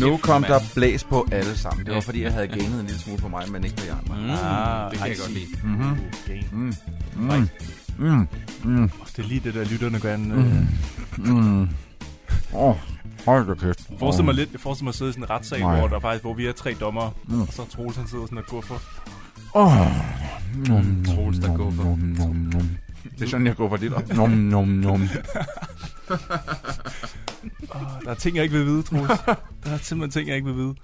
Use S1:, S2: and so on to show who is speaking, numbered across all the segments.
S1: Nu kom der blæs på alle sammen. Det var fordi, jeg havde ganet en lille smule på mig, men ikke på jer.
S2: Mm,
S3: Ah,
S2: det kan jeg godt lide.
S3: Mm-hmm.
S1: Mm. Mm. Mm. Mm.
S3: Det er lige det der, lytterne gerne... Øh,
S1: Mm. Åh, oh, hold da kæft.
S3: Jeg forestiller mig lidt, jeg forestiller mig at sidde i sådan en retssag,
S1: Nej.
S3: hvor, der faktisk, hvor vi er tre dommer,
S1: Mm.
S3: og så Troels han sidder sådan og guffer.
S1: Åh.
S2: Mm, Troels, der går for.
S1: Nom, nom, nom. Det er sådan, jeg går for dit op. Nom, nom, nom.
S3: Oh, der er ting, jeg ikke vil vide, Troels. der er simpelthen ting, jeg ikke vil vide.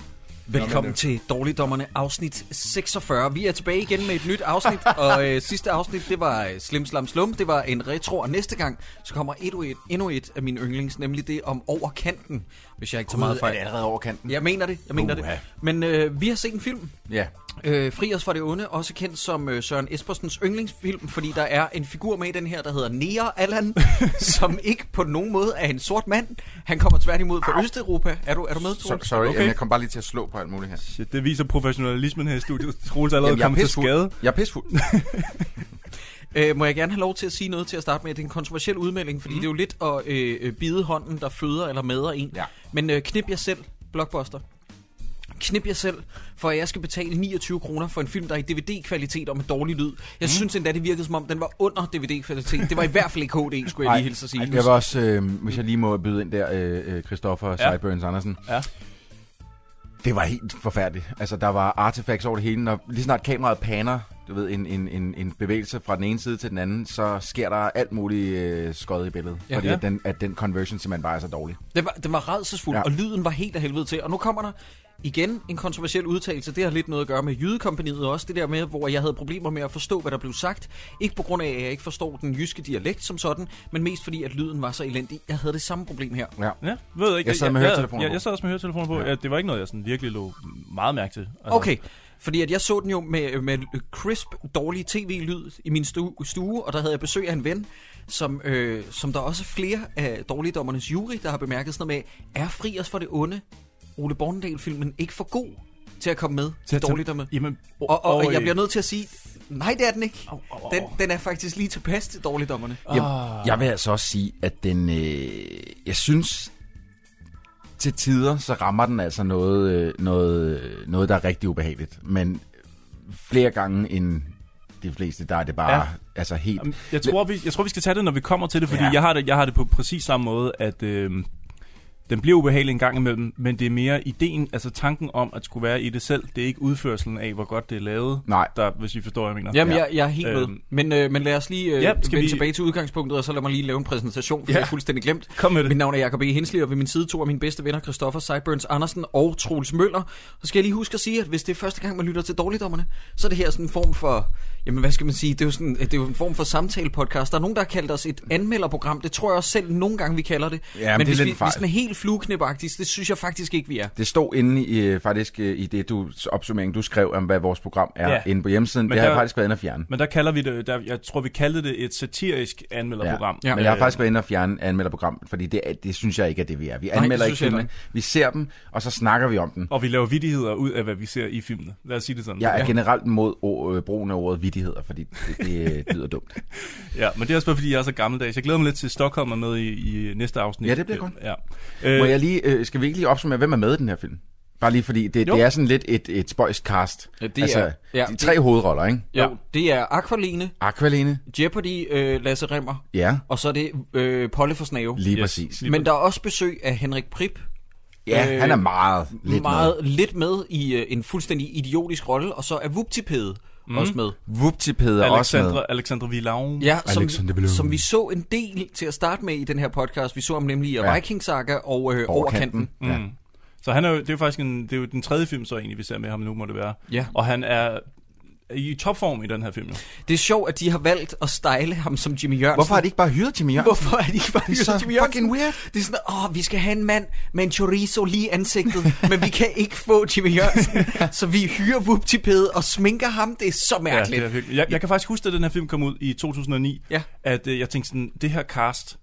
S4: Velkommen til Dårligdommerne afsnit 46. Vi er tilbage igen med et nyt afsnit, og øh, sidste afsnit, det var øh, Slim Slam Slum. Det var en retro, og næste gang, så kommer endnu et, endnu et af mine yndlings, nemlig det om over kanten, hvis jeg ikke tager meget
S1: Er det
S4: fejl.
S1: allerede over kanten?
S4: Jeg mener det, jeg mener
S1: Uha.
S4: det. Men øh, vi har set en film,
S1: Ja.
S4: øh, Fri os fra det onde, også kendt som øh, Søren Espersens yndlingsfilm, fordi der er en figur med i den her, der hedder Nea Allan, som ikke på nogen måde er en sort mand. Han kommer tværtimod fra Østeuropa. Er du, er du med,
S1: So,
S4: Troels?
S1: sorry,
S3: Okay.
S1: Jamen, jeg kom bare lige til at slå på alt muligt her.
S3: Shit, det viser professionalismen her i studiet. Troels er allerede
S1: Jamen, jeg er
S3: kommet til skade.
S1: Jeg er pissfuld.
S4: Øh, må jeg gerne have lov til at sige noget til at starte med? Det er en kontroversiel udmelding, fordi mm. det er jo lidt at øh, øh, bide hånden, der føder eller mader en.
S1: Ja.
S4: Men øh, knip jer selv, Blockbuster. Knip jer selv, for at jeg skal betale 29 kroner for en film, der er i DVD-kvalitet og med dårlig lyd. Jeg mm. synes endda, det virkede som om, den var under DVD-kvalitet. Det var i hvert fald ikke HD, skulle jeg lige hilse at sige.
S1: Jeg vil også, øh, hvis jeg lige må byde ind der, øh, øh, Christoffer
S3: Ja.
S1: Sideburns Andersen.
S3: Ja.
S1: Det var helt forfærdeligt. Altså, der var artifacts over det hele. Når lige snart kameraet paner, du ved, en, en, en, en bevægelse fra den ene side til den anden, så sker der alt muligt øh, skød i billedet.
S4: Ja.
S1: Ja. Fordi
S3: Ja.
S1: At, den, at den conversion simpelthen bare er så dårlig.
S4: Den var, den var redselsfuld, ja.
S1: Ja.
S4: og lyden var helt af helvede til. Og nu kommer der igen en kontroversiel udtalelse. Det har lidt noget at gøre med jydekompaniet også. Det der med, hvor jeg havde problemer med at forstå, hvad der blev sagt. Ikke på grund af, at jeg ikke forstår den jyske dialekt som sådan, men mest fordi, at lyden var så elendig. Jeg havde det samme problem her.
S1: Ja.
S3: Ja, ved jeg ikke.
S1: Jeg sad med
S3: jeg,
S1: høretelefoner
S3: jeg,
S1: på.
S3: jeg sad også med høretelefoner på. Ja.
S1: Ja.
S3: det var ikke noget, jeg sådan virkelig lå meget mærke til. Altså,
S4: Okay, fordi at jeg så den jo med, med crisp, dårlig tv-lyd i min stue, og der havde jeg besøg af en ven, som, øh, som der også er flere af dårligdommernes jury, der har bemærket sådan noget med, er fri os for det onde Ole Bornedal-filmen ikke for god til at komme med til dårligdomme?
S3: Jamen,
S4: Og, og, og jeg
S3: øh,
S4: bliver nødt til at sige, nej det er den ikke.
S3: Au, au, au.
S4: Den, den er faktisk lige tilpas til dårligdommerne.
S1: Jeg, jeg vil altså også sige, at den, øh, jeg synes, til tider, så rammer den altså noget, øh, noget, øh, noget der er rigtig ubehageligt. Men flere gange end de fleste, der er det bare
S3: Ja.
S1: altså helt...
S3: Jeg tror, vi, jeg tror, vi skal tage det, når vi kommer til det, fordi. Ja. jeg, har det, jeg har det på præcis samme måde, at øh, den bliver ubehagelig en gang imellem, men det er mere ideen, altså tanken om at skulle være i det selv. Det er ikke udførselen af, hvor godt det er lavet,
S1: Nej.
S3: der, hvis I forstår, hvad jeg mener.
S4: Jamen,
S1: Ja.
S4: jeg, jeg er helt med.
S3: Øhm.
S4: Men, øh, men lad os lige øh,
S3: Ja, skal
S4: vende
S3: vi-
S4: tilbage til udgangspunktet, og så lad mig lige lave en præsentation, for ja. Jeg er fuldstændig glemt.
S3: Kom med det.
S4: Mit navn er Jacob E. Hensley, og ved min side to af mine bedste venner, Christoffer Sideburns Andersen og Troels Møller. Så skal jeg lige huske at sige, at hvis det er første gang, man lytter til Dårligdommerne, så er det her sådan en form for, jamen hvad skal man sige, det er jo, sådan, det er jo en form for samtale-podcast. Der er nogen, der har kaldt os et anmelderprogram. Det tror jeg også selv nogle gange, vi kalder det.
S1: Ja, men
S4: men
S1: det er
S4: hvis,
S1: lidt
S4: vi,
S1: fejl.
S4: hvis den er helt flueknipagtig, det synes jeg faktisk ikke, vi er.
S1: Det stod inde i, øh, faktisk øh, i det du, opsummering, du skrev om, hvad vores program er
S3: Ja.
S1: ja. inde på hjemmesiden.
S3: Men
S1: det har jeg
S3: der-
S1: faktisk været inde og fjerne.
S3: Men der kalder vi det, der, jeg tror, vi kaldte det et satirisk anmelderprogram.
S4: Ja.
S1: Men jeg har faktisk været inde og fjerne anmelderprogram, fordi det, det synes jeg ikke er det, vi er. Vi anmelder
S4: synes
S1: ikke filmene, vi ser dem, og så snakker vi om dem.
S3: Og vi laver vidigheder ud af, hvad vi ser i filmene. Lad os sige det sådan.
S1: Jeg er
S4: Ja.
S1: generelt mod øh, brugen af ordet vidigheder, fordi det, det, det lyder dumt.
S3: Ja, men det er også bare, fordi jeg er så gammeldags. Jeg glæder mig lidt til Stockholm er med i, i næste afsnit.
S1: Ja, det bliver godt.
S3: Ja.
S1: Må
S3: Øh,
S1: jeg lige, øh, skal vi ikke lige opsummere, hvem er med i den her film? Bare lige fordi, det,
S3: Jo.
S1: det er sådan lidt et, et spøjst cast.
S4: Ja, det
S1: altså,
S4: er- ja,
S1: de
S4: det-
S1: tre hovedroller, ikke?
S4: Jo, ja. det er Aqualine,
S1: Aqualine,
S4: Jeopardy, øh, Lasse Remmer,
S1: ja,
S4: og så er det øh, Polle for Snave.
S1: lige
S3: Yes.
S1: præcis.
S3: Lige
S4: Men der er også besøg af Henrik Prip,
S1: Ja,
S4: Øh,
S1: han er meget lidt
S4: meget lidt med i øh, en fuldstændig idiotisk rolle, og så er Vuptipede mm. også med.
S1: Whooptipede er også med.
S3: Alexandra, Villau.
S4: Ja, som,
S1: Alexander Villum.
S4: som vi så en del til at starte med i den her podcast. Vi så ham nemlig i ja.
S1: Ja.
S4: Viking Saga og øh, Overkanten.
S1: Ja.
S3: Mm. Så han er jo, det er jo faktisk en, det er jo den tredje film, så egentlig, vi ser med ham nu, må det være.
S4: Ja.
S3: Og han er i topform i den her film. Jo.
S4: Det er sjovt, at de har valgt at style ham som Jimmy Jørgensen.
S1: Hvorfor har de ikke bare hyret Jimmy Jørgensen?
S4: Hvorfor er de ikke bare
S1: Det er så
S4: Jimmy Jørgensen?
S1: fucking weird.
S4: Det er sådan, åh, vi skal have en mand med en chorizo lige i ansigtet, men vi kan ikke få Jimmy Jørgensen, så vi hyrer Wuptipede og sminker ham. Det er så mærkeligt.
S3: Ja, det er. Jeg, jeg kan faktisk huske, at den her film kom ud i 2009,
S4: Ja.
S3: at øh, jeg tænkte sådan, det her cast,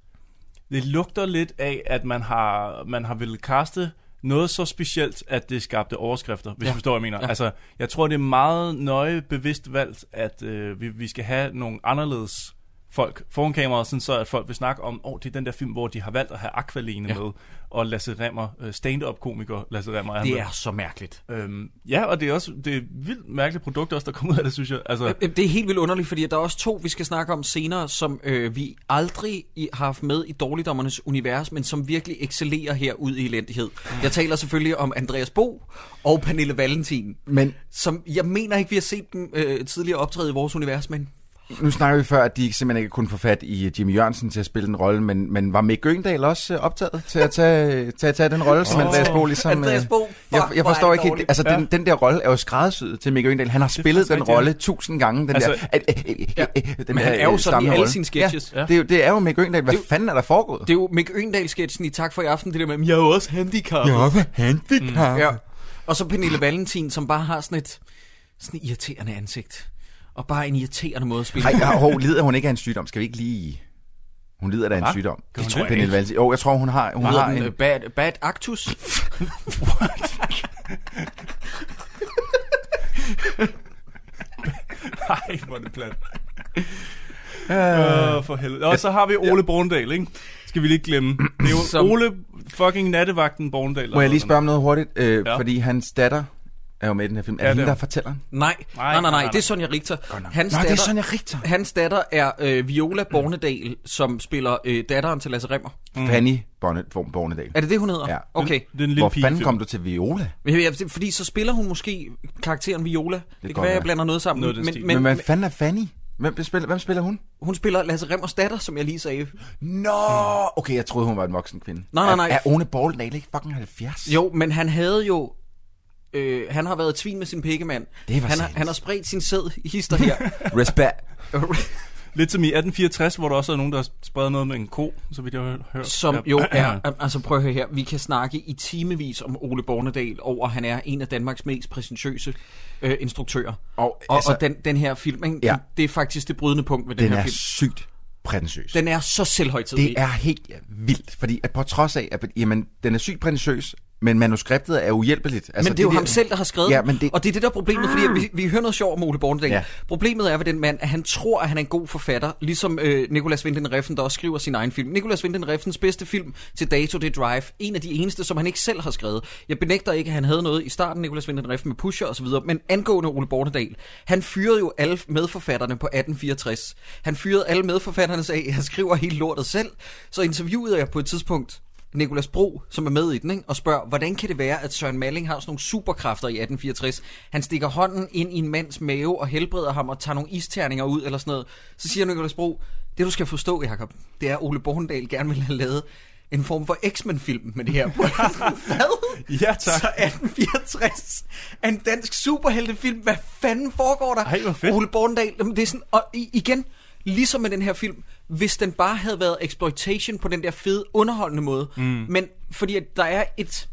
S3: det lugter lidt af, at man har, man har ville caste noget så specielt, at det skabte overskrifter, hvis
S4: Ja.
S3: du forstår, hvad jeg mener.
S4: Ja.
S3: Altså, jeg tror, det er meget nøje bevidst valgt, at øh, vi, vi skal have nogle anderledes folk foran kameraet, sådan så at folk vil snakke om, åh, oh, det er den der film, hvor de har valgt at have Aqualene
S4: Ja.
S3: med, og Lasse Remmer, øh, stand-up-komiker Lasse Remmer. er
S4: Det
S3: med.
S4: er så mærkeligt.
S3: Øhm, ja, og det er også det er et vildt mærkeligt produkt også, der kommer ud af det, synes jeg. Altså,
S4: Det er helt vildt underligt, fordi der er også to, vi skal snakke om senere, som øh, vi aldrig har haft med i Dårligdommernes univers, men som virkelig excellerer her ud i elendighed. Jeg taler selvfølgelig om Andreas Bo og Pernille Valentin,
S1: Men
S4: som jeg mener ikke, vi har set dem øh, tidligere optræde i vores univers, men
S1: nu snakker vi før, at de simpelthen ikke kunne få fat i Jimmy Jørgensen til at spille den rolle, men, men var Mick Gøgendal også øh, optaget til at tage, til at tage den rolle, som
S3: Åh,
S1: Andreas Bo ligesom...
S4: Andreas
S1: øh,
S4: Bo, fuck,
S1: jeg, jeg forstår ikke helt, altså den, den der rolle er jo skræddersyet til Mick Gøgendal. Han har spillet den rolle
S3: ja.
S1: tusind gange, den
S3: Altså,
S1: der... øh, øh, øh,
S4: ja,
S1: øh, den
S4: men han
S1: der,
S4: er jo
S1: øh,
S4: sådan i alle
S1: rolle.
S4: sine sketches.
S1: Ja, det, er jo, det er jo Mick Gøgendal. Hvad
S4: Det jo-
S1: fanden er der foregået?
S4: Det er jo Mick Øgendal-sketchen i Tak for i aften, det der med, jeg er jo også handicappet.
S1: Jeg er også handicap.
S4: Ja. Og så Pernille Valentin, som bare har sådan et sådan et irriterende ansigt. Og bare en irriterende måde at spille.
S1: Ej, ja, hov, lider hun ikke af en sygdom? Skal vi ikke lige... Hun lider da af en sygdom.
S3: Gør hun
S4: tror jeg
S3: det?
S1: Pernille Valentin. Jo, jeg tror, hun har, hun har
S4: den?
S1: en...
S4: Øh, Bad, bad Actus?
S3: Nej, hvor er det plat. Uh, for helvede. Og så har vi Ole Borndal, ikke? Skal vi lige glemme. Det er jo
S4: Som-
S3: Ole fucking nattevagten Borndal.
S1: Må jeg lige spørge om noget hurtigt? Øh,
S3: Ja.
S1: Fordi hans datter er jo med i den her film. Er
S3: Ja,
S1: det hende,
S3: er
S1: der fortæller den?
S4: Nej, nej, nej, nej,
S3: nej,
S4: det er. Sonja Richter. Hans
S1: Nå, det er
S4: datter,
S1: Sonja Richter.
S4: Hans datter er øh, Viola Bornedal, som spiller øh, datteren til Lasse Remmer.
S1: Mm. Fanny Borne- Bornedal.
S4: Er det det, hun hedder?
S1: Ja.
S4: Okay.
S3: Det er en lille
S1: Hvor fanden kom du til Viola?
S4: Ja, Fordi så spiller hun måske karakteren Viola. Det, det kan
S1: godt
S4: være, jeg blander noget sammen.
S3: Noget den
S4: men, Men,
S1: men hvad fanden er Fanny? Hvem spiller, hvem spiller hun?
S4: hun spiller Lasse Remmers datter, som jeg lige sagde.
S1: Nå, okay, jeg troede, hun var en voksen kvinde.
S4: Nej, nej, nej.
S1: Er, er One Bornedal ikke fucking 70?
S4: Jo, men han havde jo... Øh, han har været i tvin med sin pikkemand.
S1: Det var
S4: han, har, han har spredt sin sæd i hister her.
S1: Respect.
S3: Lidt som i 1864, hvor der også er nogen, der spreder noget med en ko, så vidt jeg har hørt.
S4: som jo er... Altså prøv at høre her. Vi kan snakke i timevis om Ole Bornedal over, han er en af Danmarks mest præsentøse øh, instruktører.
S1: Og,
S4: Og,
S1: altså,
S4: og den, den her film, ikke?
S1: Ja.
S4: det er faktisk det brydende punkt ved den,
S1: den
S4: her
S1: er
S4: film.
S1: sygt prætentiøs.
S4: Den er så selvhøjtidlig.
S1: Det er helt vildt, fordi at på trods af, at jamen, den er sygt prætentiøs, men manuskriptet er uhjælpeligt.
S4: Altså, men det er jo
S1: de
S4: ham selv, der har skrevet
S1: Ja, men det-
S4: Og det er det, der er problemet, fordi at vi, vi hører noget sjovt om Ole Bornedal.
S1: Ja.
S4: Problemet er ved den mand, at han tror, at han er en god forfatter, ligesom øh, Nicolas Winding Refn, der også skriver sin egen film. Nicolas Winding Refns bedste film til dato, det Drive. En af de eneste, som han ikke selv har skrevet. Jeg benægter ikke, at han havde noget i starten, Nicolas Winding Refn med Pusher osv., men angående Ole Bornedal, han fyrede jo alle medforfatterne på 1864. Han fyrede alle medforfatterne og sagde, at jeg skriver helt lortet selv. Så interviewede jeg på et tidspunkt Nikolas Bro, som er med i den, ikke? og spørger, hvordan kan det være, at Søren Malling har sådan nogle superkræfter i 1864? Han stikker hånden ind i en mands mave og helbreder ham og tager nogle isterninger ud eller sådan noget. Så siger Nikolas Bro, det du skal forstå, Jacob, det er, at Ole Bornedal gerne vil have lavet en form for X-Men-film med det her. Hvad?
S3: Ja, tak.
S4: Så 1864 er en dansk superheltefilm. Hvad fanden foregår der?
S3: Ej, hvor fedt.
S4: Ole Bornedal, det er sådan, og igen, ligesom med den her film, hvis den bare havde været exploitation på den der fede, underholdende måde, mm. men fordi at der er et...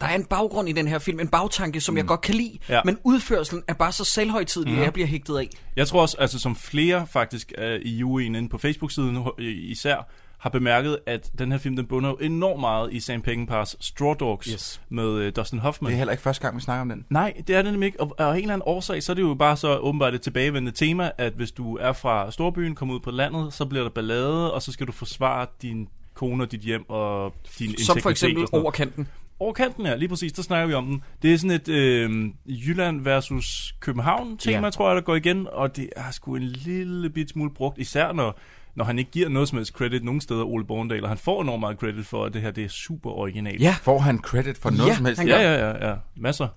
S4: Der er en baggrund i den her film, en bagtanke, som mm. jeg godt kan lide,
S3: Ja.
S4: men udførelsen er bare så selvhøjtidlig, mm. at jeg bliver hægtet af.
S3: Jeg tror også, altså som flere faktisk uh, i UA'en inde på Facebook-siden især, har bemærket, at den her film, den bunder jo enormt meget i Sam Peckinpahs Straw Dogs
S4: Yes.
S3: med uh, Dustin Hoffman.
S1: Det er heller ikke første gang, vi snakker om den.
S3: Nej, det er det nemlig ikke. Og af en eller anden årsag, så er det jo bare så åbenbart et tilbagevendende tema, at hvis du er fra storbyen, kommer ud på landet, så bliver der ballade, og så skal du forsvare din kone og dit hjem og din
S4: Som for eksempel
S3: noget.
S4: over kanten.
S3: Lige præcis, der snakker vi om den. Det er sådan et øh, Jylland versus København tema,
S4: ja.
S3: tror jeg, der går igen, og det er sgu en lille bit smule brugt, især når, når han ikke giver noget som helst credit nogen steder, Ole Borndal, og han får enormt meget credit for, at det her det er super originalt.
S4: Ja,
S1: Får han credit for noget
S4: Ja,
S1: som helst?
S3: ja, ja, ja, ja, masser.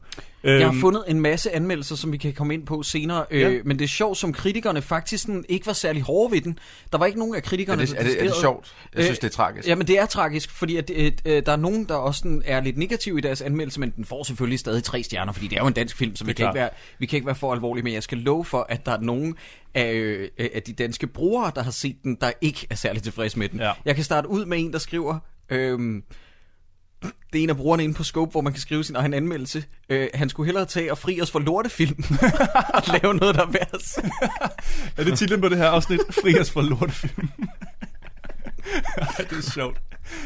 S4: Jeg har
S3: Øhm,
S4: fundet en masse anmeldelser, som vi kan komme ind på senere,
S3: Ja.
S4: øh, men det er sjovt, som kritikerne faktisk sådan, ikke var særlig hårde ved den. Der var ikke nogen af
S1: Er
S4: kritikerne,
S1: det,
S4: der
S1: er, det, er det sjovt? Jeg synes,
S4: Øh,
S1: det er tragisk.
S4: Jamen, det er tragisk, fordi at, øh, øh, der er nogen, der også sådan, er lidt negative i deres anmeldelse, men den får selvfølgelig stadig tre stjerner, fordi det er jo en dansk film, så vi
S3: Det er
S4: kan, ikke være, vi kan ikke være for alvorlige, men jeg skal love for, at der er nogen af, øh, af de danske brugere, der har set den, der ikke er særlig tilfredse med den.
S3: Ja.
S4: Jeg kan starte ud med en, der skriver... Øh, det er en af brugerne inde på Scope, hvor man kan skrive sin egen anmeldelse. Øh, han skulle hellere tage og fri os for lortefilm og lave noget, der er værd at se.
S3: Er det titlen på det her afsnit? Fri os fra lortefilm. Ej, det er sjovt.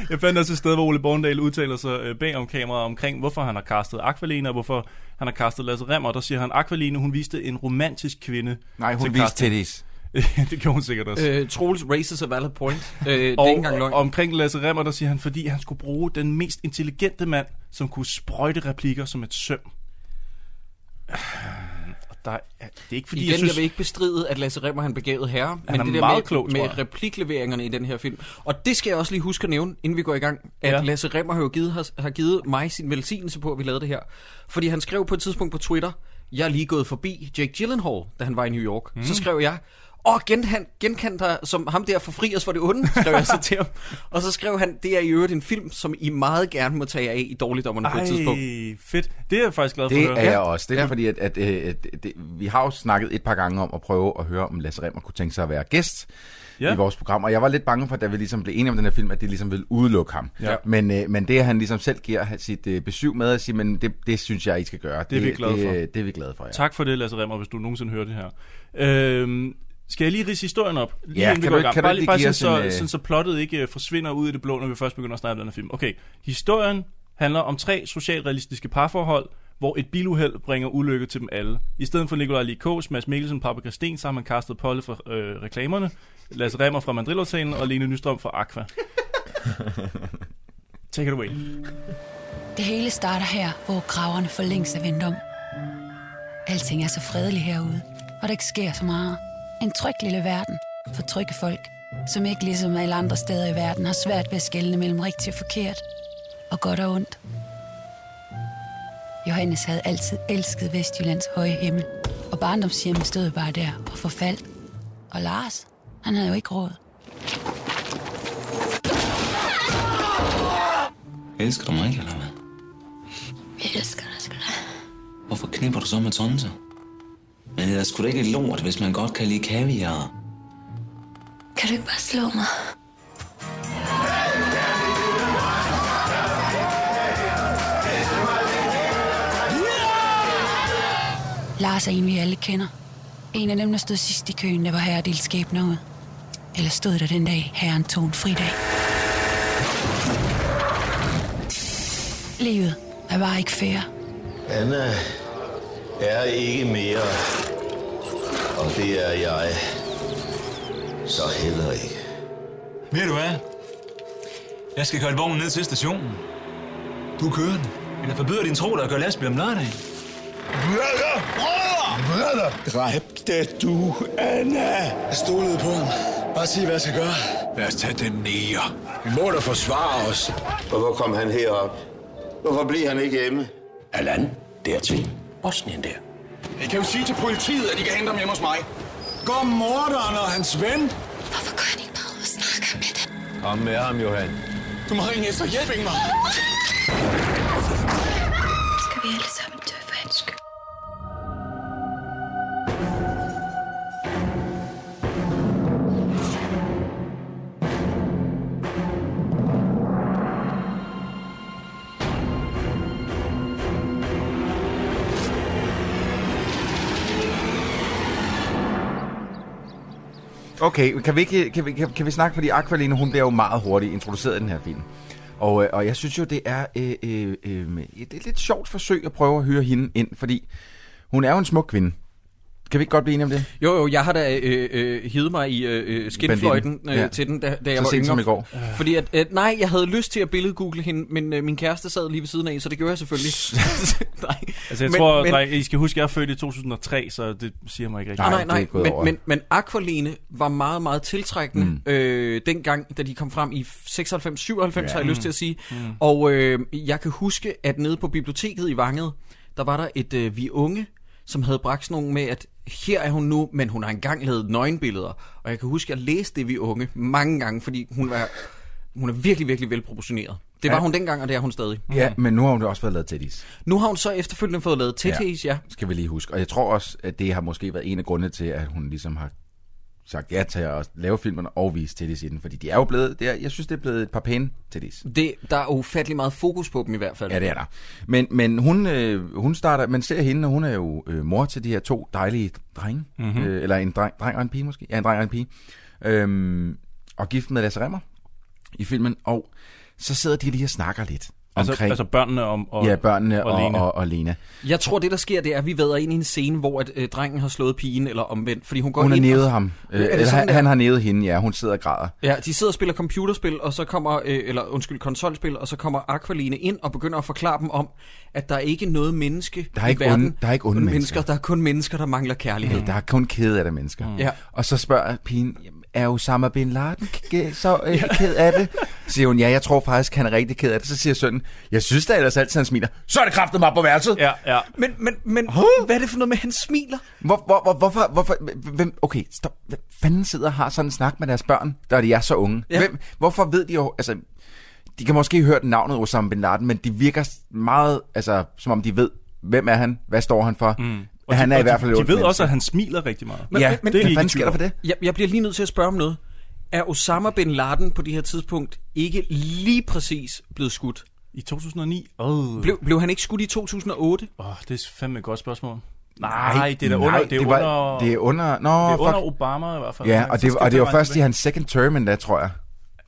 S3: Jeg fandt også et sted, hvor Ole Borndal udtaler sig øh, bag om kameraet omkring, hvorfor han har castet Aqualina, og hvorfor han har castet Lasse Remmer. Der siger han, Aqualina, hun viste en romantisk kvinde.
S1: Nej, hun
S3: til
S1: viste titties.
S3: det gjorde hun sikkert også.
S4: Øh, Troels raises a valid point. Øh, det er ikke engang løgn.
S3: omkring Lasse Remmer, der siger han, fordi han skulle bruge den mest intelligente mand, som kunne sprøjte replikker som et søm. Og der, er- det er ikke fordi,
S4: Igen,
S3: jeg synes...
S4: jeg vil ikke bestride, at Lasse Remmer han begavet herre, men
S3: er
S4: det der
S3: meget
S4: med,
S3: klog,
S4: med replikleveringerne i den her film. Og det skal jeg også lige huske at nævne, inden vi går i gang, at
S3: ja.
S4: Lasse Remmer har jo givet, har, har givet mig sin velsignelse på, at vi lavede det her. Fordi han skrev på et tidspunkt på Twitter, jeg er lige gået forbi Jake Gyllenhaal, da han var i New York. Mm. Så skrev jeg, åh, gen, han, genkendte dig som ham der for fri os for det onde, skrev jeg så til ham. Og så skrev han, det er i øvrigt en film, som I meget gerne må tage af i dårligdommerne på et tidspunkt.
S3: Ej, fedt. Det er jeg faktisk glad for
S1: Det
S3: at høre.
S1: er jeg også. Det er fordi, at, at, at, at, at vi har jo snakket et par gange om at prøve at høre, om Lasse Remmer kunne tænke sig at være gæst
S3: Ja.
S1: ja. i vores program. Og jeg var lidt bange for, da vi ligesom blev enige om den her film, at det ligesom ville udelukke ham.
S3: Ja.
S1: Men, øh, men det, at han ligesom selv giver sit øh, besøg med at sige, men det, det synes jeg, I skal gøre.
S3: Det er vi glade
S1: det,
S3: for.
S1: Det, det er vi glade for, ja.
S3: Tak for det, Lasse Remmer, hvis du nogensinde hører det her. Øhm, skal jeg lige ridse historien op? Lige
S1: Ja,
S3: inden vi
S1: kan
S3: går
S1: du
S3: i gang.
S1: ikke- kan du
S3: bare,
S1: ikke
S3: lige- bare
S1: give
S3: sådan,
S1: os
S3: så,
S1: en, øh,
S3: sådan, så plottet ikke øh, forsvinder ud i det blå, når vi først begynder at snakke om den her film. Okay, historien handler om tre socialrealistiske parforhold, hvor et biluheld bringer ulykke til dem alle. I stedet for Nikolaj Likos, Mads Mikkelsen, Paprika Sten, så har man kastet Polle fra øh, reklamerne, Lasse Remmer fra Mandrillertalen og Lene Nystrøm fra Aqua. Take it away.
S5: Det hele starter her, hvor graverne for længst er vendt om. Alting er så fredeligt herude, og der ikke sker så meget. En tryg lille verden for trygge folk, som ikke ligesom alle andre steder i verden har svært ved at skelne mellem rigtigt og forkert, og godt og ondt. Johannes havde altid elsket Vestjyllands høje himmel, og barndomshjemmet stod bare der og forfaldt. Og Lars, han havde jo ikke råd.
S6: Elsker du mig ikke, eller hvad?
S5: Jeg elsker dig, sgu da.
S6: Hvorfor knipper du så med tonser? Men det er sgu da ikke lort, hvis man godt kan lide kaviar.
S5: Kan du ikke bare slå mig? Lars er en, vi alle kender. En af dem, der stod sidst i køen, der var herre delt skæbner ud. Eller stod der den dag, herren tog en fridag. Livet er bare ikke fair.
S7: Anna er ikke mere. Og det er jeg. Så heller ikke.
S6: Ved du hvad? Jeg skal køre vognen ned til stationen. Du kører den. Eller forbyder din tro dig at køre lastbil om lørdagen.
S7: Dræbte du Anna?
S8: Jeg stolede på ham. Bare sig, hvad jeg skal gøre.
S7: Lad os tage den nære. Vi må da forsvare os. Hvorfor kom han herop? Hvorfor bliver han ikke hjemme?
S8: Allan, dertil. Bosnien der. Jeg kan jo sige til politiet, at de kan hente ham hjemme hos mig. Gå morderen og hans ven.
S5: Hvorfor går han ikke bare ud og snakker med dem?
S7: Kom med ham, Johan.
S8: Du må ringe efter hjælp, Ingmar.
S1: Okay, kan vi, ikke, kan, vi, kan, kan vi snakke, fordi Aqualine, hun bliver jo meget hurtigt introduceret i den her film. Og, øh, og jeg synes jo, det er øh, øh, øh, et, et lidt sjovt forsøg at prøve at høre hende ind, fordi hun er jo en smuk kvinde. Kan vi ikke godt blive enige om det?
S4: Jo, jo, jeg har da øh, øh, hivet mig i øh, øh, skinfløjten øh,
S1: Ja.
S4: til den, da, da jeg
S1: Så
S4: var
S1: sent
S4: yngre.
S1: som i går.
S4: Fordi at, øh, nej, jeg havde lyst til at billedgoogle hende, men øh, min kæreste sad lige ved siden af, så det gjorde jeg selvfølgelig. nej,
S3: Altså, jeg
S4: Men-
S3: tror,
S4: men-
S3: dreng, I skal huske, at jeg er født i 2003, så det siger mig ikke rigtigt.
S4: Nej,
S1: Nej,
S4: nej, Men,
S1: over.
S4: men, men Aqualene var meget, meget tiltrækkende mm. øh, dengang, da de kom frem i 96-97, ja. har jeg lyst til at sige. Mm. Og øh, jeg kan huske, at nede på biblioteket i Vanget, der var der et øh, Vi Unge, som havde bragt sådan nogle med, at her er hun nu, men hun har engang lavet nøgenbilleder. Og jeg kan huske, at jeg læste det Vi Unge mange gange, fordi hun var hun er virkelig, virkelig velproportioneret. Det var
S1: Ja.
S4: hun dengang, og det er hun stadig.
S1: Ja, men nu har hun også fået lavet tættis.
S4: Nu har hun så efterfølgende fået lavet tættis, ja.
S1: Skal vi lige huske. Og jeg tror også, at det har måske været en af grundene til, at hun ligesom har sagt ja til at lave filmen og vise tættis i den. Fordi de er jo blevet, det er, jeg synes, det er blevet et par pæne tættis.
S4: Det, der er ufattelig meget fokus på dem i hvert fald.
S1: Ja, det er der. Men, men hun, øh, hun starter, man ser hende, og hun er jo øh, mor til de her to dejlige drenge. Mm-hmm. Øh, eller en dreng, dreng og en pige måske. Ja, en dreng og en pige. Øhm, og gift med Lasse Remmer i filmen. Og så sidder de lige og snakker lidt
S3: Altså,
S1: omkring
S3: altså børnene om, og,
S1: ja, børnene
S3: og
S1: og,
S3: Lena.
S1: og, og Lena.
S4: Jeg tror, det der sker, det er, at vi vader ind i en scene, hvor at, øh, drengen har slået pigen, eller omvendt. Fordi hun går
S1: Hun har
S4: ind
S1: nævet
S4: og,
S1: ham. Øh, eller,
S4: sådan,
S1: han, han har nævet hende, ja. Hun sidder og græder.
S4: Ja, de sidder og spiller computerspil, og så kommer, øh, eller undskyld, konsolspil, og så kommer Aqualine ind og begynder at forklare dem om, at der ikke er noget menneske
S1: Der er
S4: i
S1: ikke
S4: verden.
S1: onde- der er ikke onde
S4: kun
S1: mennesker.
S4: Der er kun mennesker, der mangler kærlighed.
S1: Der er kun kede af det mennesker.
S4: Ja.
S1: Og så spørger pigen, "Jamen, er Osama Bin Laden k- så øh, ked af det? Så siger hun, ja, jeg tror faktisk, han er rigtig ked af det. Så siger sønnen, jeg synes da ellers altid, han smiler. Så er det kraftet mig på værelset.
S3: Ja, ja.
S4: Men, men, men hvad er det for noget med, at han smiler?
S1: Hvor, hvor, hvor, hvorfor, hvorfor, hvem, okay, stop. Hvem fanden sidder og har sådan en snak med deres børn, da de er så unge?
S4: Ja.
S1: Hvem, hvorfor ved de jo, altså, de kan måske høre navnet Osama Bin Laden, men de virker meget, altså, som om de ved, hvem er han, hvad står han for. Mm.
S3: Og
S1: han
S3: de,
S1: er i hvert fald
S3: de, de ved
S1: menneske.
S3: også, at han smiler rigtig meget.
S4: Men-
S1: ja,
S4: men-
S1: men,
S3: det er de
S1: hvad sker der for det?
S4: Jeg, jeg bliver lige nødt til at spørge om noget. Er Osama Bin Laden på det her tidspunkt ikke lige præcis blevet skudt?
S3: I 2009? Åh,
S4: Blev, blev han ikke skudt i 2008?
S3: oh, det er fandme et godt spørgsmål. Nej, det er da under,
S1: nej,
S3: det er
S1: det var-
S3: under,
S1: Det er under, nå,
S3: det er
S1: fuck.
S3: under Obama i hvert fald.
S1: Ja, og det, og det var først i hans second term endda, tror jeg.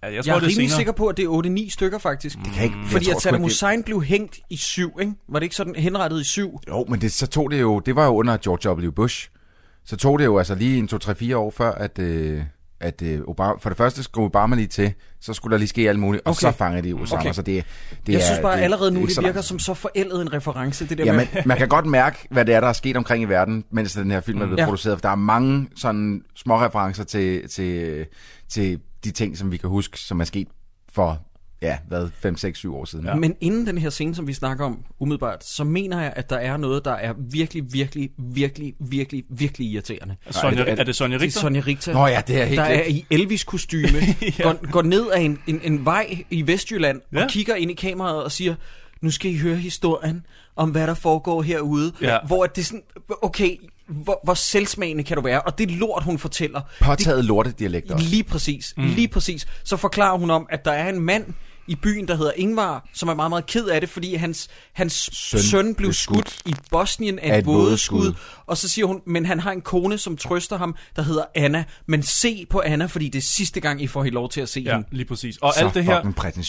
S3: Jeg
S4: Jeg,
S3: tror,
S4: jeg er
S3: det er
S4: rimelig
S3: senere.
S4: sikker på, at det er 8-9 stykker faktisk.
S1: Det kan ikke, jeg
S4: Fordi
S1: tror
S4: at Saddam
S1: ikke, det-
S4: Hussein blev hængt i syv, ikke? Var det ikke sådan henrettet i syv?
S1: Jo, men det, så tog det jo, det var jo under George W. Bush. Så tog det jo altså lige en 2-3-4 år før, at, øh, at øh, Obama, for det første skulle Obama lige til, så skulle der lige ske alt muligt, og
S4: Okay.
S1: så fangede de Osama.
S4: Okay.
S1: Så det, det
S4: Jeg
S1: er,
S4: synes bare
S1: det,
S4: allerede nu, det
S1: så
S4: virker som så forældet en reference, det der
S1: Ja,
S4: med...
S1: men man kan godt mærke, hvad det er, der er sket omkring i verden, mens den her film er blevet
S4: Ja.
S1: ja. produceret. For der er mange sådan små referencer til, til, til de ting, som vi kan huske, som er sket for, ja, hvad, 5, 6, 7 år siden. Ja.
S4: Men inden den her scene, som vi snakker om umiddelbart, så mener jeg, at der er noget, der er virkelig, virkelig, virkelig, virkelig, virkelig irriterende.
S3: Sonja, er det Sonja
S4: Det er
S3: Richter?
S4: Sonja Richter,
S1: Nå ja, det er helt
S4: der er i Elvis-kostyme, ja. går, går ned ad en, en, en vej i Vestjylland. Ja. og kigger ind i kameraet og siger, nu skal I høre historien om, hvad der foregår herude.
S3: Ja.
S4: Hvor det er sådan, okay, hvor, hvor selvsmagende kan du være? Og det lort, hun fortæller,
S1: Påtaget lortedialekt også.
S4: Lige præcis, mm. lige præcis. Så forklarer hun om, at der er en mand i byen, der hedder Ingvar, som er meget, meget ked af det, fordi hans, hans søn, søn blev skudt,
S1: skudt
S4: i Bosnien af et vådeskud. Og så siger hun, men han har en kone, som trøster ham, der hedder Anna. Men se på Anna, fordi det er sidste gang, I får hende lov til at se
S3: Ja,
S4: hende.
S3: lige præcis. Og
S1: Så
S3: alt det her.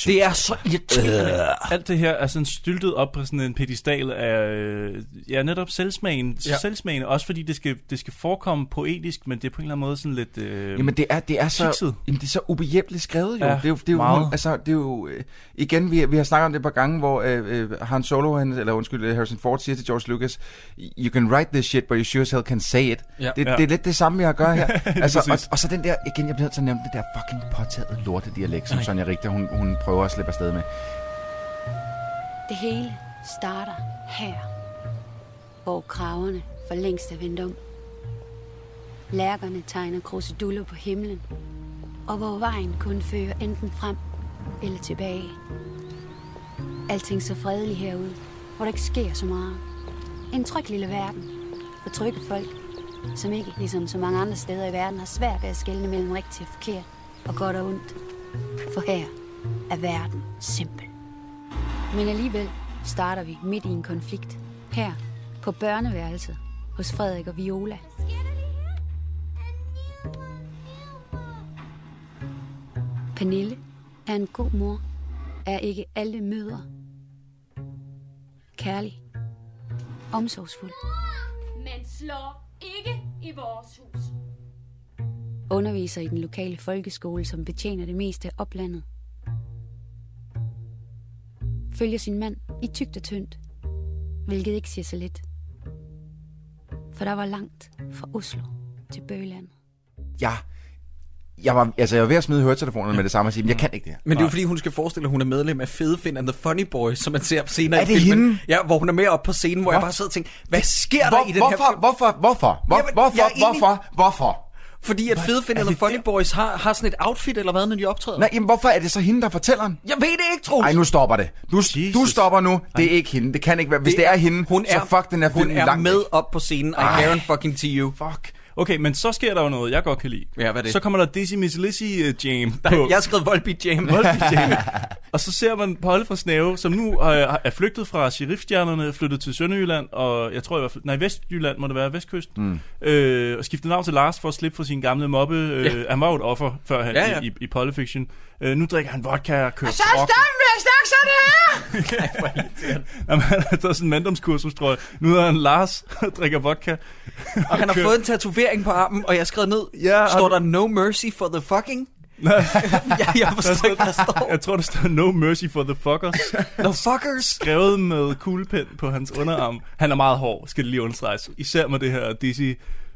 S4: Det er så irriterende.
S3: alt det her er sådan styltet op på sådan en pedestal af, øh, ja, netop selvsmagen,
S4: Ja.
S3: selvsmagen, også fordi det skal, det skal forekomme poetisk, men det er på en eller anden måde sådan lidt... Øh,
S1: Jamen det er, det er så, jamen, det er så ubehjælpeligt skrevet jo.
S3: Ja,
S1: det er jo, det er jo,
S3: meget.
S1: altså, det er jo øh, igen, vi, vi har snakket om det et par gange, hvor øh, øh, Han Solo, han, eller undskyld, øh, Harrison Ford siger til George Lucas, you can write this shit, but you sure as hell can say it.
S4: Ja.
S1: det,
S3: Ja.
S1: det er lidt det samme, vi har at gøre her. altså, og, og, så den der, igen, jeg bliver nødt til at nævne det der fucking påtaget lortedialekt, som Sonja Richter, hun, hun prøver at slippe afsted med.
S5: Det hele starter her, hvor kraverne for længst er vendt om. Lærkerne tegner kruseduller på himlen, og hvor vejen kun fører enten frem eller tilbage. Alting så fredeligt herude, hvor der ikke sker så meget. En tryg lille verden for trygge folk, som ikke, ligesom så mange andre steder i verden, har svært ved at skelne mellem rigtigt og forkert, og godt og ondt. For her er verden simpel. Men alligevel starter vi midt i en konflikt. Her på børneværelset hos Frederik og Viola. Pernille er en god mor, er ikke alle mødre. Kærlig. Omsorgsfuld.
S9: Men slår ikke i vores hus.
S5: Underviser i den lokale folkeskole, som betjener det meste af oplandet. Følger sin mand i tygt og tyndt, hvilket ikke siger så lidt. For der var langt fra Oslo til Bøgeland.
S1: Jeg, Jeg var, altså, jeg var ved at smide høretelefonerne med det samme og sige, "Men jeg kan ikke det her.
S4: Men det er jo fordi, hun skal forestille, at hun er medlem af Fede Finn and the Funny Boys, som man ser senere
S1: Er
S4: i
S1: det
S4: filmen.
S1: hende?
S4: Ja, hvor hun er med op på scenen, hvor jeg bare sidder og tænker, hvad sker der
S1: Hvor,
S4: i den
S1: hvorfor,
S4: her film?
S1: hvorfor, hvorfor, hvor,
S4: Jamen,
S1: hvorfor,
S4: jeg enig.
S1: hvorfor, hvorfor?
S4: Fordi at Fede Finn and the Funny Boys har, har sådan et outfit, eller hvad, når de optræder?
S1: Nej, jamen, hvorfor er det så hende, der fortæller den?
S4: Jeg ved det ikke, Troels.
S1: Nej, nu stopper det. Du, du stopper nu. Det er ikke hende. Det kan ikke være. Hvis det er, hende,
S4: hun er,
S1: så fuck den her film
S4: Hun er
S1: langt
S4: med
S1: væk.
S4: op på scenen. I
S1: Ej.
S4: guarantee fucking to you.
S3: Fuck. Okay, men så sker der jo noget, jeg godt kan lide.
S4: Ja, hvad er det?
S3: Så kommer der Dizzy Miss Lizzy uh, Jam
S4: Der,
S3: på.
S4: jeg har skrevet Volbeat Jam.
S3: Volbeat Jam. og så ser man Polly fra Snave, som nu øh, er flygtet fra sheriffstjernerne, flyttet til Sønderjylland, og jeg tror i hvert fald, nej, Vestjylland må det være, Vestkysten, mm. øh, og skiftet navn til Lars for at slippe for sin gamle mobbe. Øh,
S4: Ja.
S3: Han var jo et offer før han
S4: Ja, ja.
S3: i, i, i Polyfiction. Øh, nu drikker han vodka og kører
S1: Så
S3: truck.
S1: stop med at snakke sådan her!
S3: Jamen, han har taget sådan en manddomskursus, tror jeg. Nu er han Lars og drikker vodka.
S4: Og han har
S3: kører-
S4: fået en tatovering på armen, og jeg har skrevet ned,
S3: Ja,
S4: står
S3: og-
S4: der no mercy for the fucking?
S3: Nej.
S4: jeg, jeg forstår ikke, der står.
S3: Jeg tror, der står No Mercy for the Fuckers.
S4: No fuckers.
S3: Skrevet med kuglepen på hans underarm. Han er meget hård, skal det lige understreges. Især med det her Dizzy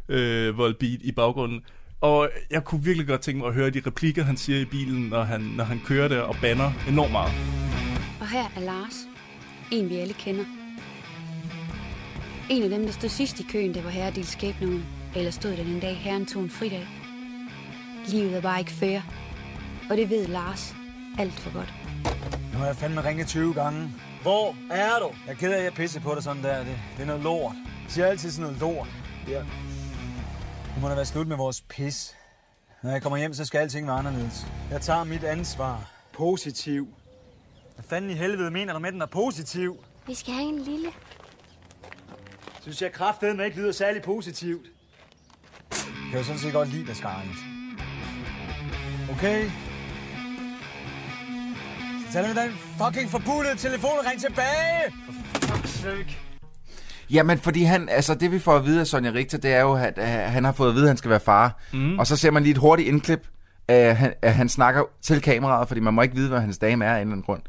S3: øh, Volbeat i baggrunden. Og jeg kunne virkelig godt tænke mig at høre de replikker, han siger i bilen, når han, når han kører der og banner enormt meget.
S5: Og her er Lars. En vi alle kender. En af dem, der stod sidst i køen, der var herre del skæbne ud. Eller stod den dag, herren tog en fridag. Livet er bare ikke fair. Og det ved Lars alt for godt.
S10: Nu har jeg fandme ringet 20 gange. Hvor er du? Jeg er ked af, at jeg pisser på dig sådan der. Det, det er noget lort. Jeg siger altid sådan noget lort. Ja. Nu må der være slut med vores pis. Når jeg kommer hjem, så skal alting være anderledes. Jeg tager mit ansvar. Positiv. Hvad fanden i helvede mener du med, den er positiv?
S9: Vi skal have en lille.
S10: Synes jeg kraftedeme ikke lyder særlig positivt. Jeg kan jo sådan set godt lide dig, Scarlett. Okay? Så tag den fucking forbudede telefon og ring tilbage! For fuck's sake.
S1: Jamen, fordi han, altså det vi får at vide af Sonja Richter, det er jo, at, at han har fået at vide, at han skal være far. Mm. Og så ser man lige et hurtigt indklip, at han, at han snakker til kameraet, fordi man må ikke vide, hvad hans dame er af en eller anden grund.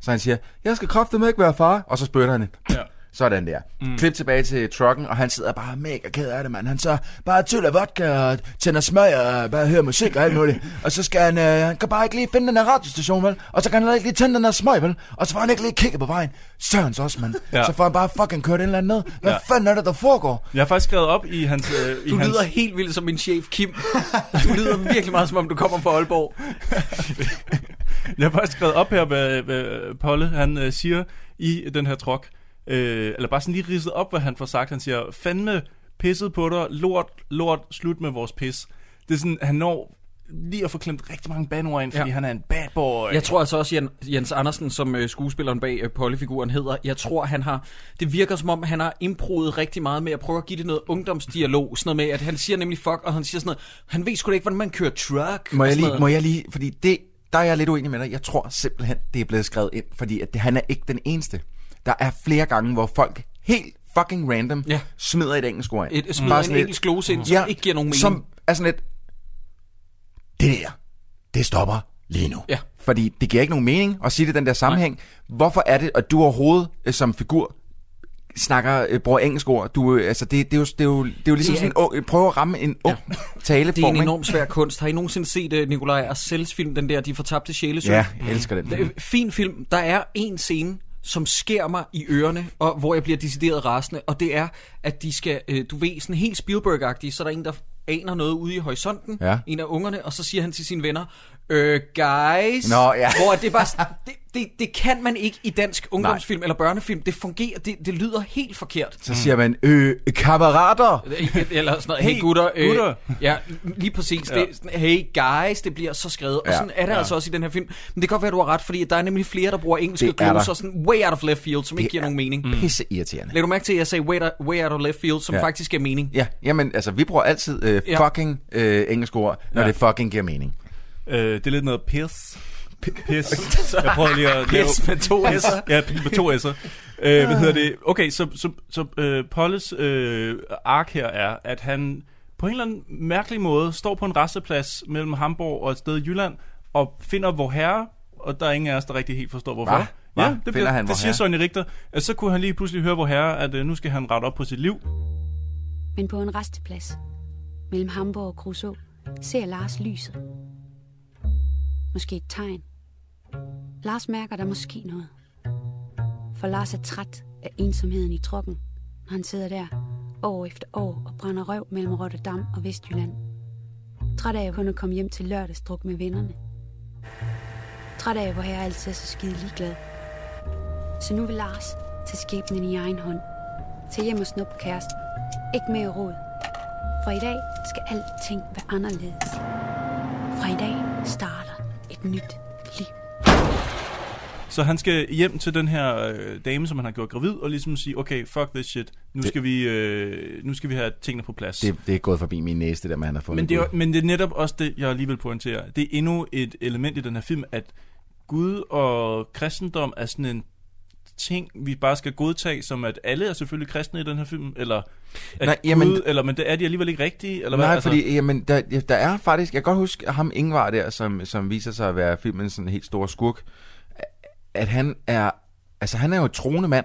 S1: Så han siger, jeg skal kraftedeme ikke være far, og så spytter han.
S3: Ja.
S1: Sådan der. Mm. Klip tilbage til trucken, og han sidder bare mega ked af det, mand. Han så bare tyller vodka og tænder smøg og bare hører musik og alt muligt. og så skal han, øh, han kan bare ikke lige finde den her radiostation, vel? Og så kan han ikke lige tænde den her smøg, vel? Og så får han ikke lige kigge på vejen. Sørens også, mand.
S3: Ja.
S1: Så får han bare fucking kørt en eller anden ned. Hvad
S3: Ja.
S1: ja. fanden er det, der foregår?
S3: Jeg har faktisk skrevet op i hans... Øh, i
S4: Du
S3: hans...
S4: lyder helt vildt som min chef Kim. Du lyder virkelig meget som om du kommer fra Aalborg.
S3: Jeg har faktisk skrevet op her, hvad, hvad Polle han øh, siger i den her trok. Øh, eller bare sådan lige ridset op, hvad han får sagt. Han siger, fandme pisset på dig, lort, lort, slut med vores pis. Det er sådan, han når lige at få klemt rigtig mange bandord ind, fordi
S4: Ja.
S3: han er en bad boy.
S4: Jeg tror altså også, Jan, Jens Andersen, som øh, skuespilleren bag øh, Polly-figuren hedder, jeg tror, han har, det virker som om, han har improvet rigtig meget med at prøve at give det noget ungdomsdialog. Sådan noget med, at han siger nemlig fuck, og han siger sådan noget, han ved sgu da ikke, hvordan man kører truck.
S1: Må jeg lige,
S4: noget.
S1: må jeg lige, fordi det, der er jeg lidt uenig med dig. Jeg tror simpelthen, det er blevet skrevet ind, fordi at det, han er ikke den eneste. Der er flere gange, hvor folk helt fucking random
S4: Ja.
S1: smider et engelsk ord ind.
S4: Et- smider
S1: Bare
S4: en
S1: lidt-
S4: engelsk glose ind, som ikke giver nogen mening.
S1: Som er sådan lidt, det der, det stopper lige nu.
S4: Ja.
S1: Fordi det giver ikke nogen mening at sige det i den der sammenhæng. Hvorfor er det, at du overhovedet øh, som figur snakker, øh, bruger engelsk ord? Du, øh, altså, det, det, er jo, det, er jo, det er jo ligesom
S4: er
S1: sådan en prøve at ramme en ung ja. taleform.
S4: Det er en
S1: ikke?
S4: enormt svær kunst. Har I nogensinde set uh, Nikolaj Arcels film, den der De fortabte sjælesø?
S1: Ja, jeg elsker den.
S4: En fin film. Der er en scene, som sker mig i ørerne, og hvor jeg bliver decideret rasende, og det er, at de skal, øh, du ved, sådan helt Spielberg-agtige, så er der en, der aner noget ude i horisonten,
S1: Ja.
S4: en af ungerne, og så siger han til sine venner, øh, guys,
S1: Nå, ja.
S4: hvor det er bare, det, det, det kan man ikke i dansk ungdomsfilm Nej. eller børnefilm, det fungerer, det, det lyder helt forkert.
S1: Så siger man, øh, kammerater.
S4: Eller sådan noget, hey gutter. Øh,
S1: gutter.
S4: ja, lige præcis. Ja. Det, er sådan, hey guys, det bliver så skrevet. Og
S1: Ja.
S4: sådan er det
S1: Ja.
S4: altså også i den her film. Men det kan godt være, du har ret, fordi der er nemlig flere, der bruger engelske
S1: Det er
S4: gloser sådan way out of left field, som ikke giver nogen mening.
S1: Pisse irriterende.
S4: Læg du mærke til, at jeg sagde way way out of left field, som
S1: Ja.
S4: ja. faktisk giver mening.
S1: Ja, jamen, altså, vi bruger altid øh,
S4: Ja.
S1: fucking øh, engelsk ord, når
S3: Ja.
S1: det fucking giver mening.
S3: Øh, det er lidt noget pis. Pis. Jeg prøver lige at lave...
S4: Pis med to s'er.
S3: Ja, med to s'er. Øh, hvad hedder det? Okay, så, så, så øh, Polles øh, ark her er, at han på en eller anden mærkelig måde står på en resteplads mellem Hamburg og et sted i Jylland, og finder hvor herre, og der er ingen af os, der rigtig helt forstår, hvorfor.
S1: Hva? Hva?
S3: Ja,
S1: Finder
S3: det, bliver,
S1: han
S3: det siger? Sonja Richter. At så kunne han lige pludselig høre hvor herre, at øh, nu skal han rette op på sit liv.
S5: Men på en resteplads mellem Hamburg og Kruså ser Lars lyset. Måske et tegn. Lars mærker der måske noget. For Lars er træt af ensomheden i trokken, når han sidder der år efter år og brænder røv mellem Rotterdam og Vestjylland. Træt af kun at komme hjem til lørdagsdruk med vennerne. Træt af, hvor jeg altid er så skide ligeglad. Så nu vil Lars tage skæbnen i egen hånd. Tag hjem og snup kæresten. Ikke mere råd. Fra i dag skal alting være anderledes. Fra i dag starter et nyt liv.
S3: Så han skal hjem til den her øh, dame, som han har gjort gravid, og ligesom sige, okay, fuck this shit. Nu
S1: Det-
S3: skal, vi, øh, nu skal vi have tingene på plads.
S1: Det, det er gået forbi min næse, det der at han har fundet
S3: Men det, er, men det er netop også det, jeg alligevel pointerer. Det er endnu et element i den her film, at Gud og kristendom er sådan en ting, vi bare skal godtage, som at alle er selvfølgelig kristne i den her film, eller at
S1: Nej,
S3: Nej,
S1: jamen-
S3: Gud, eller, men det er de alligevel ikke rigtige, eller
S1: Nej,
S3: hvad? Altså,
S1: fordi jamen, der, der er faktisk... Jeg kan godt huske ham Ingvar der, som, som viser sig at være filmens sådan helt store skurk. At han er... Altså, han er jo et troende mand,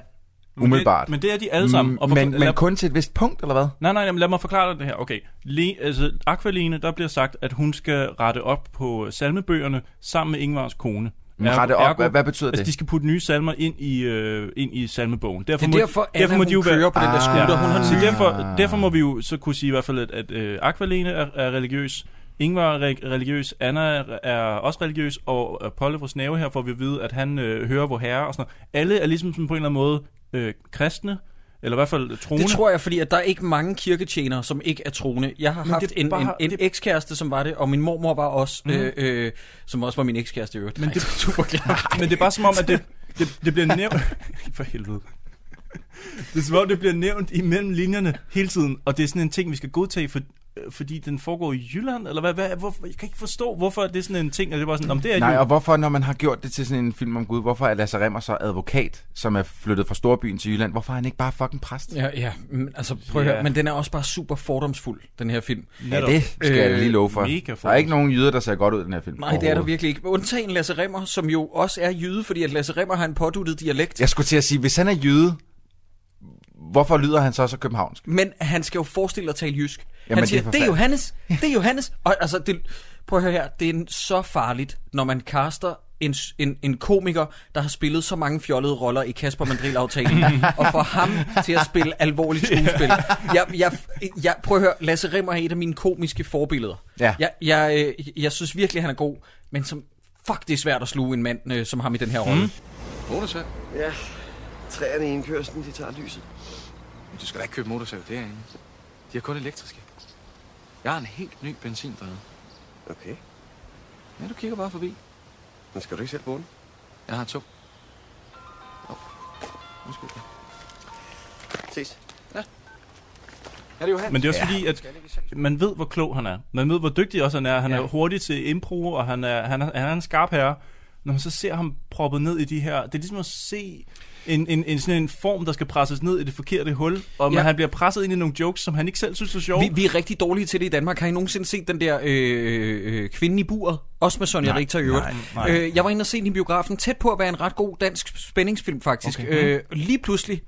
S3: Men det-
S1: umiddelbart.
S3: men det er de alle sammen.
S1: Mm,
S3: Og for-
S1: men,
S3: lad-
S1: men kun til et vist punkt, eller hvad?
S3: Nej, nej, jamen, lad mig forklare dig det her. Okay, Le, altså, Aqualine, der bliver sagt, at hun skal rette op på salmebøgerne sammen med Ingvars kone.
S1: Men rette op, hvad- hvad betyder
S3: altså,
S1: det?
S3: de skal putte nye salmer ind i, øh, ind i salmebogen. Derfor
S4: Det er derfor, Anna, hun kører på den der scooter. Hun har
S3: så
S4: nye-
S3: derfor,
S1: Ah.
S3: derfor må vi jo så kunne sige i hvert fald, at, at øh, Aqualene er, er religiøs, Ingvar er re- religiøs, Anna er, også religiøs, og Polle fra Snave her får vi at vide, at han øh, hører vor herre og sådan noget. Alle er ligesom sådan på en eller anden måde øh, kristne, eller i hvert fald troende.
S4: Det tror jeg, fordi at der er ikke mange kirketjenere, som ikke er troende. Jeg har
S3: Men
S4: haft
S3: det
S4: en,
S3: bare-
S4: en, en ekskæreste, som var det, og min mormor var også,
S3: Mhm.
S4: øh, øh, som også var min ekskæreste i øvrigt.
S3: Men det,
S4: super klart.
S3: men det er bare som om, at det, det, det bliver nævnt... For helvede. Det er som om, det bliver nævnt imellem linjerne hele tiden, og det er sådan en ting, vi skal godtage, for, fordi den foregår i Jylland, eller hvad? hvad hvorfor, jeg kan ikke forstå, hvorfor det er sådan en ting, og det er bare sådan, om det er
S1: Nej,
S3: jo...
S1: og hvorfor, når man har gjort det til sådan en film om Gud, hvorfor er Lasse Remmer så advokat, som er flyttet fra Storbyen til Jylland? Hvorfor er han ikke bare fucking præst?
S4: Ja, ja. Men, altså, prøv at
S3: Ja.
S4: høre, men den er også bare super fordomsfuld, den her film.
S1: Ja, det skal jeg da lige love for.
S3: mega
S1: Der er ikke nogen jyder, der ser godt ud i den her film.
S4: Nej, det er der virkelig ikke. Undtagen Lasse Remmer, som jo også er jyde, fordi at Lasse Remmer har en påduttet dialekt.
S1: Jeg skulle til at sige, hvis han er jyde, hvorfor lyder han så så københavnsk?
S4: Men han skal jo forestille at tale jysk.
S1: Jamen,
S4: han siger,
S1: det er
S4: det er,
S1: for
S4: Johannes, det er Johannes. Og altså, det, prøv at høre her, det er så farligt, når man kaster en, en, en komiker, der har spillet så mange fjollede roller i Kasper Mandrill-aftalen, og får ham til at spille alvorligt skuespil. Jeg, jeg, jeg, prøv at høre, Lasse Rimmer er et af mine komiske forbilleder.
S1: Ja.
S4: Jeg, jeg, øh, jeg synes virkelig, han er god, men som, fuck, det er svært at sluge en mand øh, som ham i den her rolle.
S11: Motorsav?
S12: Ja, træerne i indkørslen, de tager lyset.
S11: Men du skal da ikke købe motorsav derinde. De er kun elektriske. Jeg har en helt ny benzindrevet.
S12: Okay.
S11: Ja, du kigger bare forbi.
S12: Men skal du ikke selv bruge den?
S11: Jeg har to. Åh, undskyld.
S12: Ses.
S11: Ja. Er det Johan?
S3: Men det er også fordi, at man ved, hvor klog han er. Man ved, hvor dygtig også han er. Han er hurtig til impro, og han er, han er, han er en skarp herre. Når man så ser ham proppet ned i de her... Det er ligesom at se en, en, en, sådan en form, der skal presses ned i det forkerte hul. Og
S4: Ja.
S3: han bliver presset ind i nogle jokes, som han ikke selv synes er sjove.
S4: Vi, vi er rigtig dårlige til det i Danmark. Har I nogensinde set den der øh, øh, kvinde i buret? Også med Sonja
S3: Nej,
S4: Richter i øvrigt.
S3: nej, nej.
S4: Øh, jeg var inde og se den i biografen. Tæt på at være en ret god dansk spændingsfilm, faktisk.
S3: Okay.
S4: Okay. Øh, lige pludselig,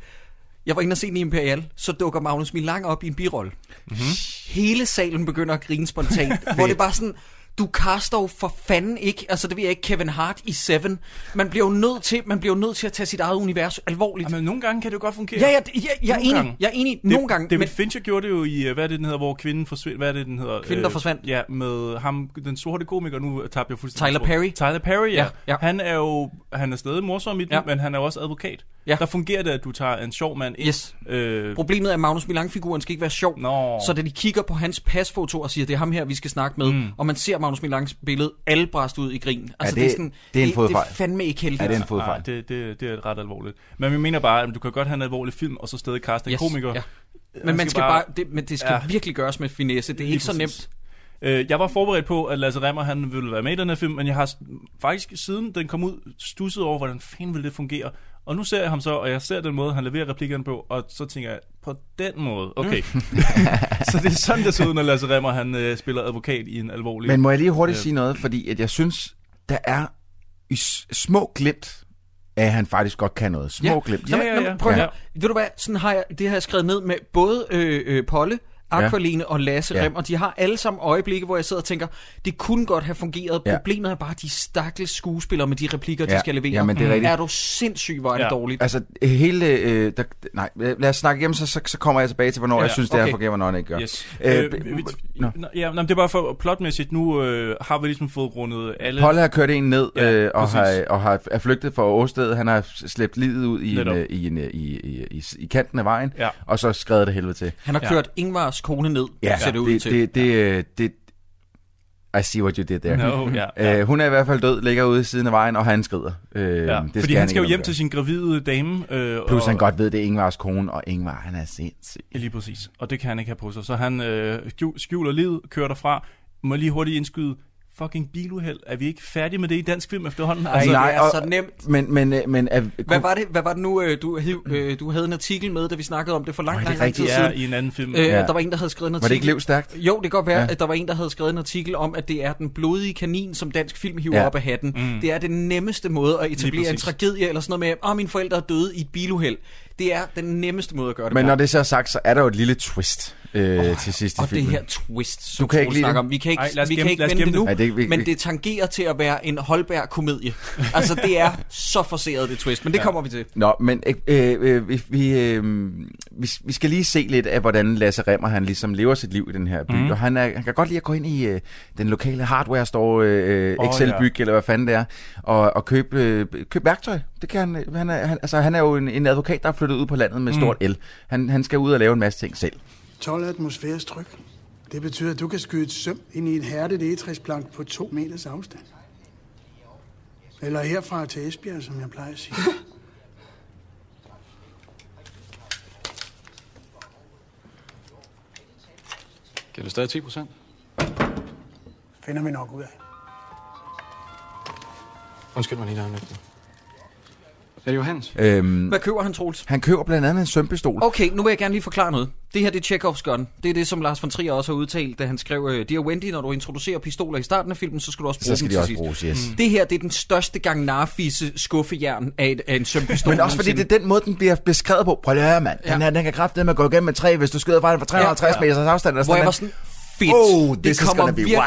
S4: jeg var inde og se den i Imperial, så dukker Magnus Milang op i en birolle. Mm-hmm. Hele salen begynder at grine spontant. hvor det bare sådan... Du kaster jo for fanden ikke, altså det ved jeg ikke, Kevin Hart i Seven. Man bliver jo nødt til, man bliver jo nødt til at tage sit eget univers alvorligt.
S3: Men nogle gange kan det jo godt fungere.
S4: Ja, ja, jeg, jeg, er enig.
S3: gange.
S4: Jeg er enig.
S3: Det-
S4: Nogle gange.
S3: David
S4: men-
S3: Fincher gjorde det jo i, øh, hvad er det, den hedder, hvor kvinden forsvinder. Hvad er det, den hedder?
S4: Kvinden, der forsvandt.
S3: Ja, med ham, den sorte komiker, nu tabte jeg fuldstændig.
S4: Tyler. Perry.
S3: Tyler Perry, ja.
S4: Ja, ja.
S3: Han er jo, han er stadig morsom i den,
S4: Ja.
S3: men han er jo også advokat.
S4: Ja.
S3: Der fungerer det, at du tager en sjov mand ind.
S4: Yes.
S3: Øh,
S4: Problemet er, at Magnus Milang-figuren skal ikke være sjov.
S3: Nå.
S4: Så da de kigger på hans pasfoto og siger, det er ham her, vi skal snakke med, mm. og man ser Magnus Milangs billede, alle bræst ud i grin. Altså,
S1: det-
S4: sådan,
S1: det er en
S4: det,
S1: fodfejl.
S4: det er fandme ikke heldigt.
S1: Ja, det er en
S3: Nej,
S1: fodfejl.
S3: det, det, det er ret alvorligt. Men vi mener bare, at du kan godt have en alvorlig film, og så stadig kaste en
S4: Yes,
S3: komiker.
S4: ja. Men man skal bare, det, men det skal
S3: Ja.
S4: ja. virkelig gøres med finesse. Det er
S3: Lige
S4: ikke så nemt.
S3: Øh, jeg var forberedt på, at Lasse Remmer han ville være med i den her film, men jeg har faktisk siden den kom ud stusset over, hvordan fanden ville det fungere. Og nu ser jeg ham så, og jeg ser den måde, han leverer replikkerne på, og så tænker jeg, på den måde, okay. så det er sådan, det ser ud, når Lasse Remmer han øh, spiller advokat i en alvorlig...
S1: Men må jeg lige hurtigt
S3: øh,
S1: sige noget, fordi at jeg synes, der er i små glimt, at han faktisk godt kan noget. Små glimt.
S4: Nå, men- nå, men Prøv høre. Ved du hvad, sådan har jeg, det har jeg skrevet ned med både øh, øh, Polle, Aqualene og Lasse
S1: Ja.
S4: Rem, og de har alle sammen øjeblikke, hvor jeg sidder og tænker, det kunne godt have fungeret.
S1: Ja.
S4: Problemet er bare de stakkels skuespillere med de replikker, de
S1: Ja.
S4: skal levere.
S1: Jamen, det er rigtigt.
S4: Er du sindssyg, hvor er det
S3: Ja.
S4: dårligt.
S1: Altså, hele... Øh, der, nej, lad os snakke igennem, så, så, så kommer jeg tilbage til, hvornår
S3: Ja,
S1: ja, jeg synes, det her
S4: okay.
S1: fungerer, hvornår det ikke gør.
S3: Yes.
S1: Øh,
S3: Øh, vi,
S1: nå,
S3: ja, nej, det er bare for plotmæssigt. Nu øh, har vi ligesom fået rundet alle...
S1: Polle har kørt en ned
S3: Ja,
S1: øh, og,
S3: præcis.
S1: har, og har, er flygtet fra Åsted. Han har slæbt livet ud i, en,
S3: Netop.
S1: øh, i, en, øh, i, i, i, i kanten af vejen,
S3: Ja.
S1: og så skrevet det helvede til.
S4: Han har
S3: Ja.
S4: kørt Ingvars kone ned, ser det ud
S1: det,
S4: til.
S1: det, det, øh, det, I see what you did there.
S3: No, ja, ja.
S1: Øh, hun er i hvert fald død, ligger ude i siden af vejen, og han skrider. Øh,
S3: Ja,
S1: det
S3: fordi han
S1: han
S3: skal jo hjem
S1: gøre.
S3: til sin gravide dame. Øh,
S1: Plus
S3: og,
S1: han godt ved, det er Ingvars kone, og Ingvar, han er sindssyg.
S3: Ja, Lige præcis. Og det kan han ikke have på sig. Så han øh, skjul- skjuler livet, kører derfra. Må lige hurtigt indskyde. Fucking biluheld. Er vi ikke færdige med det i dansk film efterhånden?
S4: Ej, det er
S1: og-
S4: så nemt.
S1: Men, men, men er,
S4: Hvad var det, hvad var det nu, øh, du, hiv- øh, du havde en artikel med, da vi snakkede om det for lang,
S1: Nå, det
S4: lang, lang tid
S1: rigtigt?
S4: siden?
S3: I en anden film.
S4: Øh,
S1: Ja.
S4: Der var en, der havde skrevet en artikel.
S1: Var det ikke livstærkt?
S4: Jo, det kan godt være,
S1: Ja.
S4: at der var en, der havde skrevet en artikel om, at det er den blodige kanin, som dansk film hiver
S1: Ja.
S4: op af hatten. Mm. Det er den nemmeste måde at etablere en tragedie, eller sådan noget med, åh, oh, mine forældre er døde i et biluheld. Det er den nemmeste måde at gøre det
S1: Men
S4: på.
S1: når det så er sagt, så er der jo et lille twist øh, oh, til sidst i
S4: Og det
S1: filmen.
S4: her twist, som
S1: Du kan ikke lide
S4: snakker om. Vi kan ikke,
S3: Ej, lad os
S4: vi
S3: gemme-
S4: kan ikke
S3: lad os
S4: vende det nu.
S1: Ej, det er vi-
S4: men
S1: vi-
S4: det tangerer til at være en holdbær komedie. altså, det er så forseret, det twist, men det kommer vi til.
S1: Nå, men øh, øh, vi, vi, øh, vi, vi skal lige se lidt af, hvordan Lasse Remmer han ligesom lever sit liv i den her by. Mm. Og han, er, han kan godt lide at gå ind i øh, den lokale hardware store, øh,
S3: Åh,
S1: Excel-byg, eller hvad fanden det er, og, og købe, øh, købe værktøj. Det kan han, han, er, han, altså, han er jo en, en advokat, der er flyttet ud på landet med stort L. Han, han skal ud og lave en masse ting selv.
S13: 12 atmosfæres tryk. Det betyder, at du kan skyde et søm ind i en hærdet egetræsplank på to meters afstand. Eller herfra til Esbjerg, som jeg plejer at sige.
S11: Giver du stadig 10 procent?
S13: Finder vi nok ud af.
S11: Undskyld mig lige der lidt. Er det Johannes?
S1: Øhm,
S4: Hvad køber han, Troels?
S1: han køber blandt andet en sømpistol.
S4: Okay, nu vil jeg gerne lige forklare noget. Det her, det er Chekhovs gun. Det er det, som Lars von Trier også har udtalt, da han skrev, øh, Dear Wendy, når du introducerer pistoler i starten af filmen, så skal du også bruge
S1: Så skal
S4: dem
S1: de
S4: til
S1: også
S4: sidst.
S1: bruges, yes. Mm.
S4: Det her, det er den største gang narfisse skuffejern af, et, af en sømpistol.
S1: Men også fordi det er den måde, den bliver beskrevet på. Prøv lige at høre, mand. Den,
S4: Ja.
S1: her, den kan kraftigt med at gå igennem med træ, hvis du skyder fra den fra 350
S4: Ja, ja.
S1: meters afstand. Eller
S4: Hvor jeg
S1: sådan
S4: var sådan, fedt.
S1: Oh,
S4: det
S1: this is
S4: kommer
S1: gonna be
S4: virkelig,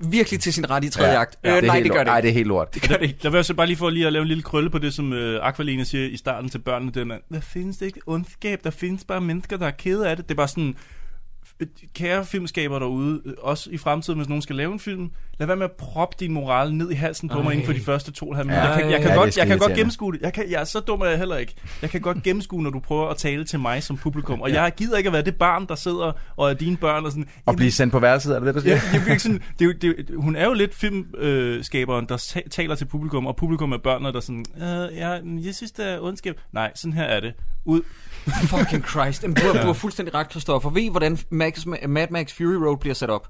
S1: wild.
S4: virkelig til sin ret i tredje akt.
S1: Ja,
S4: Øh,
S1: det
S4: nej,
S1: helt
S4: det gør
S1: lort.
S4: det
S1: Ej,
S4: ikke.
S1: det er helt lort.
S4: Det gør det ikke.
S3: Der vil jeg så bare lige for lige at lave en lille krølle på det, som øh, Aqualina siger i starten til børnene. Den er, der findes ikke ondskab, der findes bare mennesker, der er kede af det. Det er bare sådan, kære filmskaber derude, øh, også i fremtiden, hvis nogen skal lave en film, lad være med at proppe din moral ned i halsen på mig
S4: Ej.
S3: inden for de første to og halv minutter.
S1: Ja,
S3: Jeg kan, jeg kan,
S1: ja,
S3: godt, jeg kan godt gennemskue det. Jeg, kan, jeg er så dum er jeg heller ikke. Jeg kan godt gennemskue, når du prøver at tale til mig som publikum. Og jeg gider ikke at være det barn, der sidder og er dine børn og sådan,
S1: Og blive sendt på værelset, er det det, du siger?
S3: Ja, jeg, jeg, sådan, det, er det, hun er jo lidt filmskaberen, der ta- taler til publikum, og publikum er børnene, der sådan, øh, ja, men jeg synes, det er ondskab. Nej, sådan her er det. Ud.
S4: Fucking Christ. Jamen, du, har, du har fuldstændig ret, Christoffer. Ved I, hvordan Max, Mad Max Fury Road bliver sat op?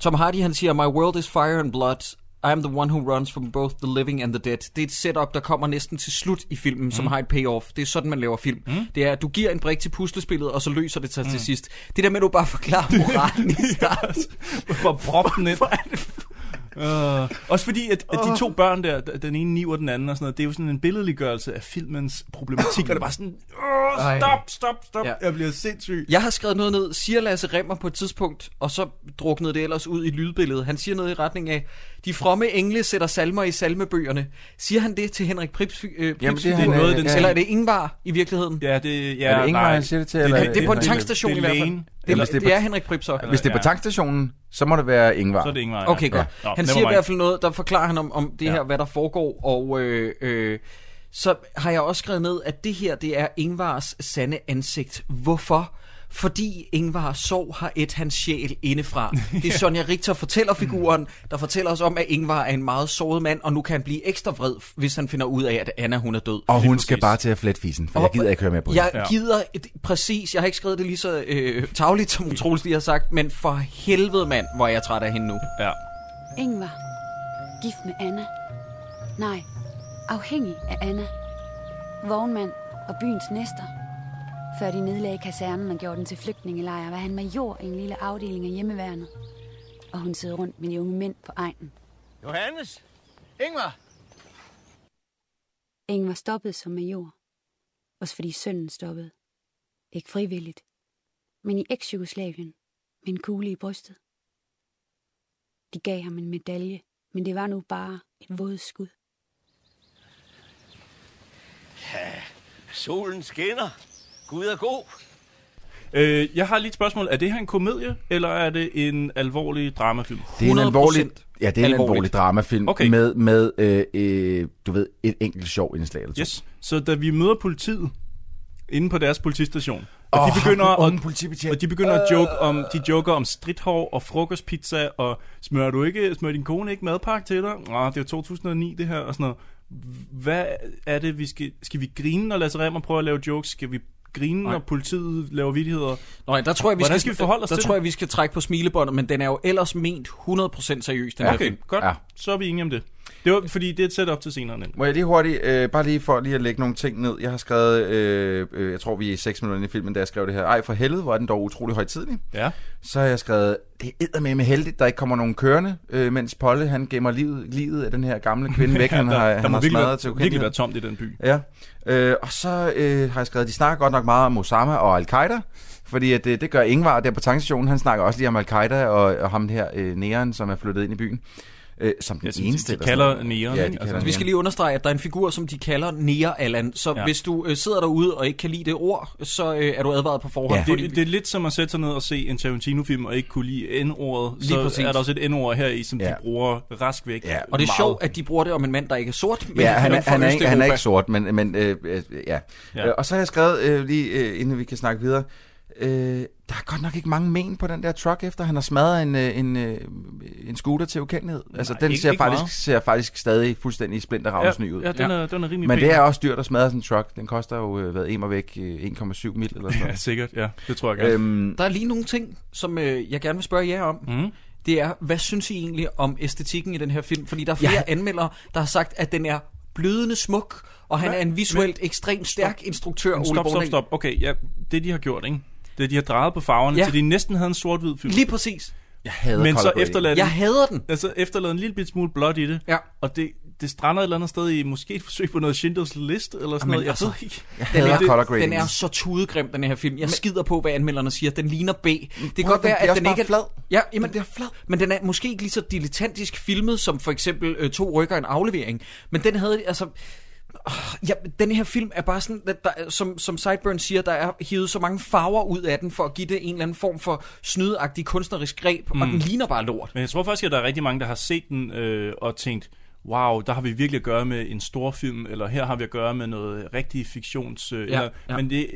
S4: Tom Hardy, han siger, My world is fire and blood. I am the one who runs from both the living and the dead. Det er et setup, der kommer næsten til slut i filmen, mm. som har et payoff. Det er sådan, man laver film. Mm. Det er, at du giver en brik til puslespillet, og så løser det sig mm. til sidst. Det der med, at du bare forklarer moralen i starten.
S3: Bare prop den ind. Uh, også fordi, at, at de to børn der, den ene niver den anden og sådan noget, det er jo sådan en billedliggørelse af filmens problematik, og det er bare sådan, uh, stop, stop, stop,
S4: Ja.
S3: jeg bliver sindssyg.
S4: Jeg har skrevet noget ned, siger Lasse Remmer på et tidspunkt, og så druknede det ellers ud i lydbilledet. Han siger noget i retning af, de fromme engle sætter salmer i salmebøgerne. Siger han det til Henrik Prips, øh, Prips
S1: Jamen, det er han, øh, ja.
S4: Eller er det Ingvar i virkeligheden?
S3: Ja, det, ja,
S1: Er det Ingvar,
S3: nej.
S1: han siger det til,
S3: Det,
S1: eller-
S3: det,
S4: Det er på en
S1: det-
S4: tankstation
S3: det
S4: i
S3: er
S4: hvert fald. Det,
S1: Eller-
S4: er, det er Henrik Prip så.
S1: Hvis det er på tankstationen, så må det være Ingvar.
S3: Så er det Ingvar, ja.
S4: Okay, godt.
S3: Nå,
S4: Han siger i hvert fald noget, der forklarer han om, om det
S3: Ja.
S4: her, hvad der foregår, og øh, øh, så har jeg også skrevet ned, at det her, det er Ingvars sande ansigt. Hvorfor? Fordi Ingvar Sov har et hans sjæl indefra. Det er Sonja Richter fortællerfiguren, der fortæller os om, at Ingvar er en meget såret mand, og nu kan han blive ekstra vred, hvis han finder ud af, at Anna hun er død.
S1: Og hun skal bare til at flette fisen, for jeg gider ikke høre mere på det.
S4: Jeg gider et, præcis, jeg har ikke skrevet det lige så øh, tagligt, som Troels lige har sagt, men for helvede mand, hvor er jeg træt af hende nu.
S3: Ja.
S5: Ingvar. Gift med Anna. Nej, afhængig af Anna. Vognmand og byens næster. Før de nedlagde kasernen og gjorde den til flygtningelejr, var han major i en lille afdeling af hjemmeværnet. Og hun sidder rundt med de unge mænd på egnen.
S14: Johannes? Ingvar?
S5: Ingvar stoppede som major. Også fordi sønnen stoppede. Ikke frivilligt, men i eks-Jugoslavien med en kugle i brystet. De gav ham en medalje, men det var nu bare et vådskud.
S14: Ja, solen skinner. Gud er god.
S3: Øh, jeg har lige et spørgsmål. Er det her en komedie, eller er det en alvorlig dramafilm?
S1: Det er en alvorlig, ja, det er en
S3: alvorligt.
S1: alvorlig dramafilm
S3: Okay.
S1: med, med øh, øh, du ved, et enkelt sjov indslag eller to.
S3: Yes. Så da vi møder politiet inde på deres politistation, og
S1: Åh,
S3: de begynder at, og de begynder at joke om, de joker om stridthår og frokostpizza, og smører du ikke, smører din kone ikke madpakke til dig? Nå, det er jo 2009 det her, og sådan noget. Hvad er det, vi skal, skal vi grine, når Lasse Remmer prøver at lave jokes? Skal vi grine, når politiet laver vidigheder?
S4: Nej, der tror jeg, vi
S3: Hvordan
S4: skal,
S3: skal vi forholde os
S4: der
S3: til
S4: tror jeg, vi skal trække på smilebåndet, men den er jo ellers ment 100% seriøs, den her
S3: Okay,
S4: film.
S3: godt. Ja. Så er vi enige om det. Det var, fordi det er et setup til senere. Nemlig.
S1: Må jeg lige hurtigt, øh, bare lige for lige at lægge nogle ting ned. Jeg har skrevet, øh, øh, jeg tror vi er 6 minutter i filmen, da jeg skrev det her. Ej, for helvede, hvor er den dog utrolig højtidlig.
S3: Ja.
S1: Så har jeg skrevet, det er med med heldigt, der ikke kommer nogen kørende, øh, mens Polle, han gemmer livet, livet af den her gamle kvinde væk, han
S3: Der-
S1: har,
S3: der
S1: han har
S3: virkelig
S1: smadret
S3: være-
S1: til
S3: virkelig
S1: ukendelighed.
S3: være tomt i den by.
S1: Ja, øh, og så øh, har jeg skrevet, de snakker godt nok meget om Osama og Al-Qaida, fordi at, øh, det gør Ingvar der på tankstationen. Han snakker også lige om Al-Qaida og, og ham her, øh, Neon, som er flyttet ind i byen. Øh, som den
S3: Ja, som de-
S1: eneste.
S3: de
S1: eller
S3: kalder. Neon,
S1: Ja, de
S3: Altså,
S4: Vi skal lige understrege, at der er en figur, som de kalder Nea Allan. Så
S3: Ja.
S4: hvis du øh, sidder derude og ikke kan lide det ord, så øh, er du advaret på forhånd.
S3: Ja.
S4: fordi
S3: Det, det er lidt som at sætte sig ned og se en Tarantino-film og ikke kunne lide N-ordet. Så
S4: præcis.
S3: er der også et N-ord her i, som
S1: Ja.
S3: de bruger rask væk.
S1: Ja,
S4: Og det er sjovt, at de bruger det om en mand, der ikke er sort. Men,
S1: Ja, han, er, han, er ikke, han er ikke sort, men, men øh, øh, ja.
S3: Ja.
S1: ja. Og så har jeg skrevet, øh, lige øh, inden vi kan snakke videre, øh, der er godt nok ikke mange men på den der truck, efter han har smadret en, øh, en, øh, en scooter til ukendelighed. Altså,
S3: Nej,
S1: den
S3: ikke-
S1: ser,
S3: ikke
S1: faktisk,
S3: meget.
S1: ser faktisk stadig fuldstændig splinterravns ny ud.
S3: Ja, den er, den er rimelig
S1: Men
S3: pæn.
S1: det er også dyrt at smadre sådan en truck. Den koster jo, øh, hvad, en væk, øh, 1,7 mil eller sådan
S3: Ja, sikkert. Ja, det tror jeg gerne.
S1: Øhm,
S4: Der er lige nogle ting, som øh, jeg gerne vil spørge jer om.
S3: Mm.
S4: Det er, hvad synes I egentlig om æstetikken i den her film? Fordi der er flere ja. anmeldere, der har sagt, at den er blødende smuk, og han
S3: Hvad?
S4: er en visuelt ekstremt stærk instruktør,
S3: Men
S4: Ole
S3: stop, stop, stop. Okay, ja, det de har gjort, ikke? Det er, de har drejet på farverne,
S4: Ja.
S3: til de næsten havde en sort-hvid film.
S4: Lige præcis.
S1: jeg hader
S3: Men så efterlader
S4: Jeg hader den.
S3: Altså efterlader en lille bit smule blåt i det.
S4: Ja.
S3: Og det, det strander et eller andet sted i måske et forsøg på noget Schindlers List, eller sådan
S4: Jamen,
S3: noget. Jeg
S4: altså,
S3: ved ikke.
S1: Jeg
S4: Den
S1: hader
S4: er,
S1: color grading.
S4: den er så tudegrim, den her film. Jeg skider på, hvad anmelderne siger. Den ligner B. Det kan
S1: prøv,
S4: godt
S1: den
S4: være, at den ikke er...
S1: flad.
S4: Ja, jamen,
S1: Den bliver flad.
S4: Men den er måske ikke lige så dilettantisk filmet, som for eksempel øh, to rykker en aflevering. Men den havde, altså... åh, Ja, den her film er bare sådan, at der, er- som, som Sideburn siger, der er hivet så mange farver ud af den, for at give det en eller anden form for snydeagtig kunstnerisk greb, mm. og den ligner bare lort.
S3: Men jeg tror faktisk, at der er rigtig mange, der har set den øh, og tænkt, wow, der har vi virkelig at gøre med en stor film, eller her har vi at gøre med noget rigtig fiktions... Øh,
S4: Ja,
S3: eller,
S4: ja.
S3: Men det,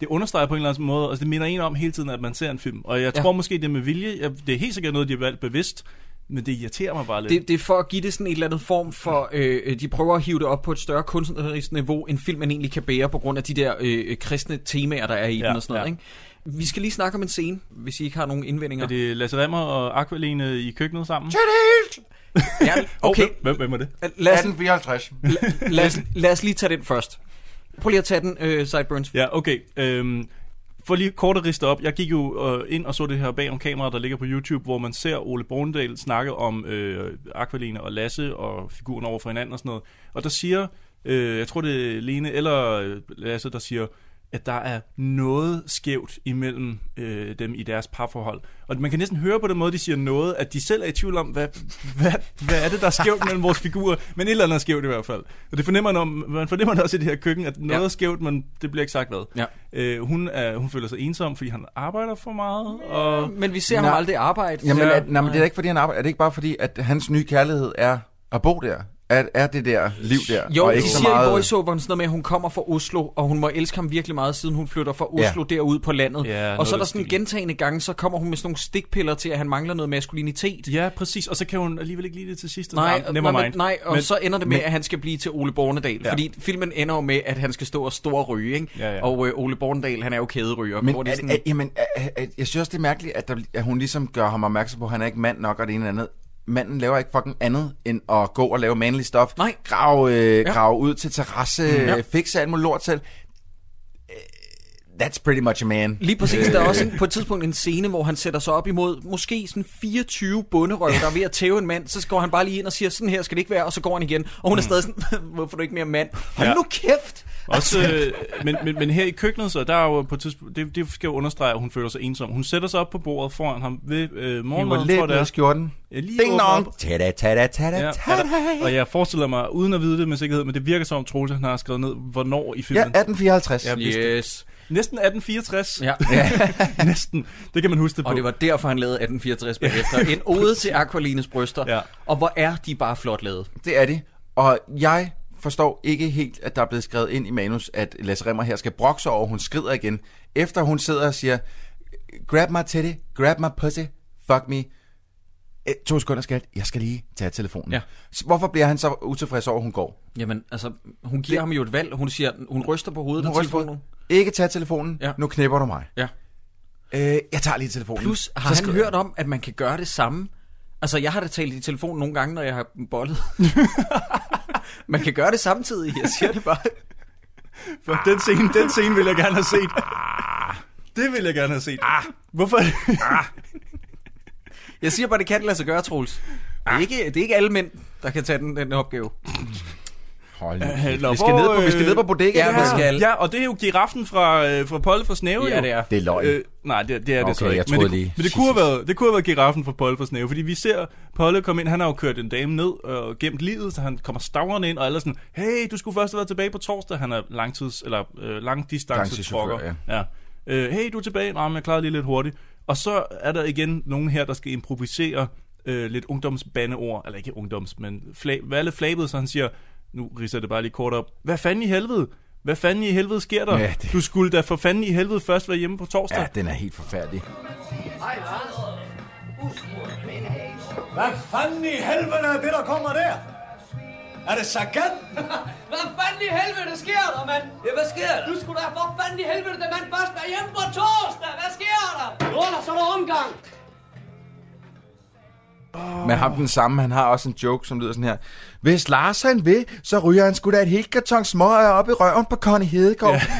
S3: det understreger på en eller anden måde, altså det minder en om hele tiden, at man ser en film. Og jeg
S4: Ja.
S3: tror måske, det er med vilje. Det er helt sikkert noget, de har valgt bevidst, men det irriterer mig bare lidt.
S4: Det, det er for at give det sådan et eller andet form for, øh, de prøver at hive det op på et større kunstnerisk niveau, end filmen egentlig kan bære, på grund af de der øh, kristne temaer, der er i
S3: Ja,
S4: den og sådan noget.
S3: ja.
S4: Ikke? Vi skal lige snakke om en scene, hvis I ikke har nogen indvendinger.
S3: Er det Lasse Remmer og Aqualene i køkkenet sammen?
S4: Ja, okay.
S3: Oh, hvem, hvem er det?
S4: Lad os,
S1: 1854.
S4: lad, lad, os, lad os lige tage den først. Prøv lige at tage den, øh, Sideburns.
S3: Ja, okay. Øhm, for lige kort at riste op. Jeg gik jo øh, ind og så det her bag om kameraet, der ligger på YouTube, hvor man ser Ole Bornedal snakke om øh, Aqualine og Lasse og figuren over for hinanden og sådan noget. Og der siger, øh, jeg tror det er Lene eller øh, Lasse, der siger, at der er noget skævt imellem øh, dem i deres parforhold. Og man kan næsten høre på den måde, de siger noget, at de selv er i tvivl om, hvad, hvad, hvad er det, der er skævt mellem vores figurer. Men et eller andet er skævt i hvert fald. Og det fornemmer man, man fornemmer det også i det her køkken, at noget
S4: Ja.
S3: er skævt, men det bliver ikke sagt hvad.
S4: Ja.
S3: Øh, hun, er, hun føler sig ensom, fordi han arbejder for meget. Og...
S4: Men vi ser ham
S1: Nej.
S4: aldrig arbejde.
S1: Jamen,
S3: Ja.
S1: er, nej, men det er ikke fordi, han arbejder. Er det ikke bare fordi, at hans nye kærlighed er at bo der? Er, er det der liv der?
S4: Jo,
S1: og
S4: de
S1: ikke så
S4: siger
S1: meget...
S4: i voiceoveren sådan noget med, at hun kommer fra Oslo, og hun må elske ham virkelig meget, siden hun flytter fra Oslo
S1: Ja.
S4: derud på landet.
S3: Ja,
S4: og så er der sådan
S3: stil.
S4: gentagende gange, så kommer hun med sådan nogle stikpiller til, at han mangler noget maskulinitet.
S3: Ja, præcis. Og så kan hun alligevel ikke lide det til sidst.
S4: Nej, nej, men, nej, og
S3: Men-
S4: så ender det med,
S3: men-
S4: at han skal blive til Ole Bornedal.
S3: Ja.
S4: Fordi filmen ender jo med, at han skal stå og stor ryge, ikke?
S3: Ja, ja.
S4: Og øh, Ole Bornedal, han er jo kæderyger.
S1: Men
S4: hvor det
S1: er
S4: sådan,
S1: er, jamen, er, er, jeg synes også, det er mærkeligt, at, der, at hun ligesom gør ham opmærksom på, at han er ikke mand nok, og det ene eller andet. Manden laver ikke fucking andet, end at gå og lave mandlig stof.
S4: Nej.
S1: Grave, øh,
S4: Ja.
S1: grave ud til terrasse,
S4: Mm.
S1: ja.
S4: Ja.
S1: fikse alt muligt lort selv. Øh, That's pretty much a man.
S4: Lige præcis, der er også en, på et tidspunkt en scene, hvor han sætter sig op imod måske sådan 24 bunderøv, der er ved at tæve en mand. Så går han bare lige ind og siger, sådan her skal det ikke være, og så går han igen. Og hun er stadig sådan, hvorfor er du ikke mere mand? Hold
S3: Ja.
S4: nu kæft!
S3: Også, øh, men, men, men her i køkkenet, så der er jo på et tidspunkt, det, det skal jo understrege, at hun føler sig ensom. Hun sætter sig op på bordet foran ham ved øh, morgenmaden,
S1: lidt
S3: tror jeg, det er.
S1: skjorten.
S3: Ja, lige
S1: Ding dong. Tada, tada, tada,
S3: Ja,
S1: tada.
S3: og jeg forestiller mig, uden at vide det med sikkerhed, men det virker som om Troels, han har skrevet ned, hvornår i
S1: Ja,
S3: filmen.
S1: 1854.
S3: Ja, vidste det.
S4: Yes.
S3: Næsten 1864.
S4: Ja.
S3: Næsten. Det kan man huske det på.
S4: Og det var derfor, han lavede 1864 bagefter. En ode til Aqualines bryster.
S3: Ja.
S4: Og hvor er de bare flot lavet.
S1: Det er de. Og jeg forstår ikke helt, at der er blevet skrevet ind i manus, at Lasse Remmer her skal brokse sig over, hun skrider igen, efter hun sidder og siger, grab my titty, grab my pussy, fuck me. Eh, To sekunder, skat. Jeg skal lige tage telefonen.
S4: Ja.
S1: Hvorfor bliver han så utilfreds over, at hun går?
S4: Jamen, altså, hun giver ham jo et valg. Hun siger, hun ryster på hovedet
S1: Hun
S4: af
S1: ryster på-
S4: telefonen.
S1: Ikke tage telefonen.
S4: Ja.
S1: Nu knipper du mig.
S4: Ja.
S1: Øh, jeg tager lige telefonen.
S4: Plus, har
S1: Så
S4: han hørt om, at man kan gøre det samme? Altså, jeg har da talt i telefon nogle gange, når jeg har bollet. man kan gøre det samtidig, jeg siger det bare.
S3: For den scene, den scene vil jeg gerne have set. Det vil jeg gerne have set. Hvorfor?
S4: Jeg siger bare, det kan lade sig gøre, Troels. Det er ikke, det er ikke alle mænd, der kan tage den, den opgave.
S1: Hold.
S3: Øh, nå,
S1: vi, skal
S3: hvor,
S1: ned på, vi skal
S3: øh,
S1: ned på bodega.
S4: ja, vi skal.
S3: Ja, og det er jo giraffen fra, øh, fra Polle fra Snæve.
S4: Ja,
S3: jo.
S4: det er.
S1: Det er løgn.
S3: Øh, nej, det, det er det så
S1: Okay,
S3: ikke.
S1: jeg
S3: men det,
S1: lige.
S3: Men det kunne, have været, det kunne have været giraffen fra Polle fra Snæve, fordi vi ser Polle komme ind, han har jo kørt en dame ned og gemt livet, så han kommer stavrende ind, og alle er sådan, hey, du skulle først have været tilbage på torsdag. Han er langtids, eller øh, langdistance
S1: Langtidschauffør,
S3: trucker. Ja. Øh, hey, du er tilbage. Nej, men jeg klarede lige lidt hurtigt. Og så er der igen nogen her, der skal improvisere øh, lidt ungdomsbandeord, eller ikke ungdoms, men flag, lidt flabet, så han siger, nu riser jeg det bare lige kort op, hvad fanden i helvede? Hvad fanden i helvede sker der?
S1: Ja, det-
S3: Du skulle da for fanden i helvede først være hjemme på torsdag.
S1: Ja, den er helt forfærdelig.
S10: Hvad fanden i helvede er det, der kommer der? Er det Sagan?
S15: Hvad fanden i helvede sker der, mand? Ja, hvad sker der? Du skulle da for fanden i helvede, da mand først er hjemme på torsdag. Hvad sker der? Nu er der så der omgang.
S1: Men ham den samme, han har også en joke, som lyder sådan her. Hvis Lars han vil, så ryger han sgu da et helt karton smøger op i røven på Connie Hedegaard.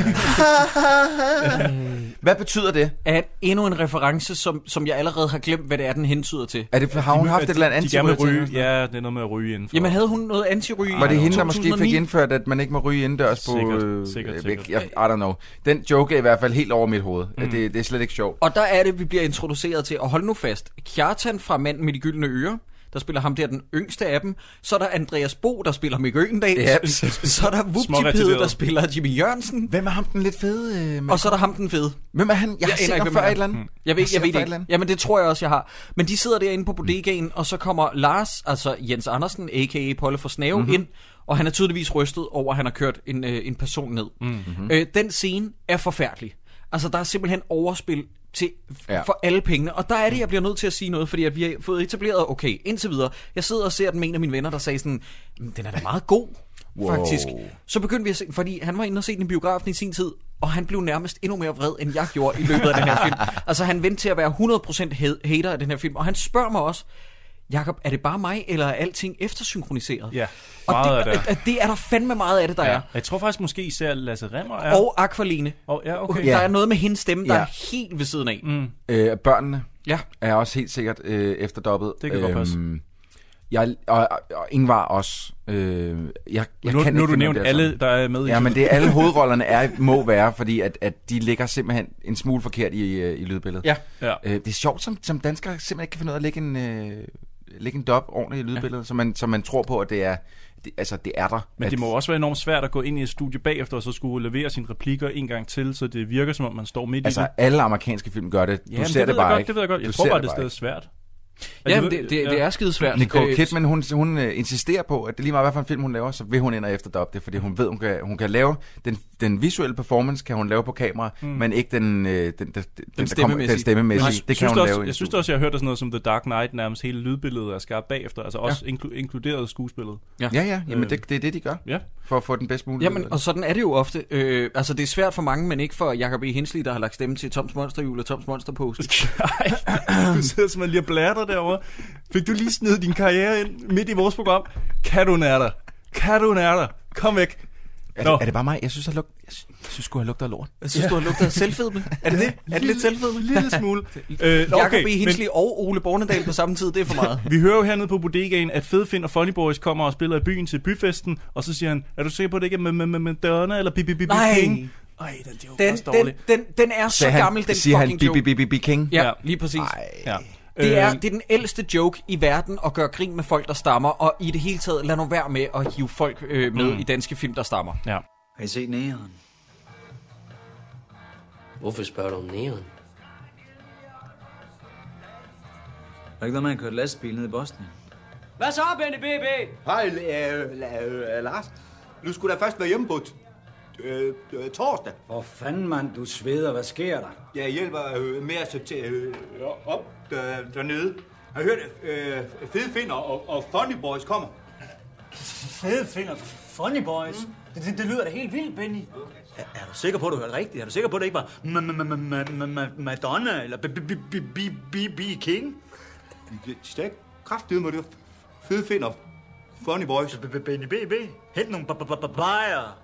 S1: Hvad betyder det?
S4: Er endnu en reference, som, som jeg allerede har glemt, hvad det er, den hentyder til.
S1: Er det, har hun haft et eller andet
S3: De gerne vil ryge.
S1: anti
S3: Ja, det er noget med at ryge indenfor.
S4: Jamen, havde hun noget anti-ryge?
S1: Var det hende, der måske
S4: 2009?
S1: fik indført, at man ikke må ryge indendørs på...
S3: Sikkert,
S1: øh,
S3: sikkert,
S1: væk?
S3: sikkert.
S1: Jeg, I don't know. Den joke er i hvert fald helt over mit hoved. Mm. Det, det er slet ikke sjovt.
S4: Og der er det, vi bliver introduceret til, og hold nu fast, Kjartan fra Manden med de gyldne ører, der spiller ham der den yngste af dem. Så er der Andreas Bo, der spiller Mick Øgendal.
S1: Yep.
S4: Så er der
S3: Småretarderet.
S4: der spiller Jimmy Jørgensen.
S1: Hvem er ham den lidt fede? Øh,
S4: Og så er der ham den fede.
S1: Hvem er han? Jeg har
S4: Jeg
S1: set
S4: aner
S1: ham
S4: ikke,
S1: før et eller andet.
S4: Jeg ved,
S1: har set
S4: jeg
S1: ham
S4: ved
S1: før et
S4: ikke. Jamen det tror jeg også, jeg har. Men de sidder derinde på bodegaen, og så kommer Lars, altså Jens Andersen, a.k.a. Polle fra Snave,
S1: Mhm.
S4: mm-hmm. ind. Og han er tydeligvis rystet over, at han har kørt en, øh, en person ned.
S1: Mhm.
S4: Mm-hmm. Øh, den scene er forfærdelig. Altså der er simpelthen overspil til,
S1: Ja.
S4: for alle pengene. Og der er det, jeg bliver nødt til at sige noget, fordi at vi har fået etableret, okay, indtil videre. Jeg sidder og ser den med en af mine venner, der sagde sådan, "Men den er da meget god,
S1: Wow.
S4: faktisk. Så begyndte vi at se, fordi han var inde og se den i biografen i sin tid, og han blev nærmest endnu mere vred, end jeg gjorde i løbet af den her film. Altså han vendte til at være 100% ha- hater af den her film, og han spørger mig også, Jakob, er det bare mig, eller er alting eftersynkroniseret?
S3: Ja,
S4: og
S3: meget
S4: det,
S3: af det.
S4: det er der fandme meget af det, der
S3: Ja.
S4: er.
S3: Jeg tror faktisk måske især Lasse Remmer er.
S4: Og Aqualine.
S3: Og, ja, okay.
S4: Der er noget med hendes stemme, der
S1: Ja.
S4: er helt ved siden af.
S3: Mm.
S1: Øh, børnene
S4: Ja.
S1: er også helt sikkert øh, efterdoppet.
S3: Det kan godt passe.
S1: Jeg, og, og, og Ingvar også. Øh, jeg, jeg
S3: nu,
S1: kan
S3: nu du nævnt
S1: det
S3: alle, der er med i
S1: Ja, men det er alle hovedrollerne er, må være, fordi at, at de ligger simpelthen en smule forkert i, øh, i lydbilledet.
S4: Ja.
S3: Ja.
S1: Øh, det er sjovt, som, som danskere simpelthen ikke kan finde ud af at lægge en, øh, lægge en dub ordentligt i lydbilledet, ja. så, man, så man tror på, at det er, det, altså, det er der.
S3: Men
S1: at,
S3: det må også være enormt svært at gå ind i et studie bagefter, og så skulle levere sine replikker en gang til, så det virker som om, man står midt i
S1: Altså,
S3: det.
S1: alle amerikanske film gør det. Du
S3: Jamen,
S1: ser
S3: det,
S1: det, bare
S3: godt,
S1: ikke.
S3: det ved jeg godt. Jeg
S1: Du
S3: tror bare,
S1: det
S3: det er
S1: bare
S3: stadig svært.
S4: Jamen, det, det, det er skide svært.
S1: Nicole
S4: Øh,
S1: Kidman, hun, hun uh, insisterer på, at det lige meget, hvad for en film hun laver, så vil hun ind og efterdubbe det, fordi hun ved, hun kan, hun kan lave den, den visuelle performance, kan hun lave på kamera, mm. men ikke den, øh, den, den, den, den,
S4: stemmemæssige.
S1: Den stemmemæssige.
S3: Jeg
S1: det kan
S3: synes
S1: hun
S3: også,
S1: lave.
S3: Jeg synes også, jeg har hørt sådan noget som The Dark Knight, nærmest hele lydbilledet er skabt bagefter, altså også inklu- inkluderet skuespillet.
S1: Ja, ja, jamen
S3: Øh,
S1: det, det er det, de gør,
S3: Ja.
S1: for at få den bedst mulige.
S4: Jamen, og sådan er det jo ofte. Øh, altså, det er svært for mange, men ikke for Jacob E. Hensley, der har lagt stemme til Toms Monsterjul og Toms Monsterpose.
S3: du sidder simpelthen lige og blærer dig derovre. Fik du lige snedet din karriere ind midt i vores program? Kan du nære dig? Kan du nære dig? Kom væk.
S1: Er,
S3: Nå.
S1: det, er det bare mig? Jeg synes, jeg, lug, jeg synes, jeg lugter af lort.
S4: Jeg synes, du har lugtet af selvfedme. Er det det? Er det lidt selvfedme?
S3: En lille smule.
S4: Øh,
S3: nå,
S4: Jakob
S3: okay,
S4: E. Hinsley og Ole Bornedal på samme tid, det er for meget.
S3: Vi hører jo hernede på bodegaen, at Fedfind og Funny Boys kommer og spiller i byen til byfesten, og så siger han, er du sikker på, at det ikke er med, med, med Madonna eller Bibi Bibi
S4: Nej.
S3: King? Ej, den joke er
S4: Den,
S3: også
S4: den,
S3: dårlig.
S4: den, den er så
S1: han-
S4: gammel, den
S1: siger han
S4: fucking joke.
S1: Bibi Bibi King?
S4: Ja,
S3: Ja.
S4: lige præcis.
S3: Ja.
S4: Det er,
S3: Øh,
S4: det er den ældste joke i verden at gøre grin med folk, der stammer, og i det hele taget, lad nu være med at hive folk øh, med
S3: Mm.
S4: i danske film, der stammer.
S3: Ja.
S10: Har I set næren?
S15: Hvorfor spørger du om næren?
S10: Var ikke noget, man kørte lastbil ned i Bosnien?
S15: Hvad så, Benny BB?
S16: Hej, øh, øh, Lars. Du skulle da først være hjemme på t- øh, øh, torsdag.
S10: Hvor fanden, mand, du sveder. Hvad sker der?
S16: Jeg hjælper øh, med at sortere øh, op der, dernede. Jeg har hørt, øh, Fede Finder og, og Funny Boys kommer.
S10: Fede finder Funny Boys. Det, det, det lyder da helt vildt, Benny. Er, er du sikker på, at du hørte rigtigt? Er du sikker på, at det ikke var Ma- ma- ma- ma- ma- ma- Madonna eller B.B. King?
S16: Det er med det. Fede Finder Funny Boys.
S10: Benny BB. Hent nogle bajer.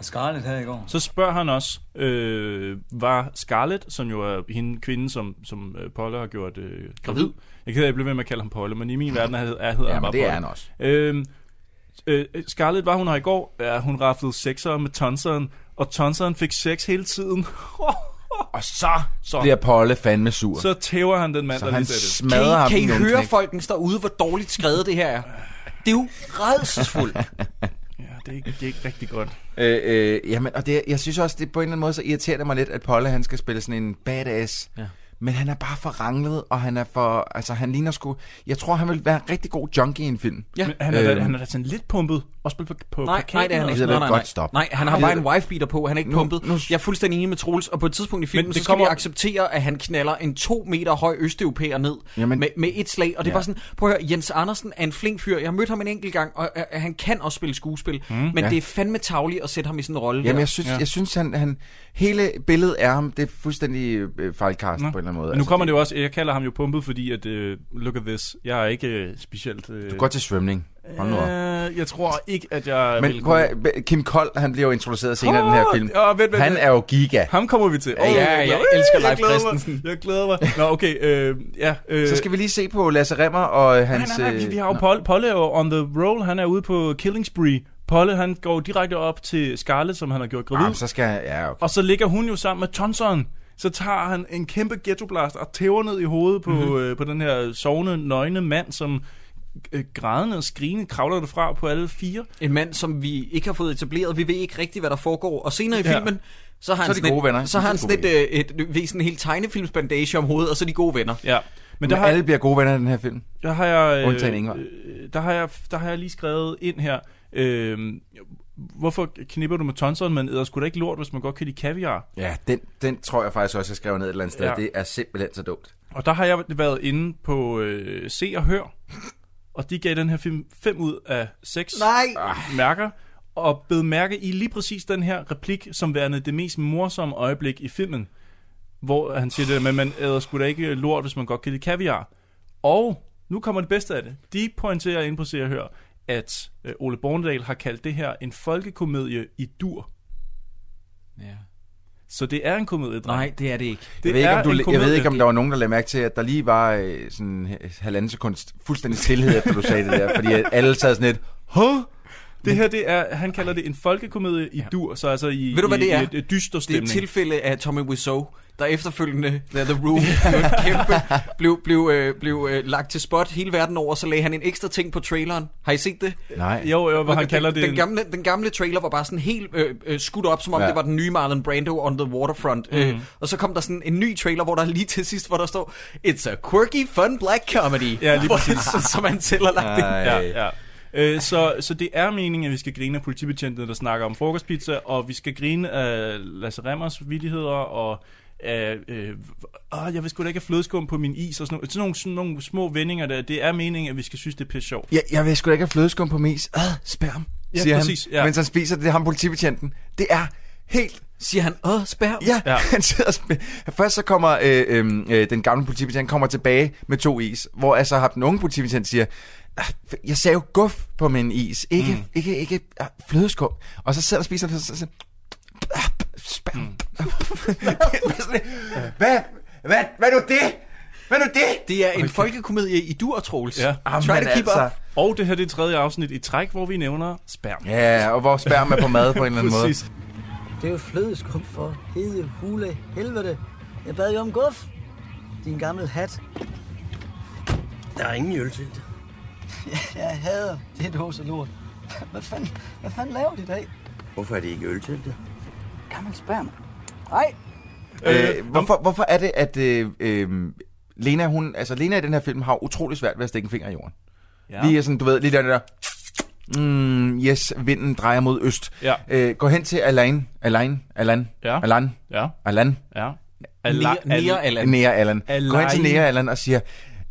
S10: Og Scarlett her i går.
S3: Så spørger han også, øh, var Scarlett, som jo er hende kvinde, som, som øh, Polle har gjort øh, gravid. Jeg kan ikke blive ved med at kalde ham Polle, men i min verden er, er, hedder
S1: Ja,
S3: han
S1: men
S3: bare
S1: det er
S3: Polle.
S1: han også.
S3: Øh, øh, Scarlett var hun her i går, ja, hun raflede sekser med tonseren, og tonseren fik sex hele tiden.
S1: Og så,
S3: så
S1: bliver Polle fandme sur.
S3: Så tæver han den mand,
S1: Så
S3: der
S1: han
S3: lige det.
S1: ham
S4: Kan I,
S1: den
S4: kan I høre folkens derude, hvor dårligt skrevet det her er? Det er jo redselsfuldt.
S3: Det ikke rigtig godt.
S1: Øh, øh, jamen, og det, jeg synes også, det på en eller anden måde, så irriterer det mig lidt, at Polle, han skal spille sådan en badass.
S4: Ja.
S1: Men han er bare for ranglet, og han er for... Altså, han ligner sgu... Jeg tror, han vil være en rigtig god junkie i en film.
S4: Ja.
S3: Men han er, da,
S1: Øhm.
S3: han er da sådan lidt pumpet og spillet på, på
S4: Nej, nej, det er han ikke. Nej,
S1: ved
S4: nej,
S1: godt,
S4: nej.
S1: stop.
S4: nej, han har bare en wifebeater på, han er ikke
S1: Nu-
S4: pumpet.
S1: nu-
S4: Jeg er fuldstændig enig med Troels, og på et tidspunkt i filmen,
S3: det
S4: så skal
S3: kommer-
S4: vi acceptere, at han knaller en to meter høj østeuropæer ned
S1: Jamen-
S4: med, med et slag. Og det
S1: Ja.
S4: var sådan, prøv at høre, Jens Andersen er en flink fyr. Jeg har mødt ham en enkelt gang, og øh, han kan også spille skuespil. Mm, men
S1: Ja.
S4: det er fandme tavligt at sætte ham i sådan en rolle
S1: Jamen,
S4: der.
S1: jeg synes,
S3: Ja.
S1: jeg synes han, han... Hele billedet af ham, det er fuldstændig øh, fejlkast på en anden måde.
S3: Men nu kommer det jo også, jeg kalder ham jo pumpet, fordi at, uh, look at this, jeg er ikke uh, specielt... Uh,
S1: Du går til svømning. Hold nu op.
S3: Jeg tror ikke, at jeg
S1: Men
S3: vil
S1: prøv at, Kim Kold, han bliver jo introduceret senere i den her film.
S3: ja, vent, vent,
S1: han er jo giga.
S3: Ham kommer vi til.
S1: Ja,
S3: Åh,
S1: ja,
S3: jeg,
S4: jeg elsker Leif. Christensen.
S3: Jeg glæder mig. Nå, okay. Øh, ja, øh,
S1: Så skal vi lige se på Lasse Remmer og hans...
S3: Nej, nej, nej, vi, vi har jo Polle er jo on the roll. Han er ude på killing spree. Polle, han går direkte op til Scarlett, som han har gjort gravid.
S1: Ah, så skal. Ja, okay.
S3: Og så ligger hun jo sammen med Johnson. Så tager han en kæmpe ghettoblast og tæver ned i hovedet på,
S1: Mhm.
S3: mm-hmm. øh, på den her sovende, nøgne mand, som øh, grædende og skrigende kravler det fra på alle fire.
S4: En mand, som vi ikke har fået etableret. Vi ved ikke rigtigt, hvad der foregår. Og senere i
S3: Ja.
S4: filmen, så har
S1: Så
S4: han sådan,
S1: gode venner.
S4: så har han sådan et, øh, et, et, sådan en helt tegnefilmsbandage om hovedet, og så de gode venner.
S3: Ja.
S1: Men der har... alle bliver gode venner i den her film.
S3: Der har jeg,
S1: Undtagen Ingvar.
S3: øh, der, har jeg, der har jeg lige skrevet ind her. Øh, hvorfor knipper du med tonseren, men æder sgu da ikke lort, hvis man godt kan lide kaviar?
S1: Ja, den, den tror jeg faktisk også, jeg skrev ned et eller andet sted.
S3: Ja.
S1: Det er simpelthen så dumt.
S3: Og der har jeg været inde på øh, Se og Hør, og de gav den her film 5 ud af 6
S4: Nej.
S3: mærker, og bed mærke i lige præcis den her replik, som værende det mest morsomme øjeblik i filmen, hvor han siger det der med, man æder sgu da ikke lort, hvis man godt kan lide kaviar. Og nu kommer det bedste af det. De pointerer ind på Se og Hør, at øh, Ole Bornedal har kaldt det her en folkekomedie i dur.
S4: Ja.
S3: Så det er en komedie, dreng.
S4: Nej, det er det ikke.
S3: Det
S1: jeg, ved ikke, om du,
S3: en
S1: jeg
S3: komedie.
S1: ved ikke, om der var nogen, der lagde mærke til, at der lige var øh, sådan halvanden sekund fuldstændig stillhed, efter du sagde det der. Fordi alle sad sådan lidt, Huh?
S3: Det her, det er, han kalder det en folkekomedie i dur, så altså i,
S4: Ved du, hvad
S3: i,
S4: det er?
S3: i et, dyster
S4: Det er et
S3: stemning.
S4: tilfælde af Tommy Wiseau, der efterfølgende, da The Room blev kæmpe, blev, blev, øh, blev øh, lagt til spot hele verden over, så lagde han en ekstra ting på traileren. Har I set det?
S1: Nej.
S3: Jo, jo, hvor han
S4: den,
S3: kalder det
S4: Den
S3: en-
S4: gamle, den gamle trailer var bare sådan helt øh, øh, skudt op, som om
S1: Ja.
S4: ja. det var den nye Marlon Brando on the waterfront. Mm. Øh, og så kom der sådan en ny trailer, hvor der lige til sidst, hvor der står, It's a quirky, fun black comedy.
S3: Ja, lige præcis.
S4: som han selv har lagt det.
S3: Ja, ja. Øh, så, så det er meningen, at vi skal grine af politibetjentene, der snakker om frokostpizza, og vi skal grine af Lasse Remmers vildigheder, og af, øh, åh, jeg vil sgu da ikke have flødeskum på min is, og sådan, noget. sådan, nogle, sådan nogle små vendinger der. Det er meningen, at vi skal synes, det er pisse sjovt.
S1: jeg, jeg vil sgu da ikke have flødeskum på mis. Øh, sperm,
S3: Ja,
S1: siger
S3: præcis,
S1: han,
S3: ja.
S1: mens han spiser det, det er ham politibetjenten. Det er helt
S4: Siger han, åh, sperm?
S1: Ja,
S3: Ja.
S1: ja. han sidder og Først så kommer øh, øh, øh, den gamle politibetjent kommer tilbage med to is, hvor altså har den unge politibetjent siger, jeg sagde jo guf på min is, ikke, mm. ikke, ikke ah, flødeskum. Og så sidder og spiser det, så, så. Mm. hvad, hvad, hvad nu det? Hvad nu det?
S4: Det er en okay. folkekomedie i dur, Troels.
S3: Ja.
S1: Ah,
S4: Try to keep
S1: altså.
S4: up.
S3: Og det her det er tredje afsnit i træk, hvor vi nævner sperm.
S1: Ja, og hvor sperm er på mad på en eller anden måde.
S17: Det er jo flødeskum for hede hule helvede. Jeg bad jo om guf. Din gammel hat.
S14: Der er ingen øl til det.
S17: Jeg hader det dåse lort. Hvad fanden, hvad fanden laver de i dag?
S14: Hvorfor er det ikke øl til det?
S17: Gammel sperm. Nej,
S1: Øh, hvorfor, hvorfor er det, at øh, øh, Lena, hun, altså Lena i den her film har utrolig svært ved at stikke en finger i jorden.
S3: Ja.
S1: Lige er sådan, du ved, lige der, der mm, yes, vinden drejer mod øst.
S3: Ja.
S1: Øh, gå hen til Alain, Alain, Alain,
S3: Ja.
S1: Alain,
S3: Ja.
S1: Alain,
S3: Ja.
S4: Nea- Nea Allan.
S1: Nea Allan. Gå hen til
S3: Alain.
S1: Nea Allan og siger,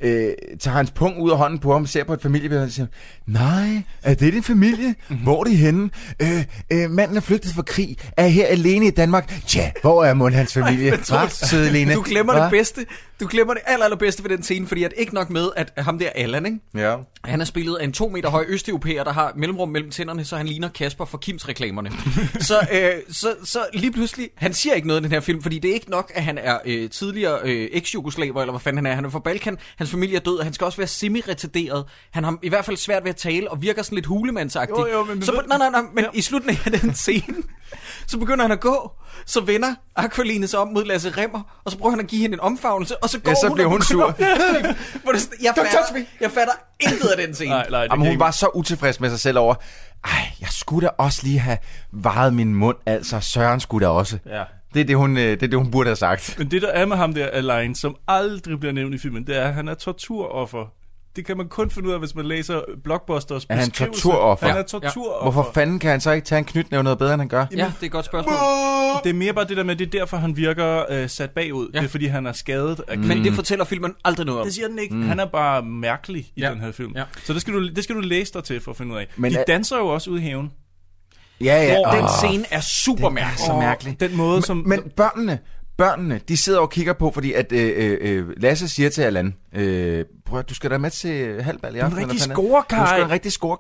S1: øh, tager hans pung ud af hånden på ham, ser på et familiebillede og siger, nej, er det din familie?
S3: Mhm.
S1: Hvor er de henne? Øh, øh, manden er flygtet fra krig, er her alene i Danmark. Tja, hvor er mon hans familie?
S4: Men
S1: Hva,
S4: Troels,
S1: søde Lene?
S4: Du glemmer
S1: Hva?
S4: det bedste. Du glemmer det aller, allerbedste ved den scene, fordi at ikke nok med, at ham der Allan, ikke?
S1: Ja.
S4: Han er spillet af en to meter høj østeuropæer, der har mellemrum mellem tænderne, så han ligner Kasper fra Kims reklamerne. så, øh, så, så lige pludselig, han siger ikke noget i den her film, fordi det er ikke nok, at han er øh, tidligere øh, eks-jugoslaver, eller hvad fanden han er. Han er fra Balkan, hans familie er død, og han skal også være semi-retarderet. Han har i hvert fald svært ved at tale, og virker sådan lidt hulemandsagtig.
S3: Jo, jo, men-
S4: så, nej, nej, nej, men i slutningen af den scene, så begynder han at gå, så vender Aqualine sig om mod Lasse Remmer, og så prøver han at give hende en omfavnelse, og så går
S1: Ja, så
S4: hun
S1: bliver hun sur.
S4: Hvor det, sådan- jeg, fatter, jeg fatter intet af den scene.
S3: Nej, nej,
S1: Jamen, hun var så utilfreds med sig selv over, ej, jeg skulle da også lige have varet min mund, altså Søren skulle da også.
S3: Ja.
S1: Det er det, hun, øh, det er det, hun burde have sagt.
S3: Men det, der er med ham der, Alain, som aldrig bliver nævnt i filmen, det er, at han er torturoffer. Det kan man kun finde ud af, hvis man læser Blockbusters
S1: Er han
S3: beskrivelse.
S1: torturoffer?
S3: Han er
S1: Ja.
S3: torturoffer.
S1: Hvorfor fanden kan han så ikke tage en knytnæve noget bedre, end han gør?
S4: Ja, det er et godt spørgsmål.
S3: Det er mere bare det der med, det er derfor, han virker øh, sat bagud. Ja. Det er fordi, han er skadet af
S4: Men det fortæller filmen aldrig noget om.
S3: Det siger den ikke. Mm. Han er bare mærkelig i
S4: Ja.
S3: den her film.
S4: Ja.
S3: Så det skal, du, det skal du læse dig til for at finde ud af.
S1: Men
S3: Men De
S1: er-
S3: danser jo også ude i haven.
S1: Ja, ja.
S4: Hvor den
S1: Åh,
S4: scene er super mærkelig.
S1: så mærkelig.
S3: Den måde, som...
S1: Men børnene, børnene, de sidder og kigger på, fordi at øh, øh, Lasse siger til Allan, øh, prøv du skal da med til halvbal i aften.
S3: rigtig
S1: eller hvad fanden er-
S3: scorekaj.
S1: Du skal en rigtig score...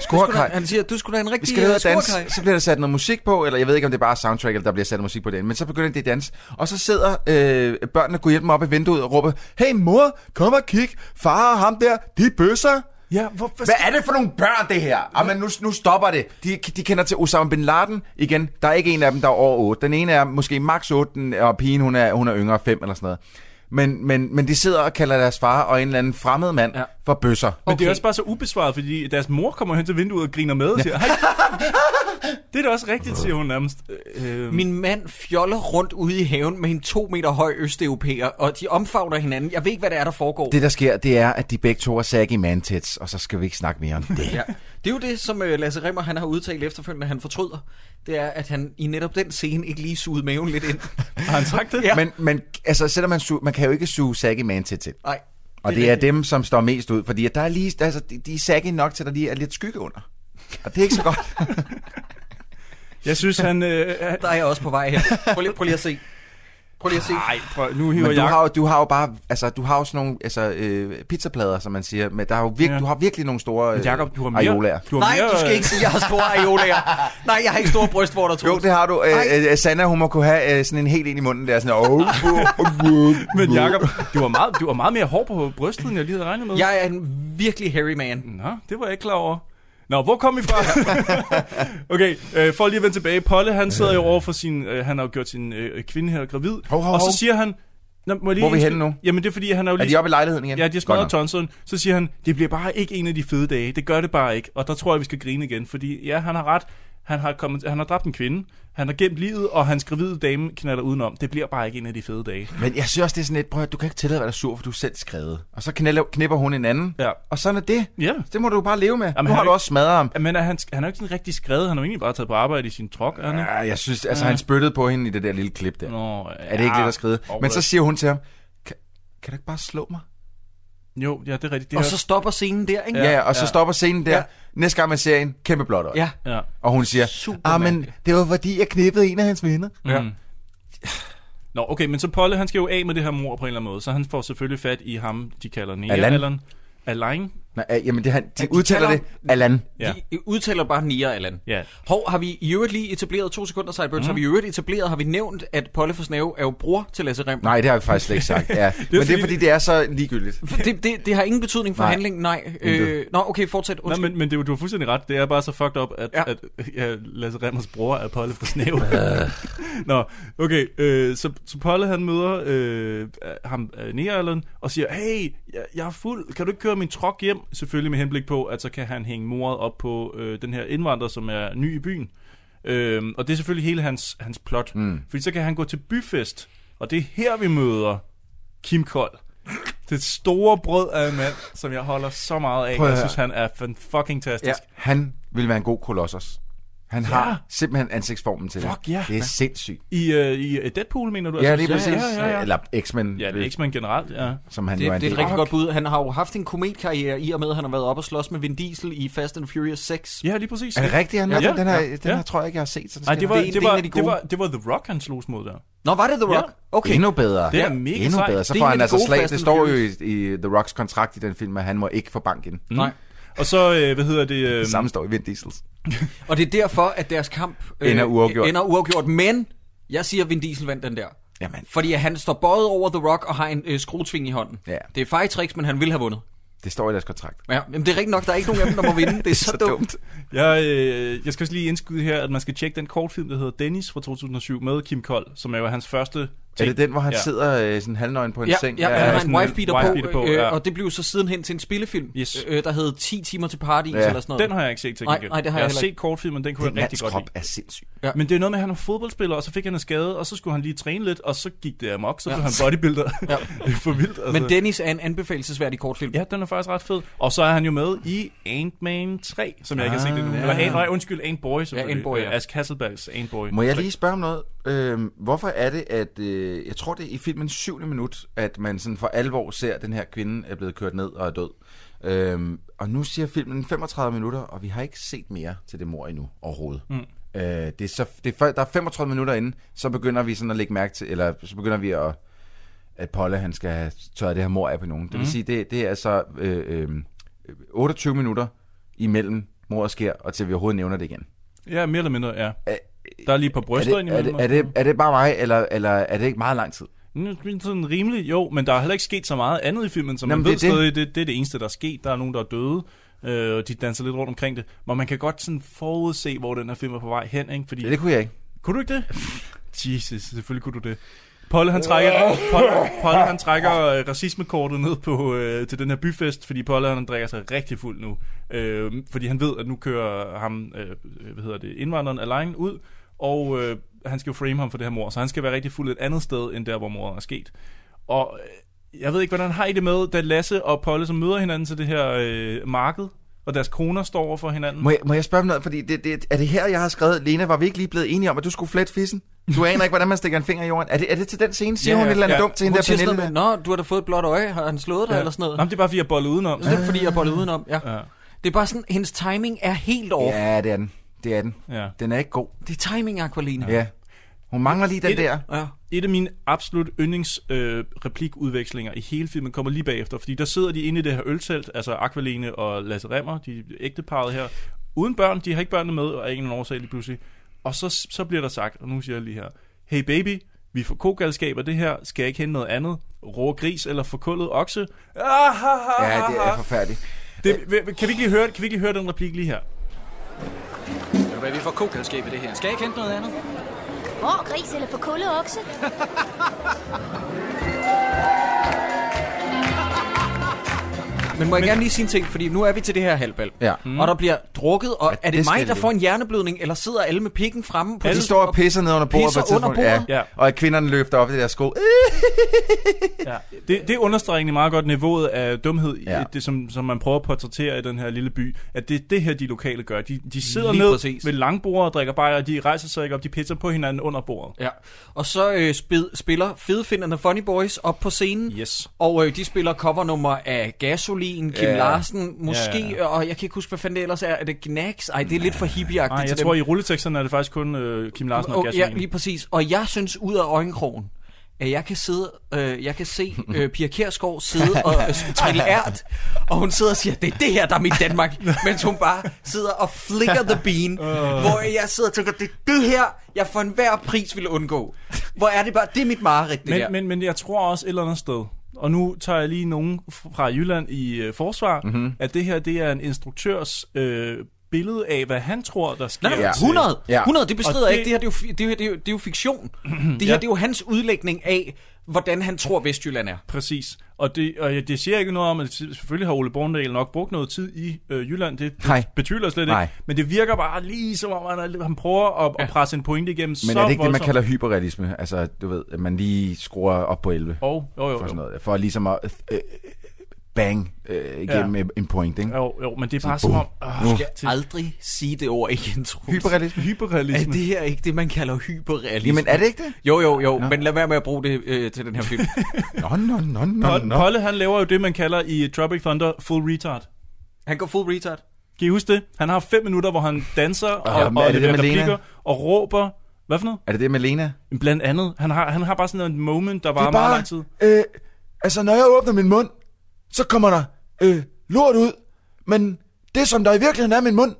S1: Scorekaj.
S4: Han siger, du skulle da en
S1: Vi
S4: rigtig
S1: skal ned og danse,
S4: scorekaj.
S1: så bliver der sat noget musik på, eller jeg ved ikke, om det er bare soundtrack, eller der bliver sat musik på den, men så begynder de at danse. Og så sidder øh, børnene og hjælpe dem op i vinduet og råber, hey mor, kom og kig, far og ham der, de er bøsser.
S3: Ja, hvor,
S1: Hvad er det for nogle børn, det her? Jamen, nu, nu stopper det. De, de kender til Osama Bin Laden. Igen, der er ikke en af dem, der er over 8. Den ene er måske max 8, den- og pigen, hun er, hun er yngre 5 eller sådan noget. Men, men, men de sidder og kalder deres far og en eller anden fremmed mand ja. for bøsser.
S3: Men det er også bare så ubesvaret, fordi deres mor kommer hen til vinduet og griner med og siger, hej. det er da også rigtigt, siger hun nærmest. Øh,
S4: Min mand fjoller rundt ude i haven med en to meter høj østeuropæer, og de omfavner hinanden. Jeg ved ikke, hvad det er, der foregår.
S1: Det, der sker, det er, at de begge to er saggy man-tits, og så skal vi ikke snakke mere om det.
S4: Ja. Det er jo det, som øh, Lasse Remmer han har udtalt efterfølgende, han fortryder. Det er, at han i netop den scene ikke lige sugede maven lidt ind.
S3: har han sagt det?
S4: Ja.
S1: Men, men altså, selvom man, su- man kan jo ikke suge saggy man-tits til.
S4: Nej.
S1: Og det, det er dem, som står mest ud, fordi at der er lige, altså, de, de er saggy nok til, at der lige er lidt skygge under. Og det er ikke så godt.
S3: jeg synes, han... Øh,
S4: Der er jeg også på vej her. Prøv lige, prøv lige at se. Prøv lige at se.
S3: Nej, prøv, nu hiver
S1: Men du
S3: jeg...
S1: har, jo, du har jo bare, altså du har jo sådan nogle altså, øh, pizzaplader, som man siger, men der er jo virke,
S3: Ja.
S1: du har virkelig nogle store øh,
S3: Jakob, du har mere-
S1: aiolaer.
S3: du har
S4: Nej,
S3: mere,
S4: du skal ikke sige, at jeg har store areolaer. Nej, jeg har ikke store brystvorter, tror
S1: Jo, det har du. Øh, øh, Sanna, hun må kunne have øh, sådan en helt ind i munden der, sådan, oh, oh, oh, oh,
S3: Men Jacob, du har, meget, du har meget mere hår på brystet, end jeg lige havde regnet med.
S4: Jeg er en virkelig hairy man.
S3: Nå, det var jeg ikke klar over. Nå, hvor kom vi fra? okay, øh, for lige at vende tilbage. Polle, han sidder jo over for sin... Øh, han har jo gjort sin øh, kvinde her gravid.
S1: Hov, hov,
S3: og så siger han... Nå, må lige
S1: Hvor er vi henne nu?
S3: Jamen, det er fordi, han er jo
S1: Er
S3: lige...
S1: de oppe i lejligheden igen?
S3: Ja, de har smadret
S1: nok.
S3: tonseren. Så siger han, det bliver bare ikke en af de fede dage. Det gør det bare ikke. Og der tror jeg, vi skal grine igen. Fordi ja, han har ret. Han har, kommet, han har dræbt en kvinde. Han har gemt livet, og hans gravide dame knaller udenom. Det bliver bare ikke en af de fede dage.
S1: Men jeg synes også, det er sådan lidt, prøv at, du kan ikke tillade at være sur, for du er selv skrevet. Og så knipper, knipper hun en anden,
S3: Ja.
S1: og sådan er det.
S3: Ja.
S1: Det må du bare leve med.
S3: Jamen,
S1: nu
S3: han
S1: har du
S3: ikke-
S1: også smadret ham.
S3: Men er han, han er jo ikke sådan rigtig skrevet. Han har jo egentlig bare taget på arbejde i sin trok, ikke?
S1: Ja, jeg synes, altså
S3: Ja.
S1: han spyttede på hende i det der lille klip der.
S3: Nå,
S1: Er det ikke lidt at skrive?
S3: Og
S1: Men så siger hun til ham, kan, kan du ikke bare slå mig?
S3: Jo, ja, det er rigtigt. Det
S4: Og så stopper scenen der, ikke?
S1: Ja, ja og så
S3: ja.
S1: stopper scenen der.
S4: Ja.
S1: Næste gang man ser en, kæmpe øje.
S4: Ja.
S3: Ja.
S1: Og hun siger,
S4: Super
S1: ah, men det var fordi, jeg knippede en af hans venner.
S3: Ja. Nå, okay, men så Polle, han skal jo af med det her mor på en eller anden måde, så han får selvfølgelig fat i ham, de kalder Nea
S1: Allan.
S3: Allan.
S1: Nej, øh, jamen det, han, de udtaler det Allan.
S4: Ja. De udtaler bare Nia Allan.
S3: Ja.
S4: Hov, har vi i øvrigt lige etableret, to sekunder Sideburns, mm. har vi i øvrigt etableret, har vi nævnt, at Polle for Snave er jo bror til Lasse Rem?
S1: Nej, det har vi faktisk slet ikke sagt. Ja. det men det er fordi, det er så ligegyldigt.
S4: Det, det, det har ingen betydning for
S1: Nej.
S4: handlingen, nej. Øh, nå, okay, fortsæt.
S3: Nej, men, men det, er du har fuldstændig ret. Det er bare så fucked up, at, ja. at ja, Lasse Remmers bror er Polle fra Snæv. Nå, okay. Øh, så, så Polle han møder øh, ham, øh, Neerland, og siger, hey, jeg, jeg er fuld. Kan du ikke køre min truck hjem? Selvfølgelig med henblik på, at så kan han hænge moret op på øh, den her indvandrer, som er ny i byen. Øh, og det er selvfølgelig hele hans, hans plot. Mm. Fordi så kan han gå til byfest, og det er her, vi møder Kim Kold. Det store brød af en mand, som jeg holder så meget af. Jeg synes, han er fucking tastisk.
S1: Ja. Han vil være en god kolossus. Han
S3: Ja.
S1: har simpelthen ansigtsformen til
S3: Fuck
S1: det.
S3: ja,
S1: det er sindssygt.
S3: I, uh, I Deadpool, mener du?
S1: Ja, det er præcis.
S3: Ja, ja, ja.
S1: Eller X-Men.
S3: Ja, det er X-Men generelt, ja.
S1: Som han
S4: det,
S1: jo er en
S4: det er et rigtig godt bud. Han har jo haft en kometkarriere i og med, at han har været op og slås med Vin Diesel i Fast and Furious 6.
S3: Ja, lige præcis.
S1: Er det rigtigt? Han
S3: Ja,
S1: ja,
S3: ja,
S1: den her,
S3: ja,
S1: den
S3: ja.
S1: her tror jeg ikke, jeg har set. Så
S3: Nej, det var,
S4: Det
S3: det, var,
S4: de
S3: det, var, det var The Rock, han slogs mod der.
S4: Nå, var det The
S3: Ja.
S4: Rock? Okay.
S1: Endnu bedre.
S3: Det er mega
S1: Endnu bedre. Så
S4: Det er
S1: får han altså slag. Det står jo i, i The Rocks kontrakt i den film, at han må ikke få bank ind.
S3: Nej. Og så, øh, hvad hedder det? Øh,
S1: Det samme står i Vin Diesels.
S4: Og det er derfor, at deres kamp øh,
S1: Ender uafgjort.
S4: ender uafgjort. Men jeg siger, at Vin Diesel vandt den der.
S1: Jamen.
S4: Fordi han står bøjet over The Rock og har en øh, skruetving i hånden.
S1: Ja.
S4: Det er fejtricks, men han vil have vundet.
S1: Det står i deres kontrakt.
S4: Ja, men det er rigtigt nok, der er ikke nogen af dem, der må vinde. Det er så,
S1: så
S4: dumt.
S1: dumt.
S3: Jeg, øh, jeg skal også lige indskyde her, at man skal tjekke den kortfilm, der hedder Dennis fra 2007 med Kim Kold, som er jo hans første
S1: Er det den, hvor han
S3: Ja.
S1: sidder øh, sådan halvnøgen på en
S4: Ja,
S1: seng?
S4: ja, han har en wife-beater
S3: wife-beater
S4: på,
S3: på,
S4: øh,
S3: ja.
S4: og det blev så sidenhen til en spillefilm,
S3: Yes.
S4: øh, der hed 10 timer til paradis
S1: Ja.
S4: eller sådan noget.
S3: Den har jeg ikke set til
S4: Nej,
S3: gengæld.
S4: nej, det har
S3: jeg
S4: jeg
S3: har set kortfilmen, den kunne
S1: Den
S3: jeg rigtig godt lide.
S1: er sindssyg.
S4: Ja.
S3: Men det er noget med, at han er fodboldspiller, og så fik han en skade, og så skulle han lige træne lidt, og så gik det amok, så
S4: Ja.
S3: blev han bodybuilder.
S4: Ja.
S3: det er for vildt. Altså.
S4: Men Dennis er en anbefalesværdig kortfilm.
S3: Ja, den er faktisk ret fed. Og så er han jo med i Ant-Man 3, som jeg ikke har set endnu.
S4: Ah,
S3: Eller
S4: ja.
S3: Ant, nej, undskyld, Ant-Boy selvfølgelig.
S4: Ant-Boy, ja.
S3: Ask Hasselbalgs Ant-Boy.
S1: Må jeg lige spørge om noget? Øhm, hvorfor er det, at... Øh, jeg tror, det er i filmens syvende minut, at man sådan for alvor ser, at den her kvinde er blevet kørt ned og er død. Øhm, og nu siger filmen 35 minutter, og vi har ikke set mere til det mor endnu overhovedet.
S3: Mm.
S1: Øh, det er så, det er, der er 35 minutter inden, så begynder vi sådan at lægge mærke til, eller så begynder vi at, at Polle han skal have tørret det her mor af på nogen. Det vil
S3: Mhm.
S1: sige, det, det er altså øh, øh, 28 minutter imellem mordet sker, og til vi overhovedet nævner det igen.
S3: Ja, mere eller mindre, ja. Der er lige et par
S1: Er det, er, det, er, det, er det bare mig, eller, eller er det ikke meget lang tid?
S3: Sådan rimelig, jo, men der er heller ikke sket så meget andet i filmen, som man ved
S1: det er det.
S3: stadig, det, det er det eneste, der er sket. Der er nogen, der er døde, øh, og de danser lidt rundt omkring det. Men man kan godt sådan forudse, hvor den her film er på vej hen, ikke? Fordi,
S1: Ja, det kunne jeg ikke.
S3: Kunne du ikke det? Jesus, selvfølgelig kunne du det. Polle han trækker, Polle, Polle, han trækker øh, racismekortet ned på, øh, til den her byfest, fordi Polle han drikker sig rigtig fuld nu. Øh, fordi han ved, at nu kører ham, øh, hvad hedder det, indvandreren alene ud, og øh, han skal jo frame ham for det her mor, så han skal være rigtig fuld et andet sted, end der, hvor mordet er sket. Og øh, jeg ved ikke, hvordan har I det med, da Lasse og Polle som møder hinanden til det her øh, marked, og deres koner står over for hinanden.
S1: Må jeg, må jeg spørge om noget? Fordi det, det, er det her, jeg har skrevet, Lena, var vi ikke lige blevet enige om, at du skulle flette fissen? Du aner ikke, hvordan man stikker en finger i jorden. Er det, er det til den scene? Siger ja, hun et eller andet ja. dumt til hende
S4: Hun
S1: der Pernille?
S4: med, Nå, du har da fået et blåt øje. Har han slået dig
S3: Ja.
S4: eller sådan noget?
S3: Nå, men det er bare, fordi jeg boller udenom.
S4: Det er fordi, jeg boller udenom, ja.
S3: Ja.
S4: Det er bare sådan, hendes timing er helt off.
S1: Ja, det er den. Det er den.
S3: Ja.
S1: Den er ikke god.
S4: Det er timing, Aqualina.
S1: Ja. Hun mangler lige den
S3: Et-
S1: der.
S4: Ja.
S3: Et af mine absolut yndlings øh, replikudvekslinger i hele filmen kommer lige bagefter, fordi der sidder de inde i det her øltelt, altså Aqualene og Lasse Remmer, de ægteparet her, uden børn, de har ikke børnene med, og af ingen årsag lige pludselig. Og så, så bliver der sagt, og nu siger jeg lige her, hey baby, vi får kogalskab af det her, skal jeg ikke hente noget andet? Rå gris eller forkullet okse? Ah, ha, ha,
S1: Ja, det er forfærdeligt.
S3: Det, kan, vi ikke lige høre, kan vi ikke lige høre den replik lige her?
S11: Ved hvad, vi får kogalskab i det her. Skal jeg ikke hente noget andet?
S9: Rå gris eller for kulde okse?
S4: Men må jeg gerne lige sige en ting, fordi nu er vi til det her halvbal.
S1: Ja.
S4: Mm. Og der bliver drukket, og er det,
S1: det
S4: mig, der
S1: det.
S4: får en hjerneblødning, eller sidder alle med pikken fremme på
S1: De
S4: det-
S1: står og pisser ned under bordet på
S4: pisser
S1: et tidspunkt.
S4: under bordet?
S1: Ja. Og at kvinderne løfter op i det der sko.
S3: Ja. Det, det understreger egentlig meget godt niveauet af dumhed,
S1: Ja.
S3: ja. det, som, som man prøver at portrættere i den her lille by. At det er det her, de lokale gør. De, de sidder
S4: Lige
S3: ned
S4: præcis.
S3: ved langbord og drikker bajer, og de rejser sig ikke op, de pisser på hinanden under bordet.
S4: Ja, og så øh, spil, spiller the Funny Boys op på scenen.
S3: Yes.
S4: Og øh, de spiller covernummer af Gasolin, Kim
S1: Ja.
S4: Larsen, måske,
S3: Ja, ja,
S4: og jeg kan ikke huske, hvad fanden det ellers er. Er det Gnags? Ej, det er lidt for hippieagtigt
S3: Nej, jeg tror,
S4: dem.
S3: i rulleteksterne er det faktisk kun øh, Kim Larsen og
S4: Oh,
S3: Gasolin.
S4: ja, lige præcis. Og jeg synes, ud af øjenkrogen, at jeg kan sidde, øh, jeg kan se øh, Pia Kjærsgaard sidde og øh, trille ært, og hun sidder og siger, det er det her, der er mit Danmark, mens hun bare sidder og flicker the bean, hvor jeg sidder og tænker, det er det her, jeg for enhver pris ville undgå. Hvor er det bare, det er mit mareridt, det
S3: Men,
S4: der.
S3: men, men jeg tror også et eller andet sted, og nu tager jeg lige nogen fra Jylland i øh, forsvar,
S1: Mhm.
S3: mm-hmm. at det her det er en instruktørs øh, billede af, hvad han tror, der sker.
S4: Nej,
S3: til-
S4: 100,
S1: Ja.
S4: 100, det bestrider jeg ikke. Det her, det er jo, det er, jo- det er, det er jo fiktion. Det her,
S3: Ja.
S4: det er jo hans udlægning af, hvordan han tror, Vestjylland er.
S3: Præcis. Og det, og det siger ikke noget om, at selvfølgelig har Ole Borndal nok brugt noget tid i øh, Jylland. Det, det
S1: Nej.
S3: betyder slet
S1: Nej.
S3: ikke. Men det virker bare lige som om, han, han prøver at, at presse en pointe igennem
S1: Men
S3: så
S1: er det ikke det, man
S3: voldsomt.
S1: kalder hyperrealisme? Altså, du ved, at man lige skruer op på 11.
S3: Jo, jo, jo,
S1: For, sådan noget. for ligesom at øh, bang øh, igennem
S3: Ja.
S1: en point, ikke?
S3: Jo, jo, men det er bare som
S1: boom.
S3: om... Øh,
S1: Nu.
S4: Skal aldrig sige det ord igen, Troels.
S1: Hyperrealisme?
S3: Hyperrealisme.
S4: Er det her ikke det, man kalder hyperrealisme?
S1: Jamen, er det ikke det?
S4: Jo, jo, jo, men lad være med at bruge det øh, til den her film.
S1: Nå, nå, nå, nå, nå.
S3: Polle, han laver jo det, man kalder i Tropic Thunder full retard.
S4: Han går full retard.
S3: Kan I huske det? Han har fem minutter, hvor han danser og, og,
S1: er
S3: og
S1: det det
S3: replikker og råber. Hvad for noget?
S1: Er det det med Lena?
S3: Blandt andet. Han har, han har bare sådan en moment, der
S1: er
S3: meget lang tid.
S1: Øh, altså, når jeg åbner min mund, så kommer der øh, lort ud. Men det, som der i virkeligheden er min mund,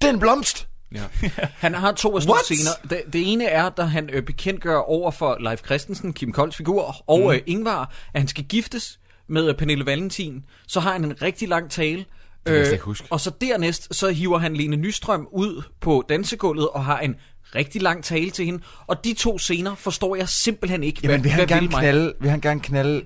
S1: det er en blomst.
S4: Ja. Han har to af scener. Det, det ene er, da han øh, bekendtgør over for Leif Christensen, Kim Kolds figur, og
S1: Mm.
S4: øh, Ingvar, at han skal giftes med øh, Pernille Valentin. Så har han en rigtig lang tale.
S1: huske.
S4: og så dernæst, så hiver han Lene Nystrøm ud på dansegulvet og har en rigtig lang tale til hende. Og de to scener forstår jeg simpelthen ikke,
S1: Jamen, vil han, gerne
S4: vil
S1: knalde, vil han gerne knalde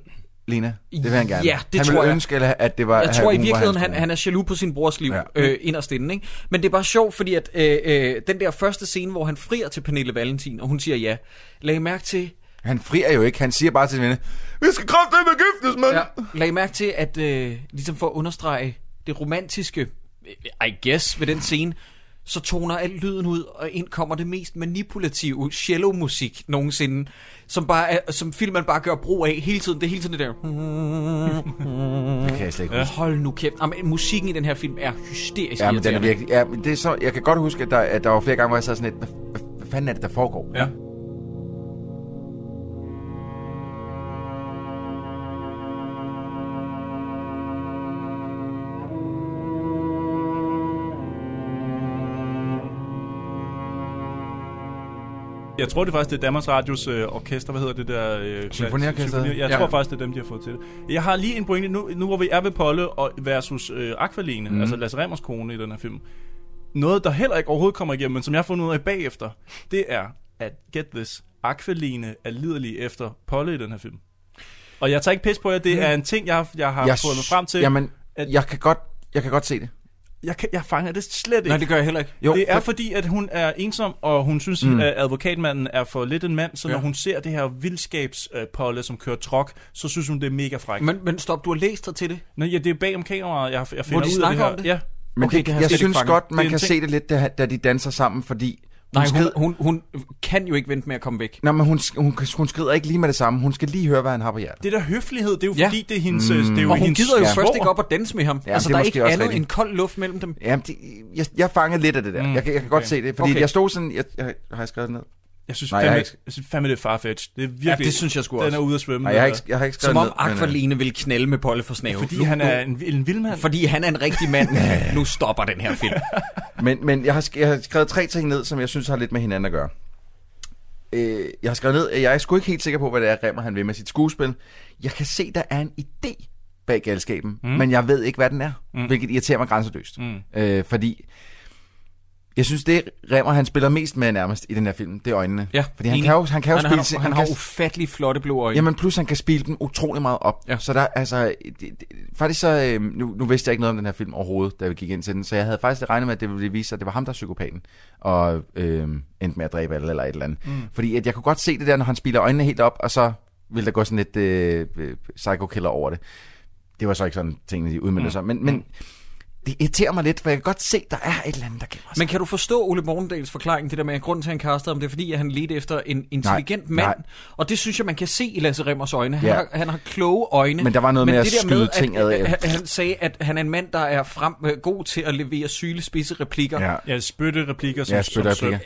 S1: Lena? Det vil han gerne.
S4: Ja, det
S1: han
S4: tror jeg.
S1: ønske, eller, at det var...
S4: Jeg tror i virkeligheden, han, han er jaloux på sin brors liv
S1: Ja.
S4: øh, inderst inde, ikke? Men det er bare sjovt, fordi at øh, øh, den der første scene, hvor han frier til Pernille Valentin, og hun siger ja, lag mærke til,
S1: Han frier jo ikke. Han siger bare til hende, vi skal kraftedeme giftes, mand!
S4: ja, lag mærke til, at øh, ligesom for at understrege det romantiske, øh, I guess, ved den scene, så toner alt lyden ud, og ind kommer det mest manipulative cello-musik nogensinde, som, bare er, som filmen bare gør brug af hele tiden. Det er hele tiden det der...
S1: Det kan jeg slet ikke huske.
S4: Hold nu kæft. Jamen, musikken i den her film er hysterisk
S1: Ja, men den er virkelig... Ja, men det er så, jeg kan godt huske, at der, at der var flere gange, hvor jeg sad sådan lidt, hvad, hvad, hvad fanden er det, der foregår?
S3: Ja. Jeg tror det faktisk, det er Danmarks Radios øh, orkester. Hvad hedder det der? Øh,
S1: Symfoniorkestret?
S3: symfoni- Jeg
S1: Ja.
S3: tror faktisk, det er dem, de har fået til det. Jeg har lige en pointe. Nu, nu hvor vi er ved Polle og versus øh, Aqualene,
S1: Mhm.
S3: mm. altså Lasse Remmers kone i den her film. Noget, der heller ikke overhovedet kommer igennem, men som jeg har fundet ud af bagefter, det er, at get this, Aqualene er liderlig efter Polle i den her film. Og jeg tager ikke pis på jer, det er en ting, jeg har, jeg har
S1: Jeg
S3: fundet
S1: s-
S3: frem til.
S1: Jamen,
S3: at
S1: jeg kan godt, jeg kan godt se det.
S3: Jeg, kan, jeg fanger det slet ikke.
S4: Nej, det gør jeg heller ikke.
S1: Jo,
S3: det er
S1: for-
S3: fordi, at hun er ensom, og hun synes,
S1: Mm.
S3: at advokatmanden er for lidt en mand, så
S4: Ja.
S3: når hun ser det her vildskabspolle, som kører trok, så synes hun, det er mega frækt.
S4: Men, men stop, du har læst dig til det?
S3: Nå, ja, det er bag om kameraet, jeg, jeg finder
S4: de
S3: ud af det
S4: snakker
S3: her.
S4: om det?
S3: Ja.
S1: Men
S4: Okay, det jeg
S1: jeg synes godt, man kan
S3: ting.
S1: se det lidt, da, da de danser sammen, fordi...
S4: Nej, hun,
S1: skrider,
S4: hun, hun kan jo ikke vente med at komme væk.
S1: Nå, men hun, hun, hun skrider ikke lige med det samme. Hun skal lige høre, hvad han har på hjertet.
S3: Det der høflighed, det er jo
S4: Ja.
S3: fordi, det er hendes...
S1: Mm.
S3: Det er jo
S4: Og hun
S3: hendes
S4: gider jo
S1: Ja.
S4: først ikke op og danse med ham.
S1: Ja,
S4: altså,
S1: det er
S4: der er ikke andet
S1: rigtigt.
S4: end kold luft mellem dem.
S1: Jamen, de, jeg, jeg fangede lidt af det der.
S3: Mm.
S1: Jeg, kan, jeg kan godt
S3: Okay.
S1: se det, fordi
S4: Okay.
S1: jeg stod sådan... Jeg, jeg, har jeg skrevet det ned?
S3: Jeg synes
S1: Nej,
S3: fandme, jeg,
S1: ikke-
S3: jeg synes fandme, det er farfetch. Det er virkelig...
S4: Ja, det synes jeg sgu
S3: Den
S4: også.
S3: er ude at svømme.
S1: Nej, jeg har
S3: den
S1: ikke, jeg har ikke
S4: Som om
S1: men, øh,
S4: Aqualine vil knalde med Polle for snave.
S3: Fordi
S4: Nu-
S3: han er en, en vild mand.
S4: Fordi han er en rigtig mand. nu stopper den her film.
S1: Men, men jeg, har, jeg har skrevet tre ting ned, som jeg synes har lidt med hinanden at gøre. Øh, jeg har skrevet ned, at jeg er sgu ikke helt sikker på, hvad det er, Remmer han vil med sit skuespil. Jeg kan se, der er en idé bag galskaben, mm. men jeg ved ikke, hvad den er,
S3: mm.
S1: hvilket irriterer mig grænseløst.
S3: Mm.
S1: Øh, fordi jeg synes, det Remmer, han spiller mest med nærmest i den her film, det er øjnene.
S4: Ja,
S1: fordi han
S4: enig.
S1: kan jo, han kan jo
S4: han,
S1: spille...
S4: han, han,
S1: kan
S4: har ufattelig flotte blå øjne.
S1: Jamen plus han kan spille dem utrolig meget op.
S4: Ja.
S1: Så der, altså, det, det, faktisk så, øh, nu, nu vidste jeg ikke noget om den her film overhovedet, da vi gik ind til den, så jeg havde faktisk regnet med, at det ville vise sig, at det var ham, der er psykopaten, og øh, endte med at dræbe alle eller et eller andet.
S3: Mm.
S1: Fordi at jeg kunne godt se det der, når han spiller øjnene helt op, og så ville der gå sådan lidt øh, øh, psycho-killer over det. Det var så ikke sådan, tingene de udmyndte
S3: Mm.
S1: sig. Men, men det irriterer mig lidt, for jeg kan godt se, der er et eller andet, der gemmer sig.
S4: Men kan du forstå Ole Morgendals forklaring, det der med, at grunden til, at han kastede ham, det er fordi, at han ledte efter en intelligent
S1: Nej,
S4: mand.
S1: nej.
S4: Og det synes jeg, man kan se i Lasse Remmers øjne. Han,
S1: Ja.
S4: har, han har kloge øjne.
S1: Men der var noget med at skyde ting ad-
S4: at, at, han sagde, at han er en mand, der er frem, øh, god til at levere syle, spidse replikker.
S1: Ja.
S3: Ja, spytte replikker som,
S1: Ja, spytte replikker.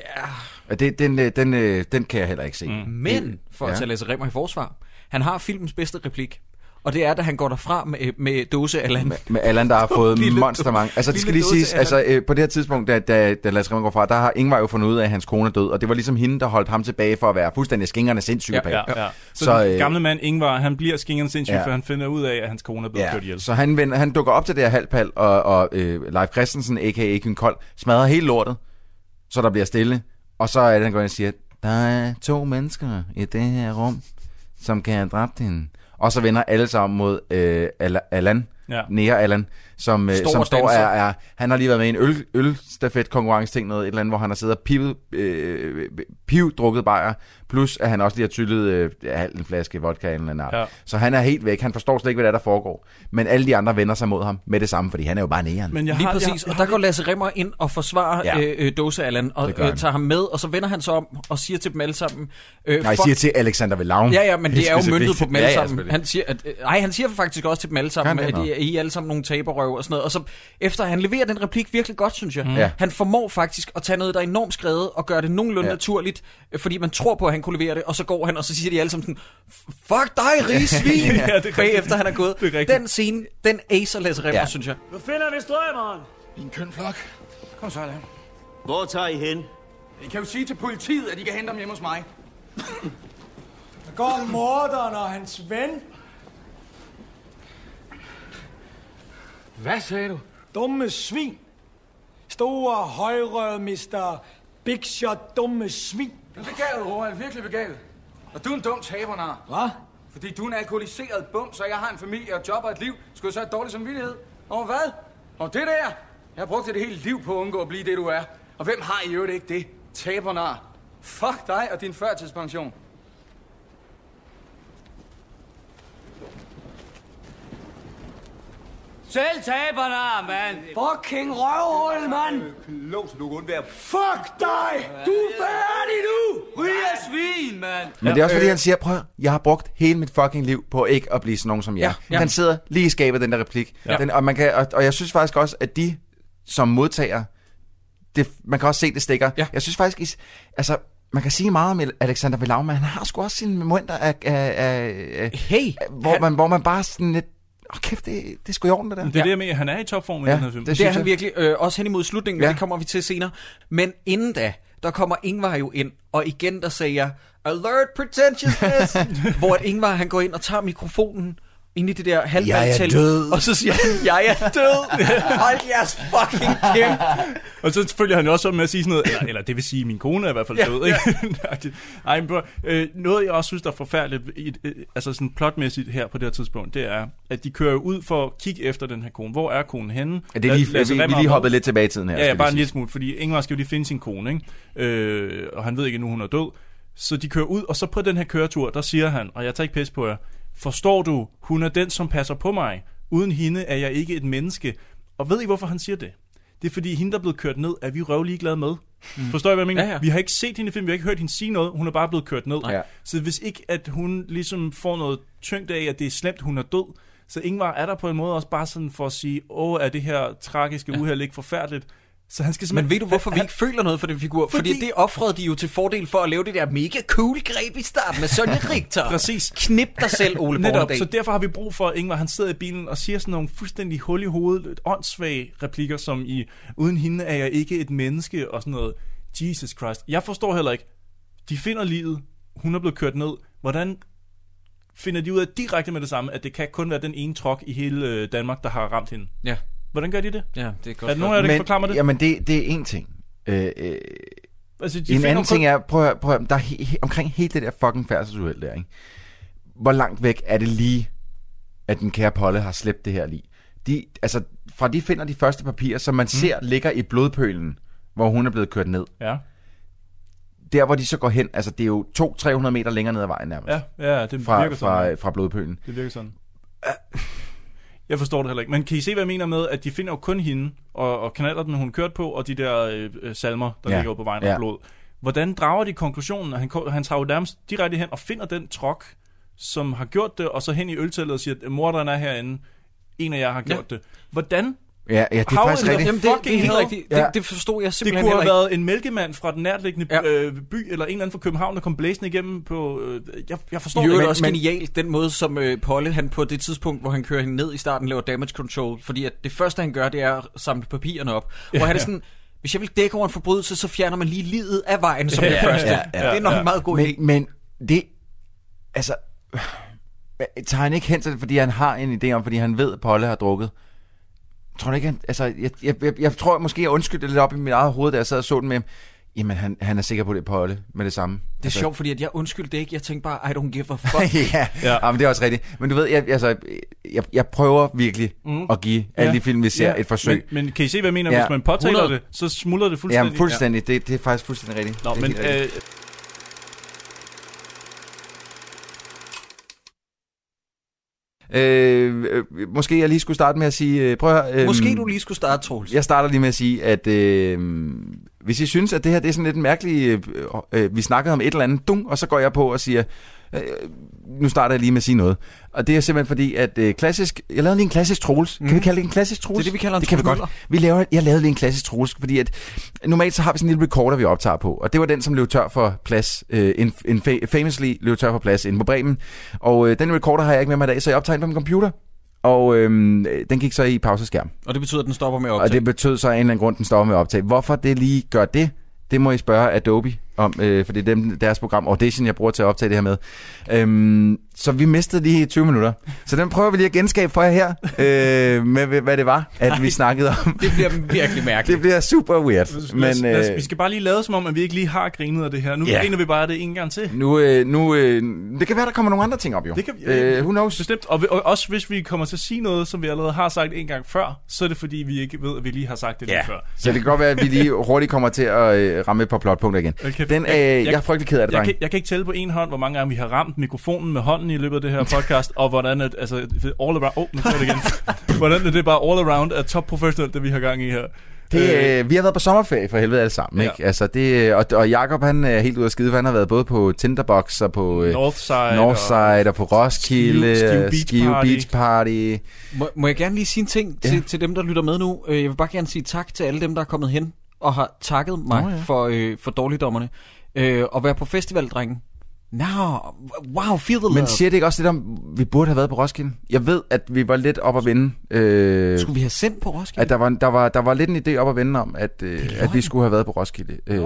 S1: Og det, den, øh, den, øh, den kan jeg heller ikke se. Mm.
S4: Men, for at tage Lasse Remmer i forsvar, han har filmens bedste replik. Og det er, da han går derfra med, med dåse Allan. Med,
S1: med Allan, der har fået monster mange. Altså, det skal lige siges, altså, øh, på det her tidspunkt, da, da, da Lars Remmer går fra, der har Ingvar jo fundet ud af, at hans kone er død, og det var ligesom hende, der holdt ham tilbage for at være fuldstændig skingerne sindssyg.
S3: Ja, ja, ja. Så, så den
S1: øh,
S3: gamle mand Ingvar, han bliver skingerne sindssyg,
S1: Ja.
S3: for han finder ud af, at hans kone er blevet kørt ihjel.
S1: Så han, vender, han dukker op til det her halvpal, og, og øh, Leif Christensen, a.k.a. Kyn Kold, smadrer hele lortet, så der bliver stille. Og så er det, han går ind og siger, der er to mennesker i det her rum, som kan have dræbt hende. Og så vender alle sammen mod øh, Al- Allan,
S3: Ja.
S1: Nea Allan, som, øh,
S4: Står
S1: som står er, er, han har lige været med i en øl, ølstafet konkurrence ting, noget, et eller andet, hvor han har siddet og pivet, øh, piv drukket bajer, plus at han også lige har tyllet øh, ja, en flaske vodka eller anden art.
S3: Ja.
S1: Så han er helt væk, han forstår slet ikke, hvad der, er, der foregår. Men alle de andre vender sig mod ham med det samme, fordi han er jo bare næren.
S3: Men jeg
S4: Lige
S3: har,
S4: præcis,
S3: jeg,
S4: og der går Lasse Remmer ind og forsvarer
S1: Ja.
S4: ja. øh, Dåse Allan, og øh, tager ham med, og så vender han sig om og siger til dem alle sammen... Øh,
S1: Nej, jeg
S4: fuck-
S1: siger til Alexander Velavn.
S4: Ja, ja, men det er jo myndet på dem alle
S1: Ja, ja,
S4: sammen.
S1: selvfølgelig.
S4: Han siger, at, øh, nej, han siger faktisk også til dem alle sammen, at? I, I er alle sammen nogle og sådan noget. Og så efter han leverer den replik virkelig godt, synes jeg.
S1: Mm. Ja.
S4: Han formår faktisk at tage noget, der er enormt skrevet, og gøre det nogenlunde
S1: Ja.
S4: ja. naturligt, øh, fordi man tror på, at han kunne levere det, og så går han, og så siger de alle sammen sådan, fuck dig, rigsvin,
S3: Ja, det er rigtigt.
S4: bagefter han er gået.
S3: Det er.
S4: Den scene, den acer Lasse Remmer,
S1: Ja.
S4: ja. synes jeg.
S10: Nu finder vi strømmeren.
S8: I en køn flok. Kom så, Allan.
S14: Hvor tager I hen?
S8: I kan jo sige til politiet, at I kan hente ham hjemme hos mig.
S10: Der går morderen og hans ven.
S11: Hvad sagde du?
S10: Dumme svin. Store højrøde Mr. Big Shot dumme svin.
S11: Du er begavet, Roald. Virkelig begavet. Og du er en dum tabernar.
S10: Hvad?
S11: Fordi du er en alkoholiseret bum, så jeg har en familie og job og et liv. Skulle jeg så have dårlig samvittighed? Og hvad? Og det der? Jeg har brugt det hele liv på at undgå at blive det, du er. Og hvem har i øvrigt ikke det? Tabernar. Fuck dig og din førtidspension.
S15: Selv taberne, mand!
S10: Fucking røvhul, mand.
S16: Lov, så du kan undvære.
S10: Fuck dig. Du er færdig nu.
S15: Ryg af svin, mand!
S1: Men det er også fordi, han siger, prøv jeg har brugt hele mit fucking liv på ikke at blive sådan nogen som jer.
S4: Ja, ja.
S1: Han sidder lige i skabet, den der replik.
S3: Ja.
S1: Den, og, man kan, og, og jeg synes faktisk også, at de som modtager, det, man kan også se, det stikker.
S4: Ja.
S1: Jeg synes faktisk, is, altså, man kan sige meget om Alexander Velau, men han har sgu også sine momenter af, af, af,
S4: Hey,
S1: hvor, man, hvor man bare sådan lidt, åh oh, kæft, det, det er sgu i orden, det der.
S3: Det er det, jeg mener. Han er i topform i
S1: Ja,
S3: den her film.
S1: det
S4: Det er han virkelig, øh, også hen imod slutningen, ja.
S1: Ja.
S4: det kommer vi til senere. Men inden da, der kommer Ingvar jo ind, og igen der sagde jeg, Alert pretentiousness! hvor at Ingvar han går ind og tager mikrofonen ind i det der halvvalgtelt,
S1: død.
S4: og så siger han, jeg er død! Hold jeres fucking kæft!
S3: Og så følger han også op med at sige sådan noget, eller, eller det vil sige, min kone er i hvert fald
S4: Ja,
S3: død, ikke? Ej, men bro, øh, noget jeg også synes, der er forfærdeligt, i, øh, altså sådan plotmæssigt her på det her tidspunkt, det er, at de kører ud for at kigge efter den her kone. Hvor er konen henne?
S1: Ja, det er lige,
S3: Lad- Lasse
S1: vi, vi lige hoppet lidt tilbage i tiden her.
S3: Ja, ja, bare en lille smule, fordi Ingvar skal jo lige finde sin kone, ikke? Øh, og han ved ikke nu, hun er død. Så de kører ud, og så på den her køretur, der siger han, og jeg tager ikke pis på jer, forstår du, hun er den, som passer på mig. Uden hende er jeg ikke et menneske. Og ved I, hvorfor han siger det? Det er fordi, hende, der er blevet kørt ned, er vi røv ligeglade med. Mm. Forstår I, hvad jeg mener?
S4: Ja, ja.
S3: Vi har ikke set hende i film, vi har ikke hørt hende sige noget, hun er bare blevet kørt ned.
S1: Ja.
S3: Så hvis ikke, at hun ligesom får noget tyngde af, at det er slemt, hun er død, så Ingvar er der på en måde også bare sådan for at sige, åh, er det her tragiske uheld ikke forfærdeligt? Så han skal simpelthen...
S4: Men ved du, hvorfor vi ikke føler noget for den figur? Fordi,
S3: Fordi-
S4: det offrede de jo til fordel for at lave det der mega cool greb i starten med Sonja Richter.
S3: Præcis.
S4: Knip dig selv, Ole
S3: Netop,
S4: Bornedal.
S3: så derfor har vi brug for, at Ingvar han sidder i bilen og siger sådan nogle fuldstændig hul i hovedet, åndssvage replikker, som i, uden hende er jeg ikke et menneske, og sådan noget. Jesus Christ. Jeg forstår heller ikke. De finder livet, hun er blevet kørt ned. Hvordan finder de ud af direkte med det samme, at det kan kun være den ene trok i hele øh, Danmark, der har ramt hende?
S4: Ja.
S3: Hvordan gør de det?
S4: Ja, det er godt.
S3: Er der nogen af jer, der kan forklare mig det?
S1: Jamen, det, det er en ting. Øh, øh,
S3: Altså, de
S1: en
S3: finder
S1: anden ting er, prøv, at høre- prøv, at høre, der er he, he, omkring hele det der fucking færdselsuheld der, ikke? Hvor langt væk er det lige, at den kære Polle har slæbt det her lige? De, altså, fra de finder de første papirer, som man mm. ser ligger i blodpølen, hvor hun er blevet kørt ned.
S3: Ja.
S1: Der, hvor de så går hen, altså det er jo 200-300 meter længere ned ad vejen nærmest.
S3: Ja, ja, det
S1: fra,
S3: virker sådan.
S1: fra, fra blodpølen.
S3: Det virker sådan. Jeg forstår det heller ikke. Men kan I se, hvad jeg mener med, at de finder jo kun hende, og, og kanaler den, hun kørte på, og de der øh, øh, salmer, der
S1: Ja.
S3: ligger på vejen
S1: Ja.
S3: ja. blod. Hvordan drager de konklusionen? Han, han tager jo nærmest direkte hen og finder den trok, som har gjort det, og så hen i øltællet og siger, at morderen er herinde. En af jer har gjort ja. det. Hvordan
S1: Ja, ja, det er
S3: How
S1: faktisk rigtigt.
S4: Jamen, det, det er helt rigtigt. Det,
S1: Ja.
S4: det forstod jeg
S3: Det
S4: simpelthen
S3: kunne have været en mælkemand fra den nærliggende
S4: Ja.
S3: øh, by, eller en eller anden fra København, der kom blæsende igennem på... Øh, jeg, jeg forstår
S4: I
S3: det
S4: øvrigt
S3: ikke.
S4: også genialt, den måde, som øh, Polle, han på det tidspunkt, hvor han kører hende ned i starten, laver damage control. Fordi at det første, han gør, det er at samle papirerne op.
S3: Ja.
S4: Hvor han er sådan, hvis jeg vil dække over en forbrydelse, så fjerner man lige livet af vejen som
S1: Ja,
S4: det
S1: ja,
S4: første.
S1: ja, ja,
S4: det er nok
S1: ja.
S4: en meget god
S1: men,
S4: idé.
S1: Men det, altså, tager han ikke hen til det, fordi han har en idé om, fordi han ved, at Polle har drukket? Tror du ikke, han, altså, jeg, jeg, jeg, jeg tror måske, jeg undskyldte lidt op i mit eget hoved, da jeg sad og så den med. Jamen, han, han er sikker på, det er Polle med det samme.
S4: Det er sjovt, fordi at jeg undskyldte ikke. Jeg tænkte bare, I don't give a fuck.
S1: ja, ja. ja, men det er også rigtigt. Men du ved, jeg, altså, jeg, jeg prøver virkelig
S3: Mm.
S1: at give alle
S3: Ja.
S1: de film, vi ser,
S3: Ja.
S1: et forsøg.
S3: Men, men kan I se, hvad jeg mener? Hvis man påtaler
S1: 100.
S3: det, så smuldrer det fuldstændig.
S1: Ja, fuldstændig. Det, det er faktisk fuldstændig rigtigt.
S3: Nå,
S1: det er
S3: men
S1: rigtigt.
S3: øh,
S1: Øh, øh, måske jeg lige skulle starte med at sige... Øh, prøv at, høre, øh,
S4: Måske du lige skulle starte, Troels.
S1: Jeg starter lige med at sige, at øh, hvis I synes, at det her det er sådan lidt mærkeligt... Øh, øh, vi snakkede om et eller andet, dung, og så går jeg på og siger... Øh, nu starter jeg lige med at sige noget. Og det er simpelthen fordi, at øh, klassisk... Jeg lavede lige en klassisk Troels. Mm. Kan vi kalde det en klassisk Troels?
S4: Det er det, vi kalder en
S1: det kan vi godt. Vi laver, jeg lavede lige en klassisk Troels, fordi at normalt så har vi sådan en lille recorder, vi optager på. Og det var den, som løb tør for plads. Øh, en, en fa- famously løb tør for plads inde på Bremen. Og øh, den recorder har jeg ikke med mig i dag, så jeg optager den på min computer. Og øh, den gik så i pauseskærm.
S4: Og det betyder, at den stopper med at
S1: Og det betød så af en eller anden grund, den stopper med at optage. Hvorfor det lige gør det, det må I spørge Adobe om, øh, for det er dem, deres program Audition, jeg bruger til at optage det her med. Øhm, så vi mistede lige 20 minutter. Så den prøver vi lige at genskabe for jer her, øh, med hvad det var, at vi snakkede om.
S4: Det bliver virkelig mærkeligt.
S1: det bliver super weird.
S3: Men,
S1: Men
S3: lad os,
S1: øh,
S3: vi skal bare lige lade som om, at vi ikke lige har grinet af det her. Nu
S1: Ja.
S3: griner vi bare det en gang til.
S1: nu, øh, nu øh, det kan være, der kommer nogle andre ting op jo.
S3: Det kan,
S1: øh, who knows?
S3: Bestemt. Og, og også hvis vi kommer til at sige noget, som vi allerede har sagt en gang før, så er det fordi, vi ikke ved, at vi lige har sagt det
S1: Ja,
S3: lige før.
S1: så det kan godt være, at vi lige hurtigt kommer til at øh, ramme et par plotpunkter igen.
S3: Okay.
S1: Den, øh, jeg, jeg er frygtelig ked af det,
S3: jeg, kan, jeg kan ikke tælle på en hånd, hvor mange gange vi har ramt mikrofonen med hånden i løbet af det her podcast, og hvordan at, altså, all around, oh, nu det igen. hvordan er det bare all around er top professionelt, det vi har gang i her.
S1: Det, øh, vi har været på sommerferie for helvede alle sammen,
S3: Ja.
S1: ikke? Altså det, og, og Jakob han er helt ude af skide, for han har været både på Tinderbox og på øh,
S3: Northside
S1: Northside og, og på Roskilde,
S3: Skive- Skive
S1: øh,
S3: Beach
S1: Skive
S3: Party.
S1: Beach Party.
S4: Må, må jeg gerne lige sige en ting til, til dem, der lytter med nu? Øh, Jeg vil bare gerne sige tak til alle dem, der er kommet hen og har takket mig
S1: Nå,
S4: oh,
S1: ja.
S4: for, øh, for dårligdommerne. Øh, og være på festival, drengen. Now, wow, feel the love.
S1: Men siger det ikke også lidt om, vi burde have været på Roskilde? Jeg ved, at vi var lidt op at vinde. Øh,
S4: Skulle vi have sendt på Roskilde?
S1: at der var, der, var, der var lidt en idé op at vinde om, at, øh, at vi skulle have været på Roskilde. Øhm,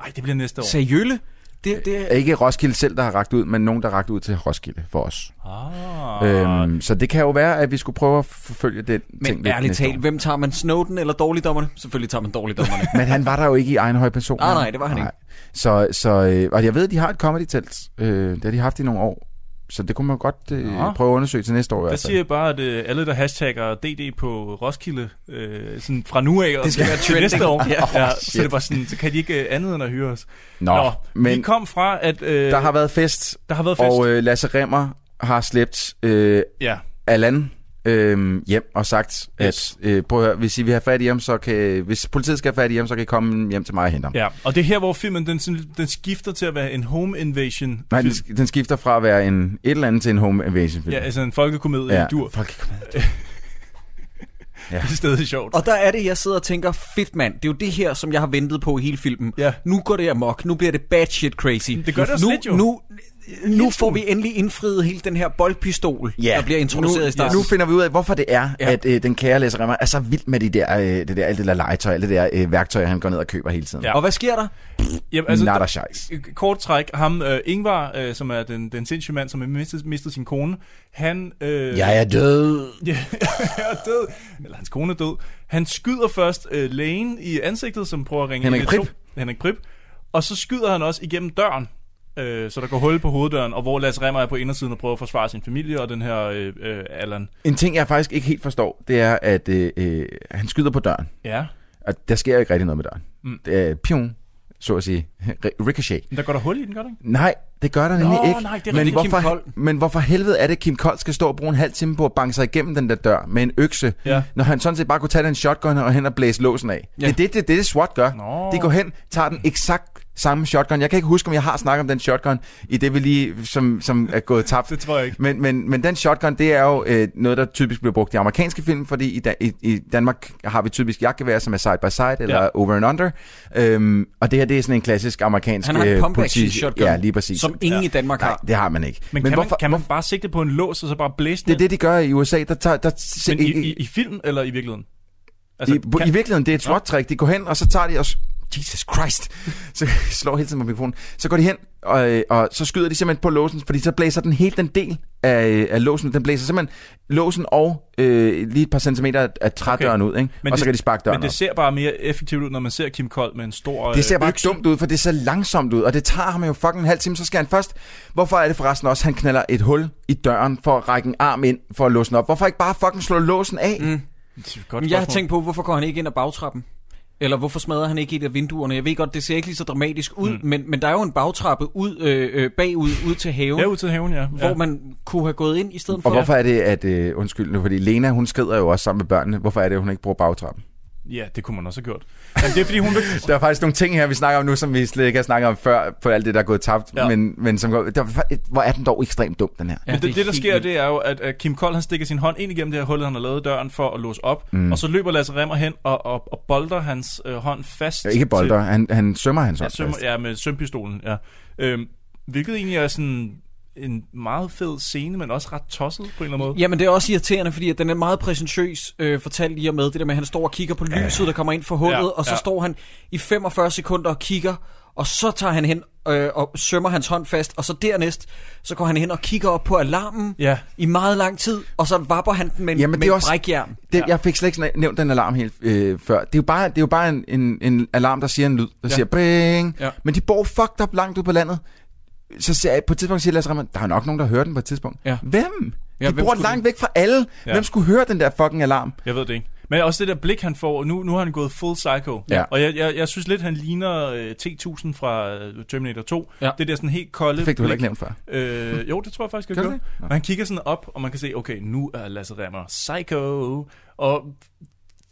S3: Ej, det bliver næste år.
S4: Seriølle? Det, det er...
S1: ikke Roskilde selv, der har ragt ud, men nogen, der har ragt ud til Roskilde for os.
S3: Ah.
S1: Øhm, så det kan jo være, at vi skulle prøve at forfølge den ting
S4: Men ærligt talt, hvem tager man Snowden eller dårligdommerne? Selvfølgelig tager man dårligdommerne.
S1: Men han var der jo ikke i egen høj person.
S4: Nej, nej, det var han ikke.
S1: Så, så, øh, og jeg ved, at de har et comedy telt. Øh, det har de haft i nogle år. Så det kunne man godt øh, prøve at undersøge til næste år.
S3: Der siger jeg bare, at øh, alle, der hashtagger DD på Roskilde, øh, sådan fra nu af og
S4: Det skal være
S3: til
S4: trending.
S3: næste år,
S4: Ja.
S3: ja,
S1: Oh,
S3: så,
S1: shit.
S3: er det bare sådan, så kan de ikke øh, andet end at hyre os.
S1: Nå,
S3: Nå
S1: men-
S3: vi kom fra, at... Øh,
S1: Der har været fest.
S3: Der har været fest.
S1: Og øh, Lasse Remmer har slæbt øh,
S3: Ja.
S1: Allan øh, hjem og sagt,
S3: Yes.
S1: at øh, prøv at høre, hvis I vil have fat i ham, så kan, hvis politiet skal have fat i ham, så kan I komme hjem til mig og hente ham.
S3: Ja, og det er her, hvor filmen den, den skifter til at være en home invasion
S1: Nej, den, den skifter fra at være en et eller andet til en home invasion film.
S3: Ja, altså en folkekomedie
S1: Ja,
S3: i dur.
S1: folkekomedie.
S3: ja. Det er stadig sjovt.
S4: Og der er det, jeg sidder og tænker, fedt mand, det er jo det her, som jeg har ventet på i hele filmen.
S3: Ja.
S4: Nu går det amok, nu bliver det bad shit crazy.
S3: Det gør det også
S4: nu,
S3: lidt jo.
S4: Nu, nu får vi endelig indfriet hele den her boldpistol, der bliver introduceret
S1: nu,
S4: i starten.
S1: Nu finder vi ud af, hvorfor det er,
S4: Ja.
S1: ja. at øh, den kære Lasse Remmer er så vild med de der, øh, det der, alt det der legetøj, alt det der øh, værktøj, han går ned og køber hele tiden.
S3: Ja.
S4: Og hvad sker der?
S3: Jamen,
S1: Altså,
S3: der-
S1: Nada scheis.
S3: Kort træk, ham øh, Ingvar, øh, som er den, den sindssyge mand, som har mistet, mistet sin kone, han... Øh,
S1: Jeg er død.
S3: Ja, jeg er død. Eller hans kone er død. Han skyder først øh, lægen i ansigtet, som prøver at ringe...
S1: Henrik
S3: 112.
S1: Prip.
S3: Henrik Prip. Og så skyder han også igennem døren, øh, så der går hul på hoveddøren, og hvor Lasse Remmer er på indersiden og prøver at forsvare sin familie og den her øh, øh, Allan.
S1: En ting, jeg faktisk ikke helt forstår, det er, at øh, øh, han skyder på døren.
S3: Ja.
S1: Og der sker jo ikke rigtig noget med døren.
S3: Mm.
S1: Det er pion, så at sige. Ri- Ricochet.
S3: Men der går der hul i den, gør der ikke?
S1: Nej, Det gør der nemlig
S3: Nå,
S1: ikke.
S3: nej, det er
S1: men,
S3: Kim
S1: hvorfor,
S3: Kold.
S1: men hvorfor helvede er det, Kim Kold skal stå og bruge en halv time på at banke sig igennem den der dør med en økse,
S3: Ja.
S1: når han sådan set bare kunne tage den shotgun og hen og blæse låsen af.
S3: Ja.
S1: Det er det, det, det, det SWAT gør.
S3: Nå.
S1: De går hen, tager den eksakt samme shotgun. Jeg kan ikke huske, om jeg har snakket om den shotgun i det, vi lige, som, som er gået tabt.
S3: Det tror jeg ikke.
S1: Men, men, men den shotgun, det er jo øh, noget, der typisk bliver brugt i amerikanske film, fordi i, da, i, i Danmark har vi typisk jagtgevær, som er side by side, eller
S4: ja.
S1: over and under. Øhm, og det her, det er sådan en klassisk amerikansk
S4: Han har en
S1: øh, politi-
S4: shotgun,
S1: Ja, lige præcis.
S4: som ingen i Danmark
S1: Nej,
S4: har.
S1: det har man ikke.
S3: Men, kan, man, kan man bare sigte på en lås, og så bare blæse
S1: Det er det, de gør i USA. Der tager, der,
S3: Men i, i, i film eller i virkeligheden?
S1: Altså, I, kan... I virkeligheden, det er et SWAT-trick. De går hen, og så tager de og... Jesus Christ! Så slår hele tiden på mikrofonen. Så går de hen, og, øh, og så skyder de simpelthen på låsen, fordi så blæser den helt den del af, af låsen. Den blæser simpelthen låsen og øh, lige et par centimeter af- trædøren okay. ud, ikke?
S3: Men
S1: og så
S3: det,
S1: kan de sparke døren
S3: Men det
S1: op.
S3: ser bare mere effektivt ud, når man ser Kim Kold med en stor
S1: Det ser
S3: øh,
S1: bare
S3: økse.
S1: dumt ud, for det ser langsomt ud, og det tager ham jo fucking en halv time, så skal han først... Hvorfor er det forresten også, han knaller et hul i døren for at række en arm ind for at låse den op? Hvorfor ikke bare fucking slå låsen af?
S4: Mm.
S3: Godt
S4: Men jeg har tænkt på, hvorfor går han ikke ind ad bagtrappen? Eller hvorfor smadrer han ikke et af vinduerne? Jeg ved godt, det ser ikke lige så dramatisk ud, mm. men, men der er jo en bagtrappe ud, øh, øh, bagud ud til haven.
S3: Ja, ud til haven, ja.
S4: Hvor
S3: Ja.
S4: man kunne have gået ind i stedet for.
S1: Og hvorfor er det, at... Øh, undskyld nu, fordi Lena, hun skrider jo også sammen med børnene. Hvorfor er det, at hun ikke bruger bagtrappen?
S3: Ja, det kunne man også have gjort. Men det er fordi, hun vil...
S1: Der er faktisk nogle ting her, vi snakker om nu, som vi slet ikke har snakket om før, på alt det, der er gået tabt.
S3: Ja.
S1: Ja. Men, men som går, der, er- hvor er den dog ekstremt dum, den her.
S3: Ja, Men det, det, der sker, det er jo, at, at Kim Kold han stikker sin hånd ind igennem det her hul, han har lavet døren for at låse op, mm. Og så løber Lasse Remmer hen og, og, og bolder hans øh, hånd fast.
S1: Ja, ikke bolder,
S3: til-
S1: han, han sømmer hans
S3: ja,
S1: hånd
S3: sømmer,
S1: fast.
S3: ja, med sømpistolen, ja. Øhm, hvilket egentlig er sådan en meget fed scene, men også ret tosset på en eller anden måde.
S4: Jamen det er også irriterende, fordi at den er meget præsentøs øh, fortalt i og med det der med, at han står og kigger på lyset, der kommer ind fra hullet,
S3: Ja,
S4: og så
S3: ja.
S4: står han i 45 sekunder og kigger, og så tager han hen øh, og sømmer hans hånd fast, og så dernæst, så går han hen og kigger op på alarmen
S3: ja.
S4: i meget lang tid, og så vapper han den med, en-
S1: Jamen,
S4: med
S1: det er også,
S4: brækjern.
S1: det, Jeg fik slet ikke nævnt den alarm helt øh, før. Det er jo bare, det er jo bare en, en, en alarm, der siger en lyd. Der
S4: Ja.
S1: siger bing.
S4: Ja.
S1: Ja. Men de bor fucked up langt ud på landet. Så siger jeg, på et tidspunkt siger Lasse Remmer, der er nok nogen, der hører den på et tidspunkt.
S4: Ja.
S1: Hvem?
S4: Ja,
S1: De
S4: hvem
S1: bor langt væk fra alle.
S3: Ja.
S1: Hvem skulle høre den der fucking alarm?
S3: Jeg ved det ikke. Men også det der blik, han får. Nu, nu har han gået full psycho.
S1: Ja.
S3: Og jeg, jeg, jeg synes lidt, han ligner øh, T-1000 fra øh, Terminator 2.
S4: Ja.
S3: Det der sådan helt kolde
S1: Det fik du heller ikke nævnt før.
S3: Øh, jo, det tror jeg faktisk, jeg gjorde.
S1: det?
S3: Men han kigger sådan op, og man kan se, okay, nu er Lasse Remmer psycho. Og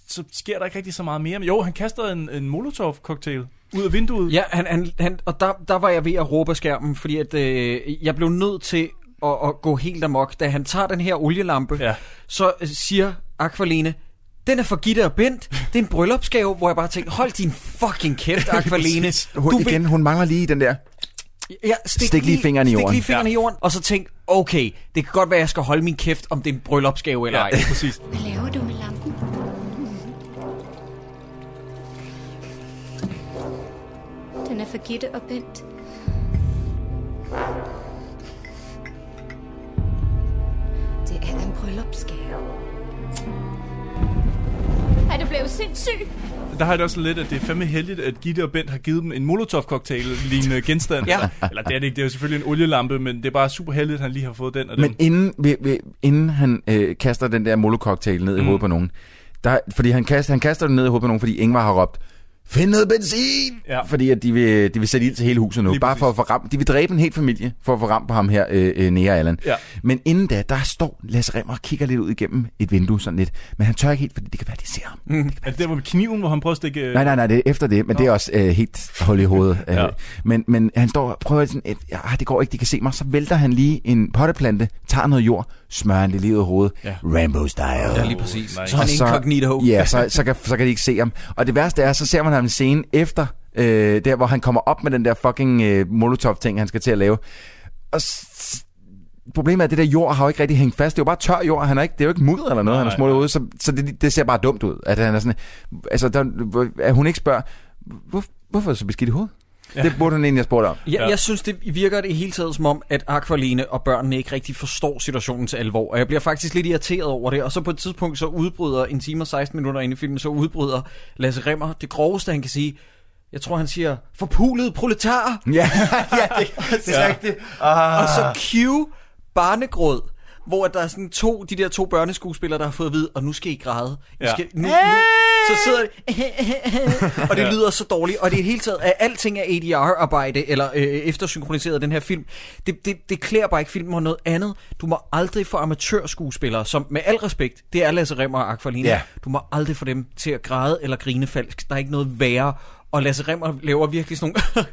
S3: så sker der ikke rigtig så meget mere. Men jo, han kaster en, en Molotov-cocktail ud af vinduet.
S4: Ja, han, han, han, og der, der var jeg ved at råbe af skærmen, fordi at, øh, jeg blev nødt til at, at gå helt amok. Da han tager den her olielampe,
S3: Ja.
S4: så øh, siger Aqualene, den er for Gitte og Bent. Det er en bryllupsgave, hvor jeg bare tænkte, hold din fucking kæft, Aqualene.
S1: Hun, igen, hun mangler lige den der.
S4: Ja,
S1: Stik lige fingeren i
S4: Stik
S1: jorden.
S4: lige fingeren
S1: Ja.
S4: i jorden, og så tænk, okay, det kan godt være, at jeg skal holde min kæft, om det er en bryllupsgave eller
S3: Ja,
S4: ej.
S3: præcis.
S9: Hvad laver du med for Gitte og Bent. Det er en bryllupsgave. Er du blevet sindssyg?
S3: Der har jeg det også lidt, at det er fandme heldigt, at Gitte og Bent har givet dem en Molotov-cocktail-lignende genstand.
S4: Ja.
S3: Eller det er det ikke, det er jo selvfølgelig en olielampe, men det er bare super heldigt, at han lige har fået den og den.
S1: Men inden, vi, vi, inden han øh, kaster den der molococktail ned i
S3: Mm.
S1: hovedet på nogen, der, fordi han kaster, han kaster den ned i hovedet på nogen, fordi Ingvar har råbt, find noget benzin!
S3: Ja.
S1: Fordi at de vil, de vil sætte ild til hele huset nu.
S3: Lige
S1: bare
S3: præcis.
S1: for at få ram, de vil dræbe en hel familie, for at få ram på ham her, øh, øh, Nea Allan.
S3: Ja.
S1: Men inden da, der står Lasse Remmer og kigger lidt ud igennem et vindue sådan lidt. Men han tør ikke helt, fordi det kan være, de ser ham.
S3: Mm. Er det der med kniven, hvor han prøver at stikke... øh,
S1: Nej, nej, nej, det er efter det, men Nå. det er også øh, helt hul i hovedet.
S3: Ja.
S1: ja. men, men han står og prøver sådan, et, ja, det går ikke, de kan se mig. Så vælter han lige en potteplante, tager noget jord, smører han det lige ud af hovedet.
S4: Ja.
S1: Rambo-style.
S4: Ja, lige præcis.
S3: nice.
S4: Så er han
S1: Og
S4: incognito.
S1: Ja, så, så, kan, så kan de ikke se ham. Og det værste er, så ser man ham en scene efter, øh, der hvor han kommer op med den der fucking øh, molotov-ting, han skal til at lave. Og s- problemet er, at det der jord har jo ikke rigtig hængt fast. Det er jo bare tør jord. Han er ikke, det er jo ikke mudder eller noget,
S3: Nej,
S1: han har smuttet ud. Så, så det, det, ser bare dumt ud. At han er sådan, altså, der, at hun ikke spørger, hvor, hvorfor er det så beskidt i hovedet? Ja. Det burde hun egentlig have spurgt om.
S4: Jeg, jeg synes, det virker det hele taget som om, at Aqualene og børnene ikke rigtig forstår situationens alvor. Og jeg bliver faktisk lidt irriteret over det. Og så på et tidspunkt, så udbryder en time og 16 minutter ind i filmen, så udbryder Lasse Remmer det groveste, han kan sige. Jeg tror, han siger, forpulet proletar.
S1: Ja, ja det, det er
S4: Ja.
S1: rigtigt. Ah.
S4: Og så cue barnegråd, hvor der er sådan to, de der to børneskuespillere, der har fået at vide, og nu skal I græde. I
S3: Ja.
S4: skal, nu, nu, så sidder det, og det lyder så dårligt, og det er helt taget, at alting er ADR-arbejde, eller øh, eftersynkroniseret den her film. Det, det, det klæder bare ikke filmen og noget andet. Du må aldrig få amatørskuespillere, som med al respekt, det er Lasse Remmer og Aquafina,
S1: Ja.
S4: du må aldrig få dem til at græde eller grine falsk. Der er ikke noget værre. Og Lasse Remmer laver virkelig sådan nogle...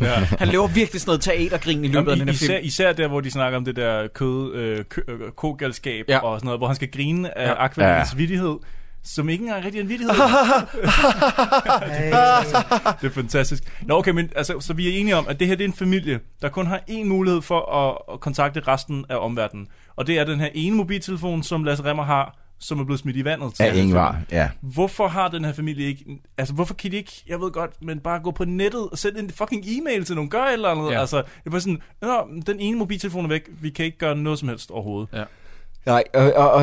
S3: Ja.
S4: Han laver virkelig sådan noget teatergrin i løbet
S3: Jamen,
S4: af den her
S3: især,
S4: film.
S3: især der, hvor de snakker om det der kød, øh, kø, øh, kogalskab
S4: Ja.
S3: og sådan noget, hvor han skal grine af
S4: Ja.
S3: Aquamanens
S1: Ja.
S3: vittighed, som ikke engang rigtig er en vittighed. det, er fantastisk. det er fantastisk. Nå, okay, men altså, så vi er enige om, at det her det er en familie, der kun har én mulighed for at, at kontakte resten af omverdenen. Og det er den her ene mobiltelefon, som Lasse Remmer har, som er blevet smidt i vandet. til her
S1: Ingvar, ja.
S3: Hvorfor har den her familie ikke... Altså, hvorfor kan de ikke, jeg ved godt, men bare gå på nettet og sende en fucking e-mail til nogen, gør et eller andet.
S4: Ja.
S3: Ja. Altså, det bare sådan, Nå, den ene mobiltelefon er væk, vi kan ikke gøre noget som helst overhovedet.
S4: Ja.
S1: Nej, og, og, og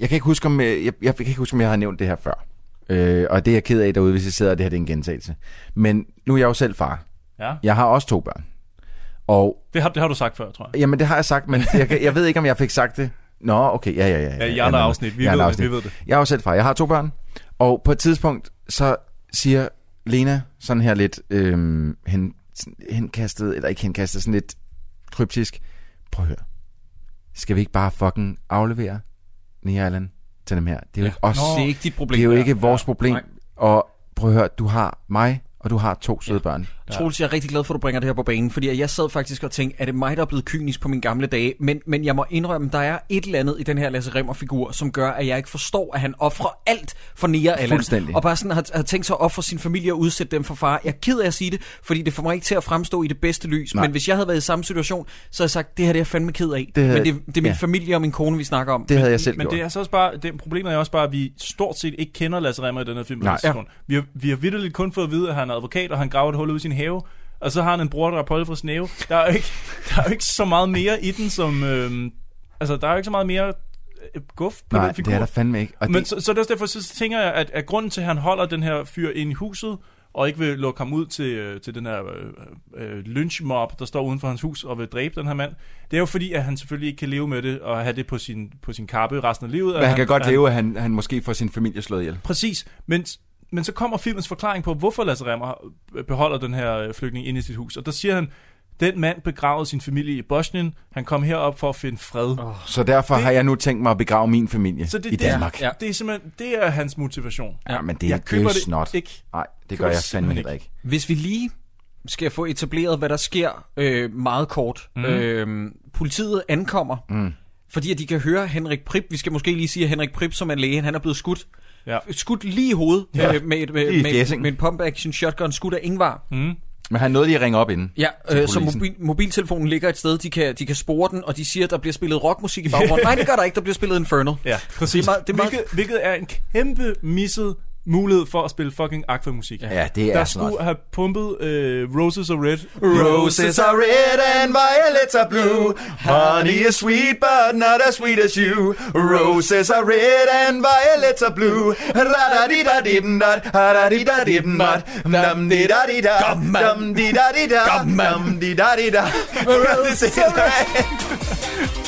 S1: jeg kan ikke huske, om øh, jeg, jeg kan ikke huske, om jeg har nævnt det her før. Øh, og det er jeg ked af derude, hvis jeg sidder, og det her det er en gentagelse. Men nu er jeg jo selv far.
S3: Ja.
S1: Jeg har også to børn. Og
S3: Det har, det har du sagt før, tror jeg.
S1: Jamen, det har jeg sagt, men jeg, jeg ved ikke, om jeg fik sagt det. Nå, okay, ja, ja, ja.
S3: Ja, i andre
S1: men-
S3: afsnit. Vi
S1: i
S3: ved det, vi ved det.
S1: Jeg er jo selv far. Jeg har to børn. Og på et tidspunkt, så siger Lena sådan her lidt øhm, hen, henkastet, eller ikke henkastet, sådan lidt kryptisk. Prøv at høre. Skal vi ikke bare fucking aflevere Nia til dem her? Det er jo
S4: Ja.
S1: ikke os.
S4: Nå. Det er ikke dit problem.
S1: Det er jo
S4: Ja.
S1: ikke vores
S4: Ja.
S1: problem.
S4: Nej.
S1: Og prøv at høre, du har mig, og du har to søde børn.
S4: Troels, jeg er rigtig glad for, at du bringer det her på banen, fordi jeg sad faktisk og tænkte, er det mig, der er blevet kynisk på mine gamle dage? Men, men jeg må indrømme, der er et eller andet i den her Lasse Remmer-figur, som gør, at jeg ikke forstår, at han offrer alt for Nia Allan.
S1: Fuldstændig.
S4: Og bare sådan har, har tænkt sig at ofre sin familie og udsætte dem for far. Jeg er ked af at sige det, fordi det får mig ikke til at fremstå i det bedste lys.
S1: Nej.
S4: Men hvis jeg havde været i samme situation, så havde jeg sagt, det her det er jeg fandme ked af.
S1: Det havde-
S4: men det, det er min
S1: ja.
S4: familie og min kone, vi snakker om.
S1: Det havde jeg selv
S3: Men
S1: gjort.
S3: det er så også bare, det, problemet er også bare, at vi stort set ikke kender Lasse Remmer i den her film.
S1: Nej.
S3: tidspunkt. Vi har, vi har vidderligt kun fået at vide, at han er advokat, og han graver et hul ud i sin have. Og så har han en bror, der er på fra sin have. Der er jo ikke, der er jo ikke så meget mere i den, som... Øhm, altså, der er jo ikke så meget mere øh, guf på
S1: Nej,
S3: den figur.
S1: det er der fandme ikke. Og
S3: Men
S1: det,
S3: så, så er derfor, så tænker jeg, at, at grunden til, at han holder den her fyr ind i huset, og ikke vil lukke ham ud til, øh, til den her øh, øh, lynchmob, der står uden for hans hus og vil dræbe den her mand, det er jo fordi, at han selvfølgelig ikke kan leve med det, og have det på sin, på sin kappe resten af livet.
S1: men han kan godt
S3: at
S1: leve, at han, han måske får sin familie slået ihjel.
S3: Præcis, men, men så kommer filmens forklaring på, hvorfor Lasse Remmer beholder den her øh, flygtning inde i sit hus. Og der siger han, den mand begravede sin familie i Bosnien. Han kom herop for at finde fred. Oh.
S1: Så derfor
S3: Det-
S1: har jeg nu tænkt mig at begrave min familie
S3: Så det,
S1: i Danmark.
S3: Ja. Det er simpelthen det er hans motivation.
S1: Ja, men det er
S3: jeg
S1: det
S3: køber det
S1: snot.
S3: ikke.
S1: Nej, det gør jeg fandme
S3: simpelthen
S1: heller ikke.
S4: Hvis vi lige skal få etableret, hvad der sker øh, meget kort. Mm. Øh, politiet ankommer,
S1: Mm.
S4: fordi at de kan høre Henrik Prip. Vi skal måske lige sige, at Henrik Prip, som er læge, han er blevet skudt.
S3: Ja.
S4: Skudt lige i hovedet
S1: Ja.
S4: med, et, med, med,
S1: fjæsingen.
S4: med en pump-action shotgun skudt af Ingvar.
S3: Mm.
S1: Men han nåede lige at ringe op inden.
S4: Ja, øh, så mobil, mobiltelefonen ligger et sted, de kan, de kan spore den, og de siger, at der bliver spillet rockmusik i baggrunden. Nej, det gør der ikke, der bliver spillet Infernal.
S3: Ja, præcis.
S4: Det er meget, det er meget,
S3: hvilket, hvilket er en kæmpe misset mulighed for at spille fucking Aqua-musik.
S1: Ja, det er
S3: Der skulle have pumpet øh, Roses are Red.
S1: Roses are red and violets are blue. Honey is sweet, but not as sweet as you. Roses are red and violets are blue. ra da di da dim da da di da dim da dum di da di da dum di da di da dum di da di da. Roses are red.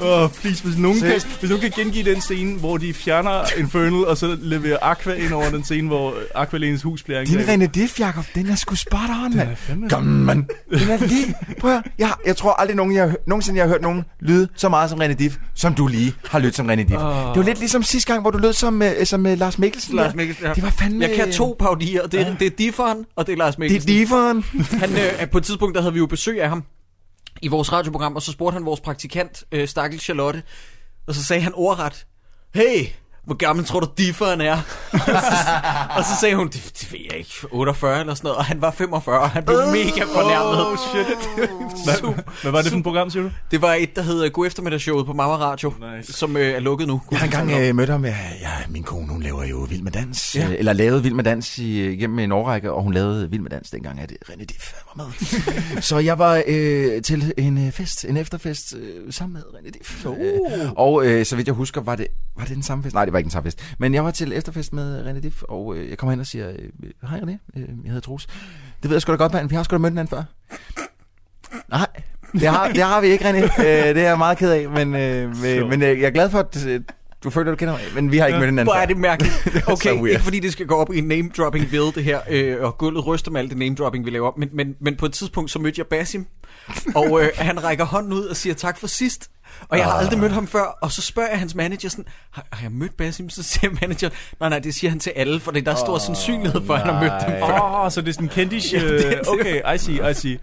S3: Oh, please, hvis nogen, kan,
S1: Seriøst?
S3: hvis nogen kan gengive den scene, hvor de fjerner Infernal, og så leverer Aqua ind over den scene, hvor Aqualenes hus bliver
S1: Din
S3: angrebet.
S1: René Diff, Jacob, den er sgu spot on, mand.
S3: er
S1: Kom, mand. Den er lige... Prøv at, jeg, jeg tror aldrig nogen, jeg, nogensinde, jeg har hørt nogen lyde så meget som René Diff, som du lige har lyttet som René Diff.
S4: Åh.
S1: Det var lidt ligesom sidste gang, hvor du lød som, uh, som uh, Lars Mikkelsen.
S4: Lars. Mikkelsen, ja.
S1: Det var fandme...
S4: Jeg kan to paudier. Det er, det er Differen, og det er Lars
S1: Det er
S4: Mikkelsen.
S1: Differen.
S4: Han, øh, på et tidspunkt, der havde vi jo besøg af ham i vores radioprogram, og så spurgte han vores praktikant, øh, Stakkel Charlotte, og så sagde han ordret, hey, hvor gammel tror du differen er? og så sagde hun, det, det ved jeg ikke, 48 eller sådan noget, og han var 45, og han blev mega fornærmet.
S3: Oh, shit. Hvad, hvad var det for et program, siger du?
S4: Det var et, der hed God Eftermiddagsshowet på Mamma Radio,
S3: Nice.
S4: som øh, er lukket nu.
S1: Jeg har engang øh, mødt ham. Ja, ja, min kone, hun laver jo Vild med Dans.
S4: Ja.
S1: Ja. Eller lavede Vild med Dans i, igennem en årrække, og hun lavede Vild med Dans dengang, at René Diff var med. så jeg var øh, til en øh, fest, en efterfest, øh, sammen med René Diff.
S4: Uh.
S1: Øh, og øh, så vidt jeg husker, var det, var det den samme fest? Nej, det var ikke en fest. Men jeg var til efterfest med René Diff, og øh, jeg kommer hen og siger, øh, hej René, øh, jeg hedder Troels. Det ved jeg sgu da godt, mand. Vi har sgu da mødt hinanden før. Nej, det har, det har vi ikke, René. Øh, det er jeg meget ked af, men, øh, men, men øh, jeg er glad for, at øh, du føler, du kender mig, men vi har ikke mødt hinanden
S4: Hvor er det mærkeligt. Okay, ikke fordi det skal gå op i en name-dropping ved det her, øh, og gulvet ryster med alt det name-dropping, vi laver, men, men, men på et tidspunkt, så mødte jeg Basim, og øh, han rækker hånden ud og siger tak for sidst. Og jeg har
S1: Ah.
S4: aldrig mødt ham før, og så spørger jeg hans manager sådan, har, har jeg mødt Basim? Så siger manageren, nej nej, det siger han til alle, for der er stor sandsynlighed for, at han har mødt dem før.
S3: Åh, oh, så det er sådan kendish...
S4: Ja,
S3: øh,
S4: det.
S3: okay, I see, I see.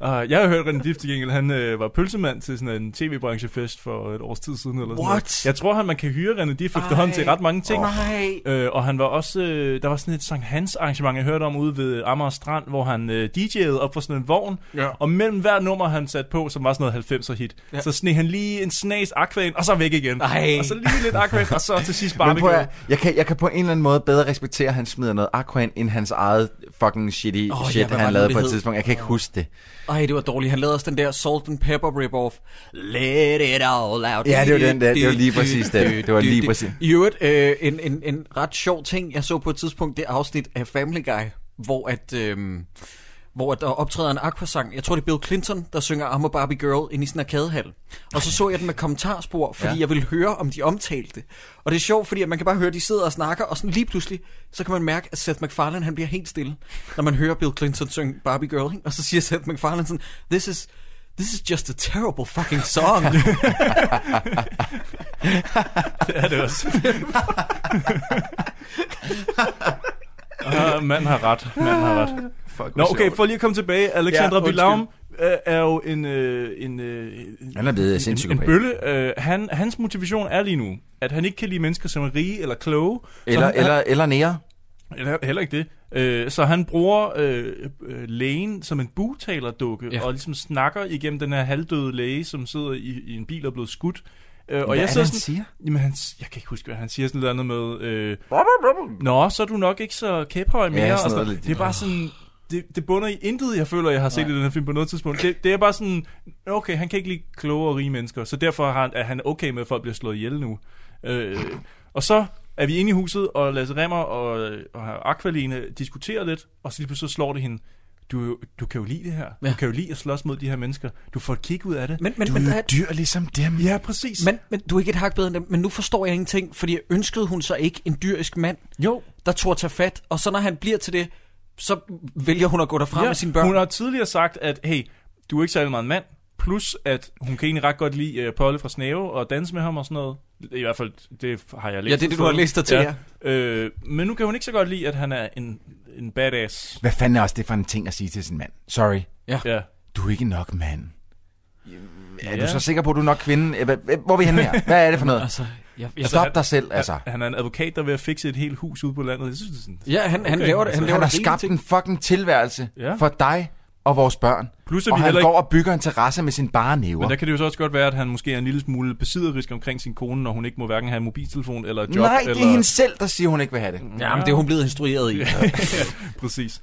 S3: Uh, jeg har hørt René Diff til gengæld, han øh, var pølsemand til sådan en tv-branchefest for et års tid siden. Eller sådan
S4: What?
S3: noget. Jeg tror, han man kan hyre René Diff efterhånden til ret mange ting.
S4: Nej.
S3: Øh, og han var også, øh, der var sådan et Sankt Hans arrangement, jeg hørte om ude ved Amager Strand, hvor han øh, DJ'ede op for sådan en vogn.
S4: Ja.
S3: Og mellem hver nummer, han satte på, som var sådan noget 90'er hit,
S4: Ja.
S3: ja. så sneg han lige en snas aquaen, og så væk igen.
S4: Ej.
S3: Og så lige lidt aquaen, og så til sidst barbecue.
S1: at, jeg, kan, jeg kan på en eller anden måde bedre respektere, at han smider noget Aquan, end hans eget fucking shitty oh,
S4: ja,
S1: shit,
S4: var
S1: han lavede på et tidspunkt. Jeg kan ikke huske det.
S4: Ej, det var dårligt. Han lavede også den der Salt and Pepper rip-off. Let it all out.
S1: Ja, det var den der. Det var lige præcis den. Det var lige præcis.
S4: I øvrigt, øh, en, en, en ret sjov ting, jeg så på et tidspunkt, det afsnit af Family Guy, hvor at... Øh, hvor der optræder en aquasang. Jeg tror, det er Bill Clinton, der synger I'm a Barbie Girl ind i sådan en arkadehal. Og så så jeg den med kommentarspor, fordi
S1: Ja.
S4: jeg ville høre, om de omtalte det. Og det er sjovt, fordi at man kan bare høre, at de sidder og snakker, og sådan lige pludselig, så kan man mærke, at Seth MacFarlane, han bliver helt stille, når man hører Bill Clinton synge Barbie Girl. Ikke? Og så siger Seth MacFarlane sådan, this is, this is just a terrible fucking song.
S3: det er det også. uh, mand har ret. Mand har ret.
S1: Fuck,
S3: Nå, okay, for lige at komme tilbage. Alexandra
S1: Ja.
S3: Bilaum øh, er jo en, øh, en, øh, en,
S1: Han er blevet
S3: en, en
S1: god.
S3: bølle. Øh, han, hans motivation er lige nu, at han ikke kan lide mennesker, som er rige eller kloge.
S1: Eller,
S3: han,
S1: eller, eller nære.
S3: eller heller ikke det. Øh, så han bruger øh, øh, lægen som en bugtalerdukke,
S4: Ja.
S3: og ligesom snakker igennem den her halvdøde læge, som sidder i, i en bil og er blevet skudt. Øh, og
S1: Hvad
S3: jeg
S1: er det,
S3: sidder
S1: han
S3: sådan,
S1: siger?
S3: Jamen, han, jeg kan ikke huske, hvad han siger. Sådan noget andet med... Øh, Nå, så er du nok ikke så kæphøj mere.
S1: Ja,
S3: og
S1: sådan
S3: sådan det er bare sådan... Det, det bunder i intet, jeg føler, jeg har set i den her film på noget tidspunkt. Det, det er bare sådan, okay, han kan ikke lide kloge og rige mennesker, så derfor har han, er han okay med, at folk bliver slået ihjel nu. Øh, og så er vi inde i huset, og Lasse Remmer og, og Aqualine diskuterer lidt, og så lige pludselig så slår det hende. Du, du kan jo lide det her. Ja. Du kan jo lide at slås mod de her mennesker. Du får et kig ud af det.
S4: Men, men,
S1: Du
S4: men,
S1: er jo dyr ligesom dem.
S3: Ja, præcis.
S4: men, men du er ikke et hak bedre end dem. Men nu forstår jeg ingenting, fordi ønskede hun så ikke en dyrisk mand,
S3: jo.
S4: der tog tage fat, og så når han bliver til det, så vælger hun at gå derfra med sine børn.
S3: Hun har tidligere sagt, at hey, du er ikke særlig meget en mand, plus at hun kan egentlig ret godt lide uh, Polly fra Snave og danse med ham og sådan noget. I hvert fald, det har jeg læst.
S4: Ja, det er det, du har læst dig til,
S3: Øh, men nu kan hun ikke så godt lide, at han er en, en badass.
S1: Hvad fanden er også det for en ting at sige til sin mand? Sorry.
S4: Ja.
S3: Ja.
S1: Du er ikke nok mand. Er
S3: Ja.
S1: du så sikker på, at du er nok kvinde? Hvor er vi henne her? Hvad er det for noget?
S4: Altså, jeg, jeg,
S1: Stop
S3: han-
S1: dig selv, altså.
S3: Han, han er en advokat, der er ved at fikse et helt hus ude på landet. Jeg synes, det er sådan,
S4: ja, han, han laver det. Han,
S1: Han,
S4: laver
S1: han har
S4: det
S1: skabt
S4: ting.
S1: en fucking tilværelse
S3: Ja.
S1: for dig og vores børn.
S3: Plus, at
S1: og
S3: vi
S1: han
S3: heller
S1: går
S3: ikke-
S1: og bygger en terrasse med sin bare næver.
S3: Men der kan det jo så også godt være, at han måske er en lille smule besidderisk omkring sin kone, når hun ikke må hverken have en mobiltelefon eller et job.
S1: Nej, det
S3: eller...
S1: er hende selv, der siger, hun ikke vil have det.
S4: Jamen, det er hun blevet instrueret i.
S3: ja, præcis.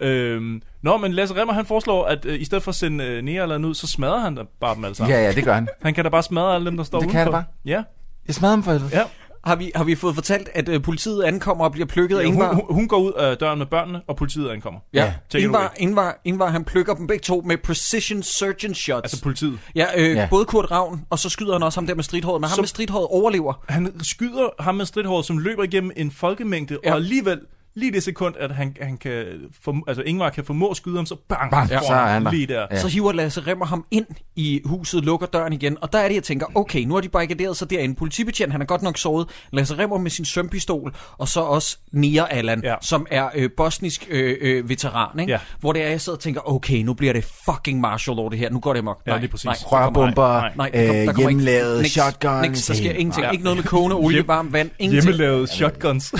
S3: Øhm, nå, men Lasse Remmer, han foreslår, at øh, i stedet for at sende øh, Nea eller ud, så smadrer han da bare dem alle sammen.
S1: Ja, ja, det gør han.
S3: Han kan da bare smadre alle dem, der står
S1: Det kan
S3: udenfor.
S1: han da
S3: Ja.
S1: Jeg smadrer ham for helvede.
S3: ja.
S4: Har vi, har vi fået fortalt, at øh, politiet ankommer og bliver plukket af
S3: ja
S4: Ingvar?
S3: hun, hun, går ud af døren med børnene, og politiet ankommer.
S4: Ja,
S3: away.
S4: Ingvar, Ingvar, Ingvar, han plukker dem begge to med precision surgeon shots.
S3: Altså politiet.
S4: Ja, øh,
S1: Ja.
S4: ja. både Kurt Ravn, og så skyder han også ham der med stridthåret. Men ham med stridthåret overlever.
S3: Han skyder ham med stridthåret, som løber igennem en folkemængde, ja.
S4: Ja.
S3: og alligevel, lige det sekund, at han, han kan, form, altså Ingvar kan formå at skyde ham, så bang,
S1: Bang,
S3: får
S1: så er han der.
S3: lige der.
S1: Ja.
S4: Ja. Så hiver Lasse Remmer ham ind i huset, lukker døren igen, og der er det, jeg tænker, okay, nu har de barrikaderet sig derinde. Politibetjent, han er godt nok sovet. Lasse Remmer med sin sømpistol, og så også Nia Allan,
S3: Ja.
S4: ja. som er øh, bosnisk øh, øh, veteran, ikke?
S3: Ja.
S4: Hvor det er, jeg sidder og tænker, okay, nu bliver det fucking martial law det her, nu går det amok.
S3: Ja, lige præcis.
S4: Nej,
S1: Rørbomber,
S4: nej, nej,
S1: øh,
S4: ikke- niks,
S1: shotguns.
S4: Niks, der sker ingenting.
S3: Ja.
S4: Ikke noget med kogende olie, varmt vand, ingenting.
S3: Hjemmelavede shotguns.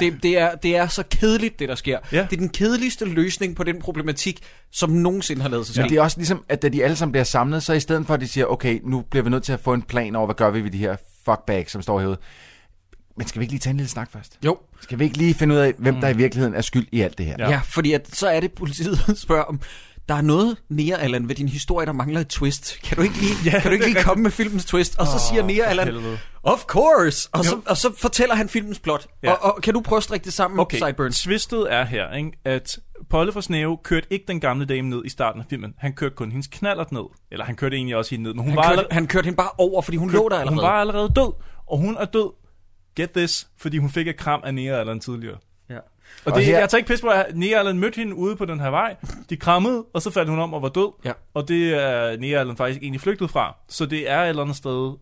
S4: Det, det, er, det er så kedeligt, det der sker.
S3: Ja.
S4: Det er den kedeligste løsning på den problematik, som nogensinde har lavet sig ske.
S1: Men det er også ligesom, at da de alle sammen bliver samlet, så i stedet for, at de siger, okay, nu bliver vi nødt til at få en plan over, hvad gør vi ved de her fuckbags, som står herude. Men skal vi ikke lige tage en lille snak først?
S4: Jo.
S1: Skal vi ikke lige finde ud af, hvem der i virkeligheden er skyld i alt det her?
S3: Ja.
S4: Ja. ja, fordi at, så er det, politiet spørger om, der er noget, Nea Allan, ved din historie, der mangler et twist. Kan du ikke lige,
S3: Ja,
S4: kan du ikke lige komme med filmens twist? Og så
S3: Åh,
S4: siger Nea Allan, of course! Og så, og så fortæller han filmens plot.
S3: Ja.
S4: Og, og kan du prøve at strikke det sammen,
S3: Okay,
S4: Sideburns?
S3: twistet er her, ikke? at Polle fra Snæve kørte ikke den gamle dame ned i starten af filmen. Han kørte kun hendes knallert ned. Eller han kørte egentlig også hende ned, men hun
S4: Han
S3: var
S4: kørte,
S3: allerede,
S4: han kørte hende bare over, fordi hun lå der allerede.
S3: Hun var allerede død, og hun er død. Get this, fordi hun fik et kram af Nea Allan tidligere. Og,
S1: Og
S3: det,
S1: her-
S3: jeg tager ikke pis på, at Nea Allan mødte hende ude på den her vej. De krammede, og så faldt hun om og var død.
S4: Ja.
S3: Og det er Nea Allan faktisk egentlig flygtet fra. Så det er et eller andet sted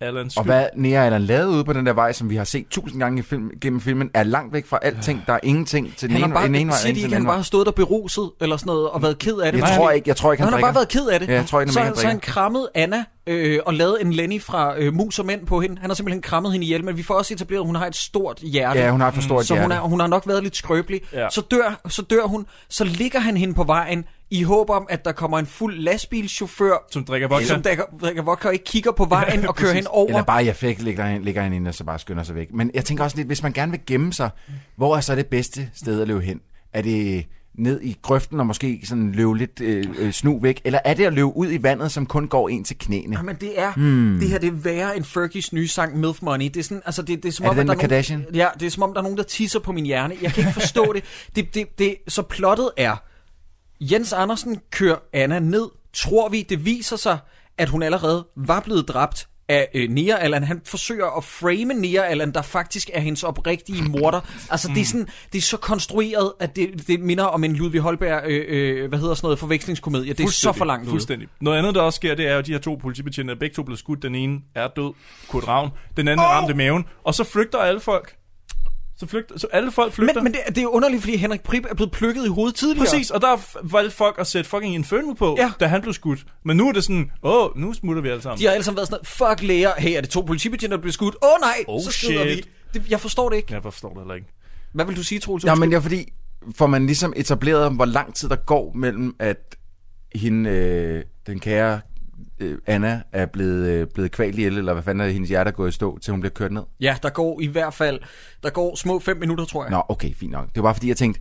S3: Allans
S1: Og
S3: skyld.
S1: hvad Nea Allan lavede ude på den der vej, som vi har set tusind gange i film, gennem filmen, er langt væk fra alting. Der er ingenting til den
S4: Han
S1: ene,
S4: bare,
S1: den ene vej,
S4: siger
S1: og
S4: de ikke, han bare har stået der beruset, eller sådan noget, og været ked af det?
S1: Jeg tror
S4: han-
S1: ikke- jeg tror ikke, han
S4: han har bare været ked af det.
S1: Ja, jeg tror ikke,
S4: så,
S1: han
S4: så han krammede Anna, øh, og lavede en Lenny fra øh, Mus og Mænd på hende. Han har simpelthen krammet hende ihjel, men vi får også etableret, at hun har et stort hjerte.
S1: Ja, hun har et for stort
S4: så hun,
S1: hjerte.
S4: er, hun har nok været lidt skrøbelig.
S3: Ja.
S4: Så, dør, så dør hun, så ligger han hende på vejen, i håb om, at der kommer en fuld lastbilchauffør,
S3: Som drikker vodka.
S4: som drikker, drikker vodka og ikke kigger på vejen og kører hende over.
S1: Eller bare, jeg fik, ligger, hende- ligger hende inde, og så bare skynder sig væk. Men jeg tænker også lidt, hvis man gerne vil gemme sig, hvor er så det bedste sted at løbe hen? Er det ned i grøften og måske sådan løbe lidt øh, øh, snu væk? Eller er det at løbe ud i vandet, som kun går ind til knæene?
S4: Jamen det er,
S1: Hmm.
S4: det her det er værre end Fergies nye sang Milf Money. Det er sådan, altså det, det er som
S1: Er
S4: om,
S1: det den
S4: at der
S1: med Kardashian?
S4: Nogen, ja, det er som om, der er nogen, der tisser på min hjerne. Jeg kan ikke forstå det. det, det, det. Så plottet er, Jens Andersen kører Anna ned. Tror vi, det viser sig, at hun allerede var blevet dræbt af øh, Nia Allan. Han forsøger at frame Nia Allan, der faktisk er hendes oprigtige morter. Altså, det, er sådan, det er så konstrueret, at det, det minder om en Ludvig Holberg, øh, øh, hvad hedder sådan noget, forvekslingskomedie. Det er så for langt ude.
S3: Fuldstændig. Noget andet, der også sker, det er jo, at de her to politibetjente er begge to blevet skudt. Den ene er død, Kurt Ravn. Den anden oh! er ramt i maven. Og så flygter alle folk. Så, flygter, så alle folk flygter.
S4: Men, men det, det er jo underligt, fordi Henrik Prip er blevet plukket i hovedet tidligere.
S3: Præcis, og der valgte folk at sætte fucking Inferno på,
S4: Ja.
S3: da han blev skudt. Men nu er det sådan, åh, nu smutter vi alle sammen.
S4: De har alle sammen været sådan fuck læger, hey, er det to politibetjente, der bliver skudt? Åh oh, nej,
S3: Oh,
S4: så skrider vi.
S3: shit.
S4: Det, jeg forstår det ikke.
S3: Jeg forstår det heller ikke.
S4: Hvad vil du sige, Troels?
S1: Ja, men det er fordi, får man ligesom etableret, hvor lang tid der går mellem, at hende, øh, den kære øh, Anna er blevet, øh, blevet kvalt ihjel, eller hvad fanden er hendes hjerte er gået i stå, til hun bliver kørt ned?
S4: Ja, der går i hvert fald, der går små fem minutter, tror jeg.
S1: Nå, okay, fint nok. Det var bare fordi, jeg tænkte,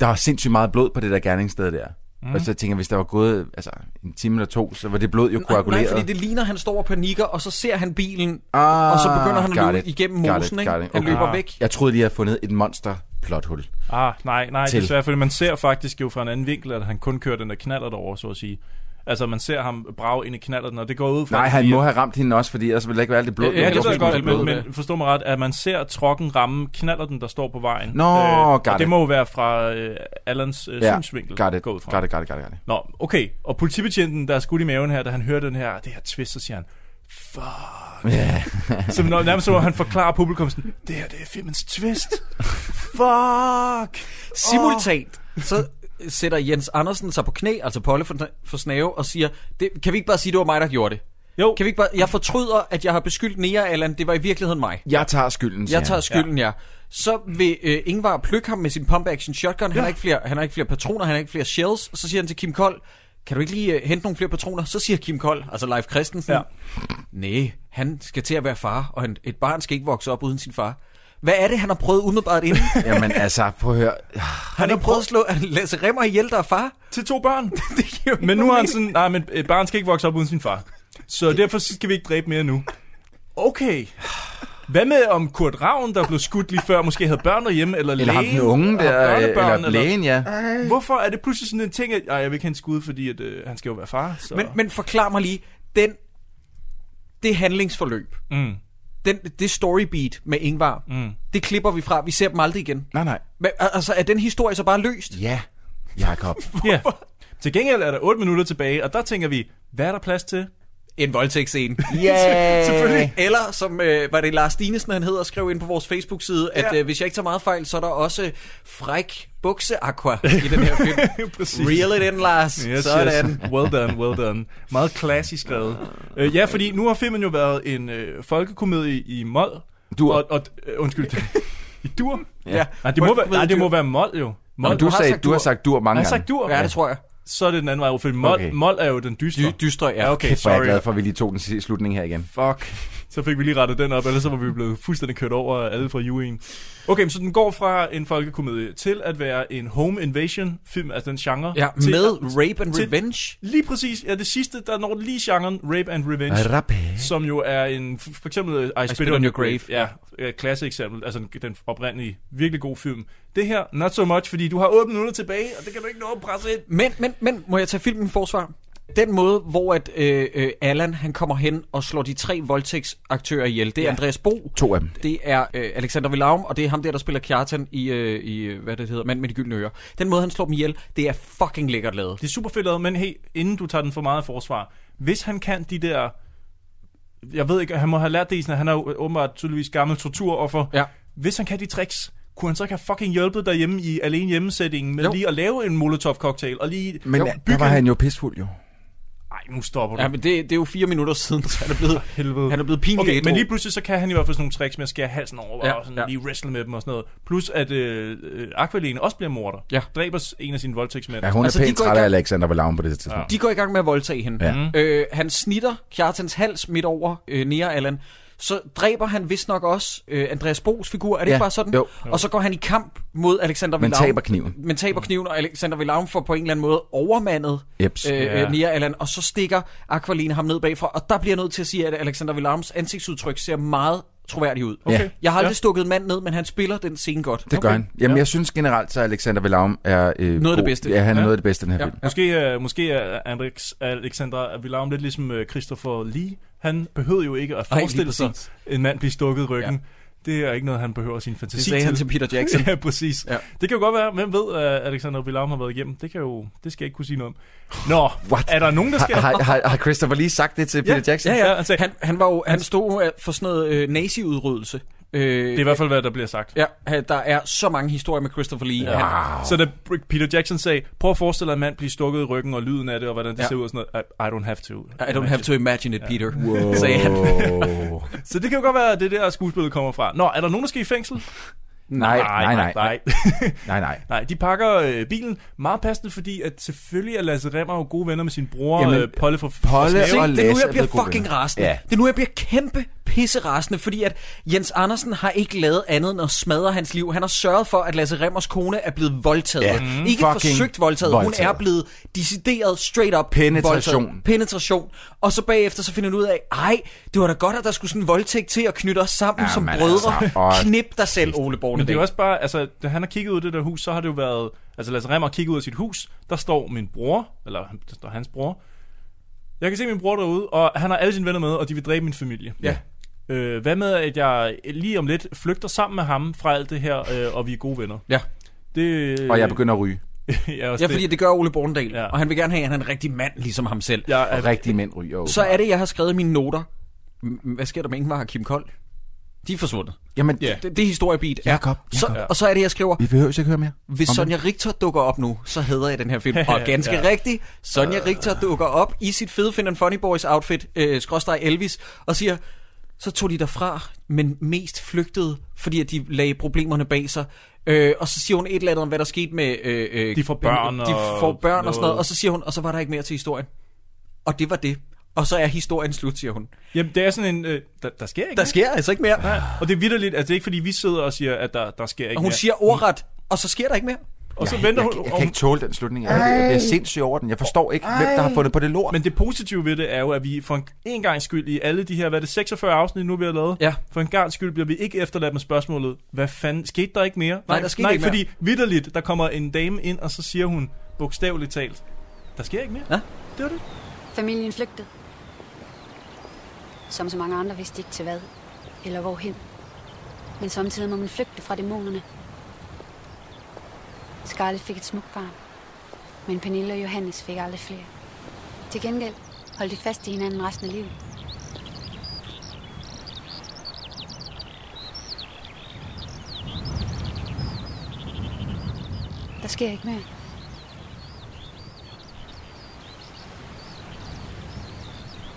S1: der var sindssygt meget blod på det der gerningssted der.
S4: Mm.
S1: Og så tænker jeg, hvis der var gået altså, en time eller to, så var det blod jo
S4: Nej,
S1: koaguleret.
S4: nej, fordi det ligner, at han står og panikker, og så ser han bilen,
S1: Ah,
S4: og så begynder han at løbe
S1: it,
S4: igennem mosen,
S1: it,
S4: ikke?
S1: it.
S4: Han
S1: Okay.
S4: løber væk.
S1: Jeg troede, de havde fundet et monster plothul.
S3: Ah, nej, nej,
S1: Til.
S3: desværre, fordi man ser faktisk jo fra en anden vinkel, at han kun kører den der knaller derovre, så at sige. Altså, man ser ham brage ind i knallerten, og det går ud fra...
S1: Nej, han må have ramt hende også, fordi ellers ville der ikke være alt det blod.
S3: Ja, ja, det
S1: Hvorfor
S3: ved jeg
S1: skulle
S3: godt, men, men forstå mig ret, at man ser trokken ramme knallerten, der står på vejen.
S1: Nå,
S3: og
S1: got
S3: det
S1: it.
S3: må jo være fra øh, Allans øh,
S1: Ja,
S3: synsvinkel.
S1: got it,
S3: gå ud fra.
S1: got it, got it, got it, got it.
S3: Nå, okay. Og politibetjenten, der er skudt i maven her, da han hører den her, det her twist, så siger han, fuck.
S1: Ja.
S3: så når, nærmest så, han forklarer publikum sådan, det her, det er filmens twist. fuck.
S4: Simultant, så sætter Jens Andersen sig på knæ, altså Polle for, for snave, og siger, det, kan vi ikke bare sige, det var mig, der gjorde det?
S3: Jo.
S4: Kan vi ikke bare, jeg fortryder, at jeg har beskyldt Nea Allan, det var i virkeligheden mig.
S1: Jeg tager skylden,
S4: Jeg tager
S1: han.
S4: skylden, ja. Så vil øh, Ingvar plukke ham med sin pump-action shotgun. Han,
S3: Ja.
S4: har ikke flere, han har ikke flere patroner, han har ikke flere shells. Så siger han til Kim Kold, kan du ikke lige øh, hente nogle flere patroner? Så siger Kim Kold, altså Leif Christensen,
S3: Ja.
S4: nej, han skal til at være far, og han, et barn skal ikke vokse op uden sin far. Hvad er det, han har prøvet umiddelbart inden?
S1: Jamen altså, prøv at høre.
S4: han har prøvet at slå Lasse Remmer ihjel, der er far.
S3: Til to børn.
S4: det
S3: Men nu har han sådan, nej, men et barn skal ikke vokse op uden sin far. Så derfor skal vi ikke dræbe mere nu. Okay. Hvad med om Kurt Ravn, der blev skudt lige før, måske havde børn derhjemme, eller,
S1: Eller
S3: lægen,
S1: den unge
S3: og
S1: der, eller lægen, ja.
S3: Hvorfor er det pludselig sådan en ting, at ej, jeg vil ikke have en skud, fordi at, øh, han skal jo være far? Så.
S4: Men, men forklar mig lige, den, det handlingsforløb,
S3: Mm.
S4: Den, det storybeat med Ingvar,
S3: Mm.
S4: det klipper vi fra. Vi ser dem aldrig igen.
S1: Nej, nej.
S4: Men, al- altså, er den historie så bare løst?
S1: Ja, Jakob.
S3: Ja. Til gengæld er der 8 minutter tilbage, og der tænker vi, hvad er der plads til?
S4: En voldtægtsscene.
S1: Yeah.
S4: Selvfølgelig. Eller som, øh, var det Lars Dinesen, han hedder, skrev ind på vores Facebook-side, at
S3: Ja.
S4: øh, hvis jeg ikke tager meget fejl, så er der også fræk bukseaqua i den her film. Reel it in, Lars.
S3: Yes,
S4: Sådan.
S3: Yes. Well done, well done. Meget klassisk skrevet. Uh, ja, fordi nu har filmen jo været en øh, folkekomedie i mol.
S1: Dur.
S3: Og, og, øh, undskyld. I dur?
S4: Ja.
S3: Nej, det må, være, nej, det må være mol jo. Mol.
S1: Nå, du,
S4: har
S1: sagde,
S4: sagt
S1: du har sagt dur mange
S3: Har jeg
S1: gange.
S3: sagt dur?
S4: Ja, det tror jeg.
S3: Så er det den anden vej, for mol,
S1: Okay.
S3: mol er jo den dystre.
S4: Dy- dystre, ja.
S3: ja okay,
S1: Kæft, er jeg
S3: sorry.
S1: glad for, at vi lige tog den slutning her igen.
S3: Fuck. Så fik vi lige rettet den op, ellers så var vi blevet fuldstændig kørt over af alle fra UA'en. Okay, så den går fra en folkekomedie til at være en home invasion film, altså den genre.
S4: Ja,
S3: til
S4: med
S3: at-
S4: rape and
S3: til-
S4: revenge.
S3: Lige præcis. Ja, det sidste, der når lige genren rape and revenge.
S1: Rape.
S3: Som jo er en, for eksempel I, I Spit, on Your Grave. Ja, et klasse eksempel. Altså den- den oprindelige, virkelig god film. Det her, not so much, fordi du har 8 minutter tilbage, og det kan du ikke nå at presse ind.
S4: Men, men, men, må jeg tage filmen i forsvar? Den måde, hvor at, øh, øh, Allan han kommer hen og slår de tre voldtægtsaktører ihjel, det er
S3: Ja.
S4: Andreas Bo,
S1: To af dem.
S4: det er øh, Alexander Villaum, og det er ham der, der spiller Kjartan i, øh, i øh, hvad det hedder, Mand med de gyldne ører. Den måde, han slår dem ihjel, det er fucking lækkert lavet.
S3: Det er super fedt lavet, men hey, inden du tager den for meget forsvar, hvis han kan de der... Jeg ved ikke, han må have lært det sådan, at han er jo åbenbart tydeligvis gammel torturoffer.
S4: Ja.
S3: Hvis han kan de tricks, kunne han så ikke have fucking hjulpet derhjemme i alene hjemmesætningen med
S4: Jo.
S3: lige at lave en molotov-cocktail og lige
S1: Men
S3: jo,
S1: der var han jo pissfuld jo.
S3: Nu stopper du.
S4: Ja, men det, det er jo fire minutter siden, så han er blevet,
S3: Helvede.
S4: han er blevet pinligt
S3: Okay, men lige pludselig så kan han i hvert fald sådan nogle tricks med at skære halsen over,
S4: Ja,
S3: og sådan
S4: ja.
S3: lige wrestle med dem og sådan noget. Plus at øh, øh, Aqualene også bliver morder.
S4: Ja.
S3: Dræber en af sine voldtægtsmænd.
S1: Ja, hun
S4: Altså,
S1: er
S4: de
S1: pænt træt af Alexander Valaum på det tidspunkt.
S4: De går i gang med at voldtage hende.
S1: Ja.
S4: Øh, han snitter Kjartans hals midt over øh, Nea Allan. Så dræber han vist nok også øh, Andreas Bos figur. Er det
S1: Ja,
S4: ikke bare sådan?
S1: jo.
S4: Og så går han i kamp mod Alexander
S1: Men
S4: Villaum.
S1: taber kniven.
S4: Men taber kniven, og Alexander Villaum får på en eller anden måde overmandet
S1: Jeps.
S4: øh,
S3: Ja.
S4: Nea Allan. Og så stikker Aqualene ham ned bagfra. Og der bliver jeg nødt til at sige, at Alexander Villaums ansigtsudtryk ser meget troværdigt ud.
S1: Okay.
S4: Jeg har aldrig
S3: Ja.
S4: stukket en mand ned, men han spiller den scene godt.
S1: Det gør
S3: Okay.
S1: han. Jamen,
S3: Ja.
S1: jeg synes generelt, så Alexander Valaum er øh,
S4: Noget af det bedste.
S1: Ja, han er
S3: Ja.
S1: noget af det bedste i den her
S4: Ja.
S1: film.
S3: Måske, uh, måske er Andrix, Alexander Villaum lidt ligesom uh, Christopher Lee. Han behøvede jo ikke at
S4: Ej,
S3: forestille sig
S4: præcis.
S3: en mand blive stukket i ryggen. Ja. Det er ikke noget, han behøver sin fantasi
S4: Det sagde han til Peter Jackson.
S3: ja, præcis.
S4: Ja.
S3: Det kan jo godt være, hvem ved, at Alexander Villaum har været igennem. Det kan jo, det skal jeg ikke kunne sige noget om. Nå,
S1: What?
S3: er der nogen, der skal...
S1: Har, har, har Christopher lige sagt det til Peter Jackson?
S4: Ja,
S3: Ja,
S4: ja.
S3: han
S4: Han, var jo, han stod for sådan noget øh, nazi-udryddelse. Øh,
S3: Det er i hvert fald, hvad der bliver sagt.
S4: Ja, der er så mange historier med Christopher Lee.
S3: Ja.
S4: Han,
S3: Så da Peter Jackson sagde, prøv at forestille dig en mand blive stukket i ryggen og lyden af det, og hvordan det
S4: Ja.
S3: ser ud og sådan noget. I, I don't have to.
S4: I don't have to imagine it, Peter,
S1: Wow.
S4: sagde han.
S3: Så det kan jo godt være, at det der skuespillet kommer fra. Nå, er der nogen, der skal i fængsel?
S1: Nej, nej, nej.
S3: nej.
S1: Nej, nej.
S3: Nej, de pakker øh, bilen meget passende, fordi at selvfølgelig er Lasse Remmer jo gode venner med sin bror,
S1: Jamen,
S3: øh, Polle fra
S1: Polle
S3: fra
S4: Se,
S1: og
S4: det er nu, jeg
S1: er
S4: bliver fucking rasende.
S1: Ja.
S4: Det er nu, jeg bliver kæmpe pisse rasende, fordi at Jens Andersen har ikke lavet andet end at smadre hans liv. Han har sørget for, at Lasse Remmers kone er blevet voldtaget.
S1: Ja.
S4: Mm. Ikke forsøgt voldtaget. Hun
S1: voldtaget.
S4: er blevet decideret straight up
S1: Penetration.
S4: voldtaget. Penetration. Og så bagefter så finder han ud af, ej, det var da godt, at der skulle sådan en voldtægt til at knytte os sammen
S1: Ja,
S4: som
S1: men
S4: brødre.
S1: altså,
S4: Knip dig selv, Ole
S3: Men
S4: Borne.
S3: det er jo også bare, altså, da han har kigget ud af det der hus, så har det jo været, altså Lasse Remmer kigget ud af sit hus, der står min bror, eller der står hans bror. Jeg kan se min bror derude, og han har alle sine venner med, og de vil dræbe min familie.
S1: Ja.
S3: Øh, hvad med, at jeg lige om lidt flygter sammen med ham fra alt det her, øh, og vi er gode venner?
S4: Ja.
S3: Det,
S1: Og jeg begynder at ryge.
S3: ja,
S4: Ja, fordi det gør Ole Borndal,
S3: Ja.
S4: og han vil gerne have, at han er en rigtig mand, ligesom ham selv.
S3: jeg
S1: Og
S3: er,
S1: rigtige mænd ryger. jo.
S4: Så er det, jeg har skrevet mine noter. Hvad sker der med Ingvar og Kim Kold? De er forsvundet.
S1: Jamen,
S3: Ja.
S4: Det, det er historiebeat. Ja.
S1: Jakob,
S4: Så, og så er det, jeg skriver,
S1: vi behøver ikke høre mere.
S4: hvis
S1: om
S4: Sonja Richter dukker op nu, så hedder jeg den her film. Og ganske
S3: Ja.
S4: ja. rigtigt, Sonja Richter dukker op i sit fede Finn and Funny Boys outfit, øh, skråstrej Elvis, og siger, så tog de derfra, men mest flygtede, fordi at de lagde problemerne bag sig. Øh, og så siger hun et eller andet om, hvad der skete med... Øh, øh,
S3: De får børn
S4: De
S3: og
S4: får børn og sådan noget. Og så siger hun, og så var der ikke mere til historien. Og det var det. Og så er historien slut, siger hun.
S3: Jamen, det er sådan en, øh, der, der sker ikke
S4: Der
S3: mere.
S4: sker altså ikke mere.
S3: Nej, og det er vidderligt, altså det er ikke fordi vi sidder og siger, at der, der sker ikke
S4: Og hun
S3: mere.
S4: siger ordret, og så sker der ikke mere.
S3: Og så
S1: jeg,
S3: venter
S1: jeg,
S3: hun,
S1: jeg,
S3: og
S1: kan ikke tåle den slutning. Jeg, jeg bliver sindssyg over den. Jeg forstår ikke, hvem der har fundet på det lort.
S3: Men det positive ved det er jo, at vi for en, en gang skyld i alle de her, hvad er det, 46 afsnit nu, vi har lavet?
S4: Ja.
S3: For en gang skyld bliver vi ikke efterladt med spørgsmålet, hvad fanden, skete der ikke mere?
S4: Nej, der skete
S3: nej,
S4: ikke mere.
S3: fordi vidderligt, der kommer en dame ind, og så siger hun, bogstaveligt talt, der sker ikke mere.
S4: Ja.
S3: Det var det.
S5: Familien flygtede. Som så mange andre vidste ikke til hvad, eller hvorhen. Men samtidig må man flygte fra dæmonerne. Scarlett fik et smukt barn, men Pernille og Johannes fik aldrig flere. Til gengæld holdt de fast i hinanden resten af livet. Der sker ikke mere.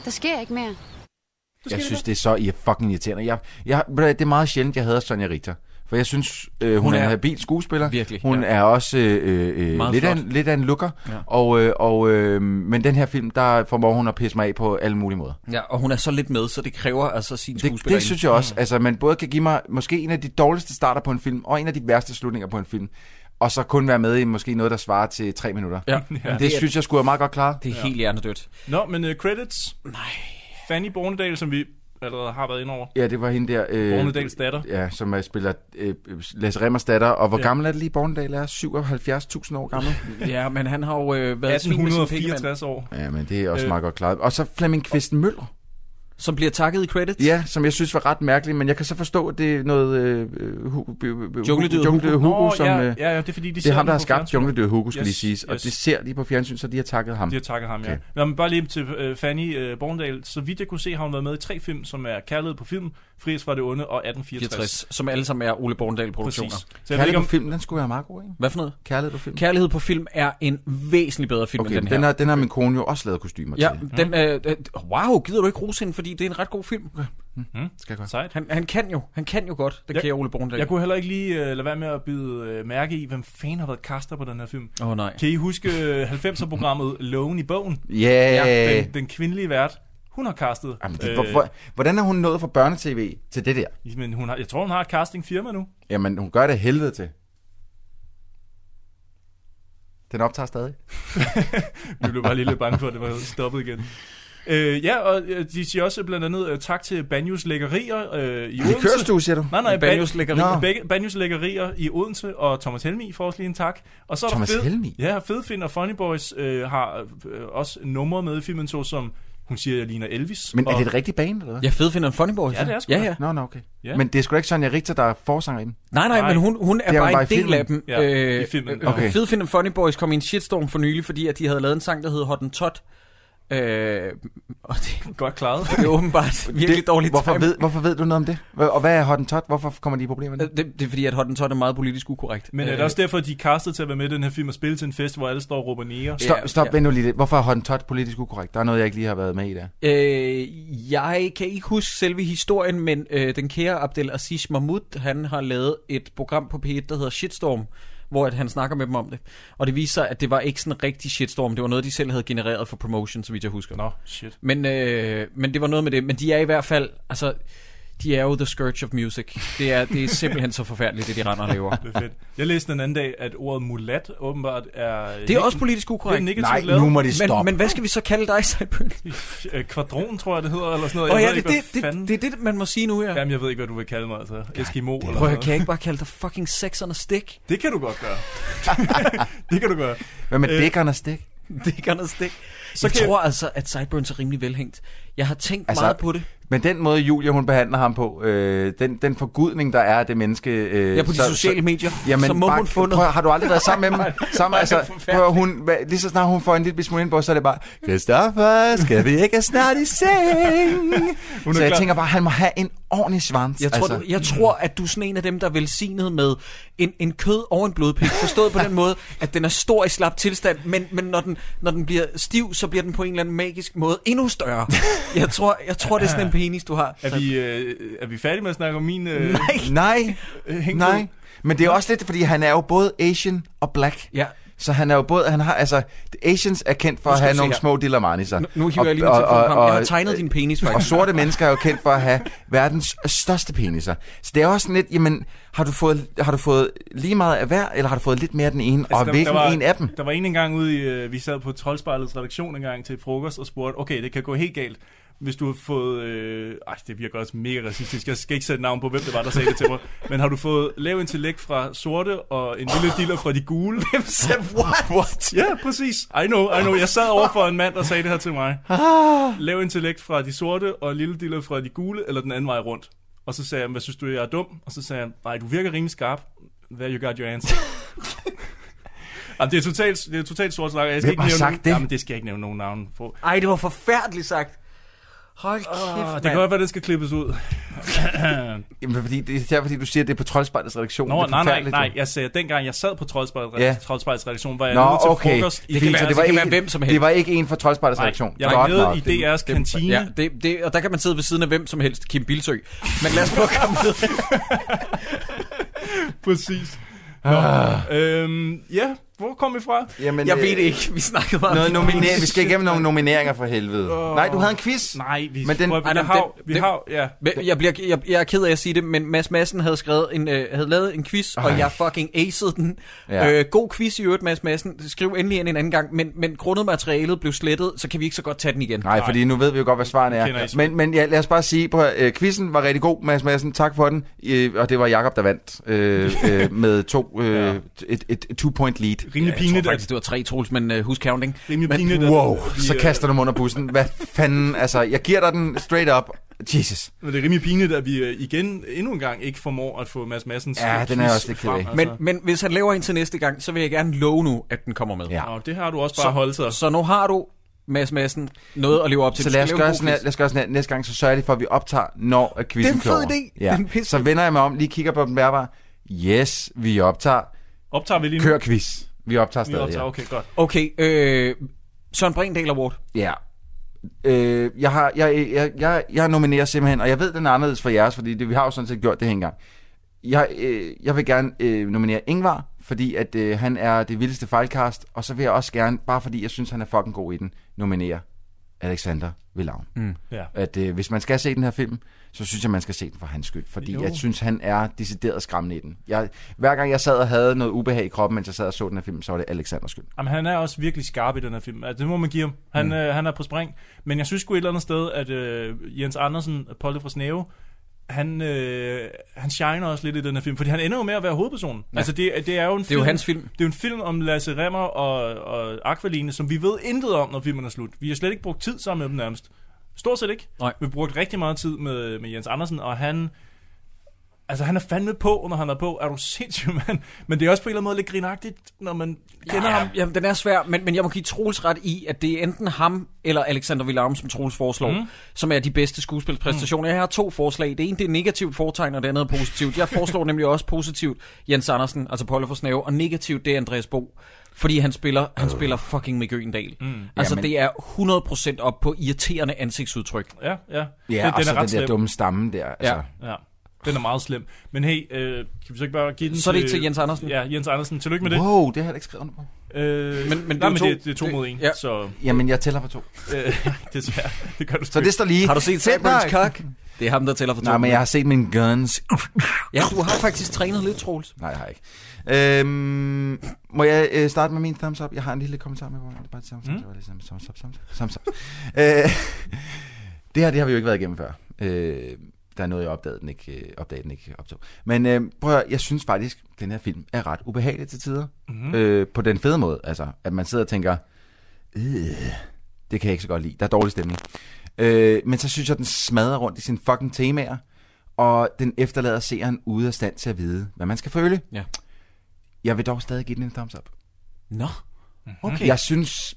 S5: Der sker ikke mere.
S1: Jeg synes, det er så fucking irriterende. Jeg, jeg, det er meget sjældent, jeg hader Sonja Richter. For jeg synes, øh, hun,
S4: Hun
S1: er
S4: er
S1: en habil skuespiller.
S4: virkelig,
S1: Hun
S4: ja.
S1: er også øh, øh, lidt, af en, lidt af en looker.
S4: Ja.
S1: Og, øh, og, øh, men den her film, der formår hun at pisse mig af på alle mulige måder.
S4: Ja, og hun er så lidt med, så det kræver altså sin
S1: Det,
S4: skuespiller.
S1: det synes jeg også. Altså, man både kan give mig måske en af de dårligste starter på en film, og en af de værste slutninger på en film. Og så kun være med i måske noget, der svarer til tre minutter.
S4: Ja.
S1: det,
S4: Ja.
S1: det synes jeg skulle have meget godt klaret.
S4: Det er helt hjernedødt.
S3: Nå, men uh, credits. Nej. Fanny Bornedal, som vi allerede har været inde over.
S1: Ja, det var hende der... Øh,
S3: Bornedals datter.
S1: Ja, som er, spiller øh, Lasse Remmers datter. Og hvor
S3: Ja.
S1: gammel er det lige, Bornedal er? 77.000 år gammel?
S4: Ja, men han har jo øh, været svin med sin
S3: 1864 år.
S1: Ja, men det er også
S4: Øh.
S1: meget godt klaret. Og så Flemming Kvist Møller.
S4: Som bliver takket i credits?
S1: Ja, som jeg synes var ret mærkeligt, men jeg kan så forstå, at det er noget... Øh,
S4: Jungledyret Hugo.
S1: Hugo,
S3: Nå,
S1: som...
S3: ja,
S1: øh,
S3: ja, ja, det er fordi, de
S1: det er ham,
S3: den
S1: der har
S3: på
S1: skabt. Jungledyret Hugo, skal
S3: Yes,
S1: lige siges. Og
S3: yes.
S1: det ser de på fjernsyn, så de har takket ham.
S3: De har takket ham, ja.
S1: Okay.
S3: Nå, men bare lige til uh, Fanny uh, Borndal. Så vidt jeg kunne se, har hun været med i tre film, som er Kærlighed på film, Fries fra det onde og 1864.
S4: 64, som alle sammen er Ole Borndal produktioner.
S3: Præcis. Så jeg ved
S1: Kærlighed
S3: ikke,
S1: på
S3: om,
S1: film, den skulle være meget god, ikke?
S4: Hvad for noget?
S1: Kærlighed på film.
S4: Kærlighed på film er en væsentlig bedre film
S1: Okay,
S4: end
S1: den,
S4: den her.
S1: har, den har min kone jo også lavet kostymer
S4: Ja,
S1: til.
S4: den, øh, øh, wow, gider du ikke rose hende, fordi det er en ret god film.
S3: hmm,
S1: Skal jeg godt.
S3: sejt.
S4: Han, han kan jo, han kan jo godt, det
S3: Jeg-
S4: kan Ole Borndal.
S3: Jeg kunne heller ikke lige uh, lade være med at bide uh, mærke i, hvem fanden har været caster på den her film.
S4: Åh oh, nej.
S3: Kan I huske uh, 90'er-programmet Loven i bogen?
S1: Ja.
S3: Den, den kvindelige vært. Hun har castet.
S1: Jamen, det,
S3: øh,
S1: hvor, hvor, hvordan er hun nået fra børnetv til det der?
S3: Men hun har, jeg tror, hun har et castingfirma nu.
S1: Jamen, hun gør det helvede til. Den optager stadig.
S3: Vi blev bare lige lidt bange for, at det var stoppet igen. Øh, ja, og øh, de siger også blandt andet øh, tak til Banjos Lækkerier øh, i Odense.
S1: Likørstue, siger du?
S3: Nej, nej,
S4: Banjos
S3: Ban-
S4: Lækkerier.
S3: Banjos Lækkerier i Odense, og Thomas Helmi får også lige en tak. Og så er
S1: Thomas
S3: der fed,
S1: Helmig?
S3: Ja, Fedfind og Funny Boys øh, har øh, også numre med i filmen, så som hun siger, jeg ligner Elvis.
S1: Men er
S3: og,
S1: det et rigtigt band, eller hvad?
S4: Ja, fed finder en funny boy.
S3: Ja, det er sgu
S4: Ja, ja.
S1: Nå, nå, okay.
S3: Ja.
S1: Men det er sgu da ikke Sonja Richter, der er forsanger i den.
S4: Nej, nej,
S3: Nej.
S4: men hun, hun er
S1: Det er
S4: bare en del
S1: filmen.
S4: af dem.
S3: Ja, i filmen.
S4: Øh,
S1: Okay.
S4: okay. Fed Find Funny Boys kom i en shitstorm for nylig, fordi at de havde lavet en sang, der hed Hottentot. Øh, og det,
S3: Godt klaret.
S4: det er åbenbart virkelig
S1: det,
S4: dårligt
S1: hvorfor ved, hvorfor ved du noget om det? Og hvad er Hottentot? Hvorfor kommer de i problemer med det?
S4: Øh, Det, det er fordi, at Hottentot er meget politisk ukorrekt.
S3: Men er
S4: Øh,
S3: det også derfor, at de er castet til at være med i den her film og spille til en fest, hvor alle står og råber nære?
S1: Stop, stop
S4: ja.
S1: vent nu lige lidt. Hvorfor er Hottentot politisk ukorrekt? Der er noget, jeg ikke lige har været med i der.
S4: Øh, jeg kan ikke huske selve historien, men øh, den kære Abdel Aziz Mahmoud, han har lavet et program på P1, der hedder Shitstorm, hvor at han snakker med dem om det. Og det viser sig, at det var ikke sådan en rigtig shitstorm. Det var noget, de selv havde genereret for promotion, så vidt jeg husker.
S3: Nå, shit.
S4: Men, øh, men det var noget med det. Men de er i hvert fald, altså, de er jo the scourge of music. Det er, det er simpelthen så forfærdeligt, det de render og laver.
S3: Det er fedt. Jeg læste den anden dag, at ordet mulat åbenbart er...
S4: Det er også politisk
S3: Det er
S4: ukorrekt.
S1: Nej,
S3: lavet.
S1: nu må de
S4: Men,
S1: stoppe.
S4: men hvad skal vi så kalde dig, Sejbøl?
S3: Øh, Kvadron, tror jeg, det hedder, eller sådan noget.
S4: Åh
S3: Jeg
S4: ja,
S3: ved
S4: det,
S3: ikke,
S4: det,
S3: hvad fanden-
S4: det, det er det, man må sige nu her.
S3: Jamen, jeg ved ikke, hvad du vil kalde mig, altså. Eskimo eller
S4: Prøv høre, kan jeg ikke bare kalde dig fucking sex on a stick?
S3: Det kan du godt gøre. det kan du gøre.
S1: Hvad med
S3: Øh,
S1: dækkerne og stik?
S4: Det kan der stikke.
S3: Så
S4: jeg tror altså, at Sideburns er rimelig velhængt. Jeg har tænkt
S1: altså,
S4: meget på det.
S1: Men den måde, Julia hun behandler ham på, øh, den, den forgudning, der er af det menneske... Øh,
S4: Ja, på de sociale medier,
S1: Jamen,
S4: så må
S1: bare,
S4: hun få noget.
S1: Prøv, har du aldrig været sammen med dem? Sammen, altså, prøv, hun, hvad- lige så snart hun får en lille smule ind på, så er det bare, Christoffer, skal vi ikke snart i seng? Så jeg
S3: klar.
S1: tænker bare, han må have en ordentlig svans.
S4: Jeg tror,
S1: altså.
S4: du, jeg tror, at du er sådan en af dem, der er velsignet med en, en kød og en blodpik. Forstået på den måde, at den er stor i slap tilstand, men, men når, den, når den bliver stiv, så bliver den på en eller anden magisk måde endnu større. Jeg tror, jeg tror det er sådan en penis, du har.
S3: Er vi, øh, er vi færdige med at snakke om min... Øh,
S4: Nej.
S1: Nej,
S3: øh,
S1: nej. Men det er også lidt, fordi han er jo både Asian og black.
S4: Ja.
S1: Så han er jo både, han har, altså, Asians er kendt for at have nogle
S4: her.
S1: små dillermaniser.
S4: Nu, nu hiver jeg lige min telefon frem. Jeg har tegnet din penis,
S1: Og
S4: faktisk.
S1: sorte mennesker er jo kendt for at have verdens største peniser. Så det er også sådan lidt, jamen, har du fået, har du fået lige meget af hver, eller har du fået lidt mere af den ene? Altså, og
S3: der-
S1: hvilken
S3: der var,
S1: en af dem?
S3: Der var en engang ude i, øh, vi sad på Troldspejlets redaktion en gang til frokost og spurgte, okay, det kan gå helt galt, hvis du har fået, øh, ej, det virker også mega racistisk, jeg skal ikke sætte navn på, hvem det var, der sagde det til mig, men har du fået lav intellekt fra sorte og en lille diller fra de gule?
S4: Hvem sagde what?
S1: What?
S3: Ja, præcis. I know, I know. Jeg sad over for en mand, der sagde det her til mig.
S1: Ah.
S3: Lav intellekt fra de sorte og en lille diller fra de gule, eller den anden vej rundt. Og så sagde jeg, hvad synes du, jeg er dum? Og så sagde han, nej, du virker rimelig skarp. There you got your answer. Jamen, det er totalt, det er totalt sort snak. Jeg skal
S1: Hvem
S3: ikke nævne
S1: sagt det?
S3: Jamen, det skal jeg ikke nævne nogen navn på.
S4: Ej, det var forfærdeligt sagt. Hold kæft,
S3: Oh, det kan godt være, det skal klippes ud.
S1: Jamen, fordi, det er fordi, du siger, at det er på Troldspejlets redaktion.
S3: Nå,
S1: det
S3: nej, nej, nej. Jeg sagde, at dengang jeg sad på Troldspejlets
S1: Ja.
S3: Redaktion, var jeg
S1: Nå,
S3: nede til
S1: okay.
S3: frokost.
S1: Det, kan, så det, var ikke, Det var ikke en fra Troldspejlets redaktion.
S3: jeg var nede
S1: nok.
S3: i
S1: Det-
S3: DR's kantine.
S4: Ja, det, det, og der kan man sidde ved siden af hvem som helst. Kim Bilsø. Men lad os prøve at komme videre.
S3: Præcis. Nå,
S1: Ah.
S3: øhm, ja, hvor kom vi fra?
S1: Jamen,
S4: Jeg
S1: øh,
S4: ved det ikke. Vi snakkede meget
S1: Noget
S4: om
S1: nominer- vi skal igennem nogle nomineringer for helvede.
S3: Åh.
S1: Nej, du havde en quiz.
S3: Nej, vi,
S1: Men den-
S3: prøv,
S4: Ej,
S3: vi
S4: nej,
S3: har,
S4: det-
S3: vi
S4: det-
S3: har, ja.
S4: Jeg, bliver, jeg, jeg er ked af at sige det, men Mads Madsen havde skrevet en, øh, havde lavet en quiz, og
S1: Ej.
S4: jeg fucking aced den.
S1: Ja.
S4: Ja. Øh, god quiz i øvrigt, Mads Madsen. Skriv endelig ind en anden gang, men, men grundet materialet blev slettet, så kan vi ikke så godt tage den igen.
S1: Nej, fordi nu ved vi jo godt, hvad svarene er. Men, men ja, lad os bare sige, på øh, quizzen var rigtig god, Mads Madsen. Tak for den. Øh, og det var Jakob der vandt øh, øh, med to, øh, et, et, et two-point lead.
S3: Rimelig
S4: Jeg tror
S3: pinligt,
S4: faktisk, det var tre Troels, men uh, husk counting.
S3: rimelig
S4: Men-
S3: pinligt, at
S1: Wow,
S3: vi,
S1: så
S3: øh,
S1: kaster du mig under bussen. Hvad fanden? Altså, jeg giver dig den straight up. Jesus.
S3: Men det er rimelig pinligt, at vi øh, igen endnu en gang ikke formår at få Mads Madsens
S1: Ja,
S3: øh,
S1: den er også lidt ked af.
S3: altså.
S4: Men, men hvis han laver en til næste gang, så vil jeg gerne love nu, at den kommer med.
S1: Ja.
S3: Nå, det har du også bare holdt sig.
S4: Så nu har du, Mads Madsen, noget at leve op til.
S1: Så lad os, gøre sådan her, lad os gøre sådan her. Næste gang, så sørger jeg for, at vi optager, når at quizzen
S4: Det er en fed
S1: kører.
S4: idé.
S1: Ja. Så vender jeg mig om, lige kigger på den bærbare. Yes, vi optager.
S3: Optager vi lige nu?
S1: Kør quiz. Vi optager
S3: Vi
S1: stadig,
S3: optager,
S1: ja.
S3: okay, godt.
S4: Okay, øh, Søren Brindal Award.
S1: Ja. Øh, jeg, har, jeg, jeg, jeg, jeg nominerer simpelthen, og jeg ved, den er anderledes for jeres, fordi det, vi har jo sådan set gjort det her engang. Jeg, øh, jeg vil gerne øh, nominere Ingvar, fordi at øh, han er det vildeste fejlkast, og så vil jeg også gerne, bare fordi jeg synes, han er fucking god i den, nominere Alexander Villavn.
S4: Mm.
S3: Ja.
S1: At øh, hvis man skal se den her film, så synes jeg, man skal se den for hans skyld, fordi
S3: Jo.
S1: jeg synes, han er decideret skræmmende i den. Jeg, hver gang jeg sad og havde noget ubehag i kroppen, mens jeg sad og så den her film, så var det Alexanders skyld.
S3: Jamen, han er også virkelig skarp i den her film. Altså, det må man give ham. Han,
S1: Mm.
S3: øh, han er på spring. Men jeg synes sgu et eller andet sted, at øh, Jens Andersen, Polly fra Snæve, han, øh, han shiner også lidt i den her film, fordi han ender jo med at være hovedpersonen.
S4: Ja.
S3: Altså, det, det er jo en
S4: Det er
S3: film,
S4: jo hans film.
S3: Det er jo en film om Lasse Remmer og, og Aqualine, som vi ved intet om, når filmen er slut. Vi har slet ikke brugt tid sammen med dem nærmest. Stort set ikke.
S4: Nej.
S3: Vi har brugt rigtig meget tid med, med Jens Andersen, og han... Altså, han er fandme på, når han er på. Er du sindssyg, mand? Men det er også på en eller anden måde lidt grinagtigt, når man kender
S4: ja,
S3: ham.
S4: Jamen, den er svær, men, men jeg må give Troels ret i, at det er enten ham eller Alexander Villarm, som Troels foreslår,
S3: Mm.
S4: mm. som er de bedste skuespilspræstationer. Jeg har to forslag. Det ene det er negativt foretegn, og det andet er positivt. Jeg foreslår nemlig også positivt Jens Andersen, altså Polly for Snave, og negativt det er Andreas Bo. Fordi han spiller, han spiller fucking med Gøgendal.
S3: Mm.
S4: Altså,
S1: Jamen.
S4: det er 100% op på irriterende ansigtsudtryk.
S3: Ja, ja.
S1: Ja,
S3: den,
S1: og
S3: den
S1: så
S3: er ret
S1: den der
S3: slem.
S1: dumme stamme der. Altså.
S4: Ja.
S3: Ja, den er meget slem. Men hey, øh, kan vi så ikke bare give den
S4: Så er det ikke til Jens Andersen?
S3: Ja, Jens Andersen. Tillykke med det.
S1: Wow, det har jeg ikke skrevet under på.
S3: Øh,
S4: Men- men det
S3: nej,
S4: er
S3: men
S4: to.
S3: det, det er to
S4: Det-
S3: mod en,
S4: ja.
S3: så...
S1: Jamen, jeg tæller for to.
S3: Øh, desværre, det gør du
S1: Så det står lige.
S4: Har du set
S1: nok.
S4: kok? Det er ham, der tæller for to.
S1: Nej, men jeg har set mine guns.
S4: Ja, du har faktisk trænet lidt, Troels.
S1: Nej, jeg har ikke. Øhm, må jeg øh, starte med min thumbs up? Jeg har en lille kommentar med på. Det er bare et thumbs up,
S3: Mm.
S1: det lidt thumbs up, thumbs up, thumbs up. Øh, det her, det har vi jo ikke været igennem før. Øh, der er noget, jeg opdagede den ikke, øh, opdagede den ikke optog. Men øh, prøv at høre, jeg synes faktisk, den her film er ret ubehagelig til tider.
S3: Mhm.
S1: Øh, på den fede måde. Altså, at man sidder og tænker, øh, det kan jeg ikke så godt lide. Der er dårlig stemning. Øh, men så synes jeg, den smadrer rundt i sine fucking temaer. Og den efterlader seeren ude af stand til at vide, hvad man skal føle.
S4: Ja.
S1: Jeg vil dog stadig give den en thumbs up.
S4: Nå, okay.
S1: Jeg synes,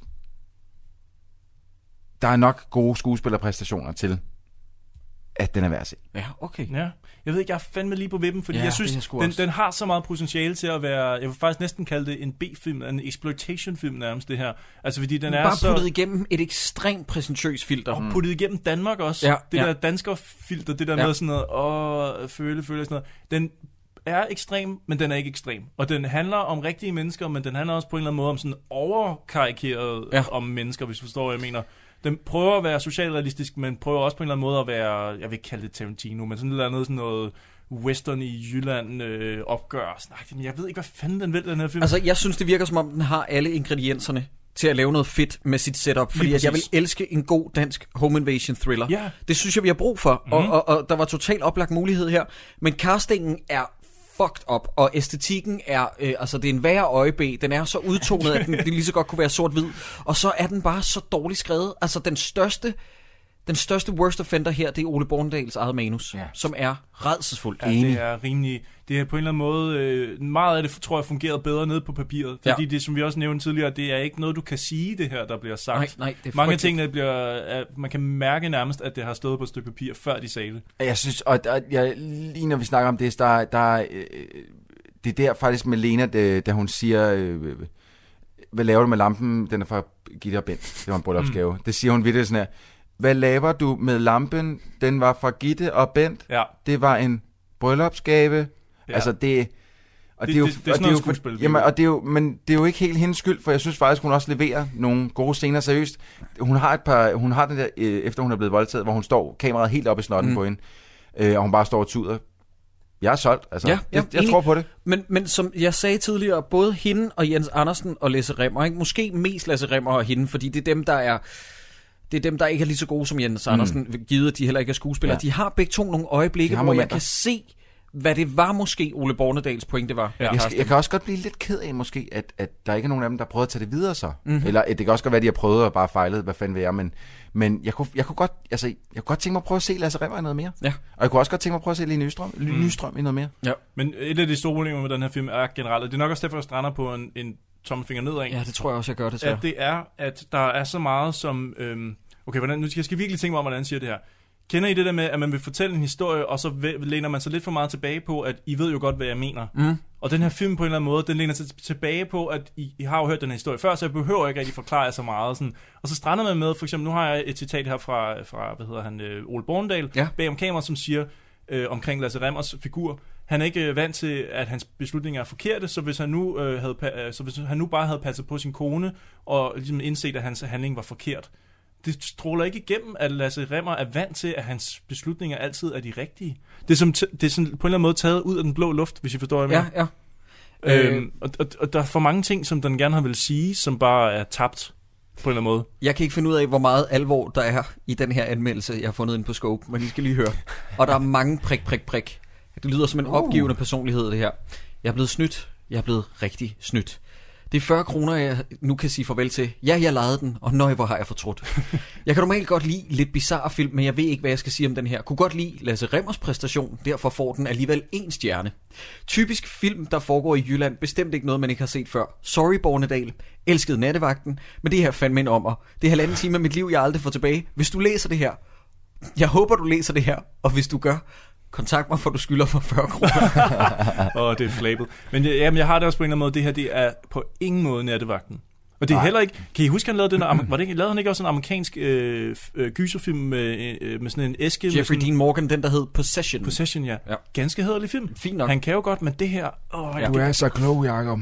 S1: der er nok gode skuespillerpræstationer til, at den er værd at se.
S4: Ja, okay.
S3: Ja, jeg ved ikke, jeg er fandme lige på vippen, fordi
S4: Ja,
S3: jeg synes, den,
S4: også.
S3: den har så meget potentiale til at være, jeg vil faktisk næsten kalde det en B-film, en exploitation-film nærmest, det her. Altså, fordi den er
S4: Bare
S3: så...
S4: puttet igennem et ekstremt præsentøst filter.
S3: Og puttet igennem Danmark også.
S4: Ja,
S3: det
S4: ja.
S3: der danskerfilter, det der
S4: Ja.
S3: med sådan noget, åh, føle, føle, sådan noget. Den er ekstrem, men den er ikke ekstrem. Og den handler om rigtige mennesker, men den handler også på en eller anden måde om sådan overkarikeret
S4: ja.
S3: om mennesker, hvis du forstår, hvad jeg mener. Den prøver at være socialrealistisk, men prøver også på en eller anden måde at være, jeg vil ikke kalde det Tarantino, men sådan et eller andet sådan noget western i Jylland øh, opgør. Snak, men jeg ved ikke, hvad fanden den vil, den her film.
S4: Altså, jeg synes, det virker som om, den har alle ingredienserne til at lave noget fedt med sit setup. Fordi at jeg vil elske en god dansk home invasion thriller.
S3: Ja.
S4: Det synes jeg, vi har brug for. Mm. Og,
S3: Mhm.
S4: og, og der var totalt oplagt mulighed her. Men castingen er fucked up, og æstetikken er, øh, altså det er en værre øjebæ, den er så udtonet, at den, det lige så godt kunne være sort-hvid, og så er den bare så dårligt skrevet. Altså den største Den største worst offender her, det er Ole Borndals eget manus, ja. som er redselsfuldt.
S3: Ja, det er rimelig... Det er på en eller anden måde... Øh, meget af det, tror jeg, fungerede bedre nede på papiret. Fordi
S4: Ja.
S3: det, som vi også nævnte tidligere, det er ikke noget, du kan sige, det her, der bliver sagt.
S4: Nej, nej, det er
S3: Mange af
S4: frygteligt.
S3: tingene bliver... Er, man kan mærke nærmest, at det har stået på et stykke papir, før de sagde det.
S1: Jeg synes, og der, jeg, lige når vi snakker om det, der, der, øh, det er der faktisk med Lena, det, da hun siger, øh, hvad laver du med lampen? Den er fra Gitte og Bent. Det var en bryllupsgave. Mm. Det siger hun virkelig sådan her. Hvad laver du med lampen? Den var fra Gitte og Bent.
S3: Ja.
S1: Det var en bryllupsgave. Ja. Altså det... Og
S3: Det-
S1: det, er jo,
S3: det- det er sådan
S1: og
S3: noget
S1: jo,
S3: skuespil, det
S1: jamen,
S3: er.
S1: og det er jo, men det er jo ikke helt hendes skyld, for jeg synes faktisk, hun også leverer nogle gode scener seriøst. Hun har et par, hun har den der, øh, efter hun er blevet voldtaget, hvor hun står kameraet helt op i snotten
S4: Mm.
S1: mm. på hende, øh, og hun bare står og tuder. Jeg er solgt, altså.
S4: Ja, ja,
S1: jeg, jeg tror på det.
S4: Men, men som jeg sagde tidligere, både hende og Jens Andersen og Lasse Remmer, ikke? måske mest Lasse Remmer og hende, fordi det er dem, der er det er dem, der ikke er lige så gode som Jens
S1: Mm.
S4: Andersen, givet at de heller ikke er skuespillere.
S1: Ja.
S4: De har begge to nogle øjeblikke, hvor jeg
S1: momenter.
S4: kan se, hvad det var måske Ole Bornedals pointe var.
S1: Ja. Jeg, jeg kan også godt blive lidt ked af måske, at, at der ikke er nogen af dem, der prøver at tage det videre så.
S4: Mhm.
S1: Mm-hmm. Eller det kan også godt være, at de har prøvet og bare fejlet, hvad fanden ved jeg, men, men jeg, kunne, jeg kunne godt, altså, jeg kunne godt tænke mig at prøve at se Lasse Remmer i noget mere.
S4: Ja.
S1: Og jeg kunne også godt tænke mig at prøve at se Line Nystrøm, mm. Nystrøm i noget mere.
S4: Ja.
S3: Men et af de store problemer med den her film er generelt, det er nok også derfor, jeg strander på en, en tommelfinger nedad.
S4: Ja, det tror jeg også, jeg gør, desværre.
S3: At det er, at der er så meget som... Øhm, okay, hvordan, nu skal jeg skal virkelig tænke mig om, hvordan jeg siger det her. Kender I det der med, at man vil fortælle en historie, og så læner man sig lidt for meget tilbage på, at I ved jo godt, hvad jeg mener.
S4: Mm.
S3: Og den her film på en eller anden måde, den læner sig tilbage på, at I, I har jo hørt den her historie før, så jeg behøver ikke rigtig forklare jer så meget. Sådan. Og så strander man med, for eksempel, nu har jeg et citat her fra, fra hvad hedder han, øh, Ole Borndal,
S4: Ja.
S3: bag om kamera, som siger øh, omkring Lasse Remmers figur, han er ikke øh, vant til, at hans beslutninger er forkerte, så hvis han nu, øh, havde, øh, så hvis han nu bare havde passet på sin kone, og ligesom indset, at hans handling var forkert, det stråler ikke igennem, at Lasse Remmer er vant til, at hans beslutninger altid er de rigtige. Det er, som det er sådan på en eller anden måde taget ud af den blå luft, hvis I forstår, hvad jeg
S4: Ja,
S3: mener.
S4: ja.
S3: Øhm, og, og, og der er for mange ting, som den gerne har vil sige, som bare er tabt på en eller anden måde.
S4: Jeg kan ikke finde ud af, hvor meget alvor der er i den her anmeldelse, jeg har fundet ind på Scope, men I skal lige høre. Og der er mange prik, prik, prik. Det lyder som en
S1: Uh.
S4: opgivende personlighed, det her. Jeg er blevet snydt. Jeg er blevet rigtig snydt. Det er 40 kroner, jeg nu kan sige farvel til. Ja, jeg lejede den, og nøj, hvor har jeg fortrudt. Jeg kan normalt godt lide lidt bizarre film, men jeg ved ikke, hvad jeg skal sige om den her. Kunne godt lide Lasse Remmers præstation, derfor får den alligevel en stjerne. Typisk film, der foregår i Jylland, bestemt ikke noget, man ikke har set før. Sorry, Bornedal. Elskede nattevagten, men det her fandme en ommer. Det er halvanden time af mit liv, jeg aldrig får tilbage. Hvis du læser det her, jeg håber, du læser det her, og hvis du gør, kontakt mig, for du skylder for 40 kroner.
S3: Åh, det er flabet. Men jeg, jamen, jeg har det også på en eller anden måde. Det her, det er på ingen måde nattevagten. Og det er
S4: Nej.
S3: heller ikke... Kan I huske, han lavede den der, var det ikke, lavede han ikke også en amerikansk øh, øh, gyserfilm med, øh, med sådan en æske? med
S4: Jeffrey
S3: sådan,
S4: Dean Morgan, den der hed Possession.
S3: Possession, ja.
S4: Ja.
S3: Ganske hederlig film.
S4: Fint nok.
S3: Han kan jo godt, men det her... Åh, jeg,
S1: Du er så klog, Jacob.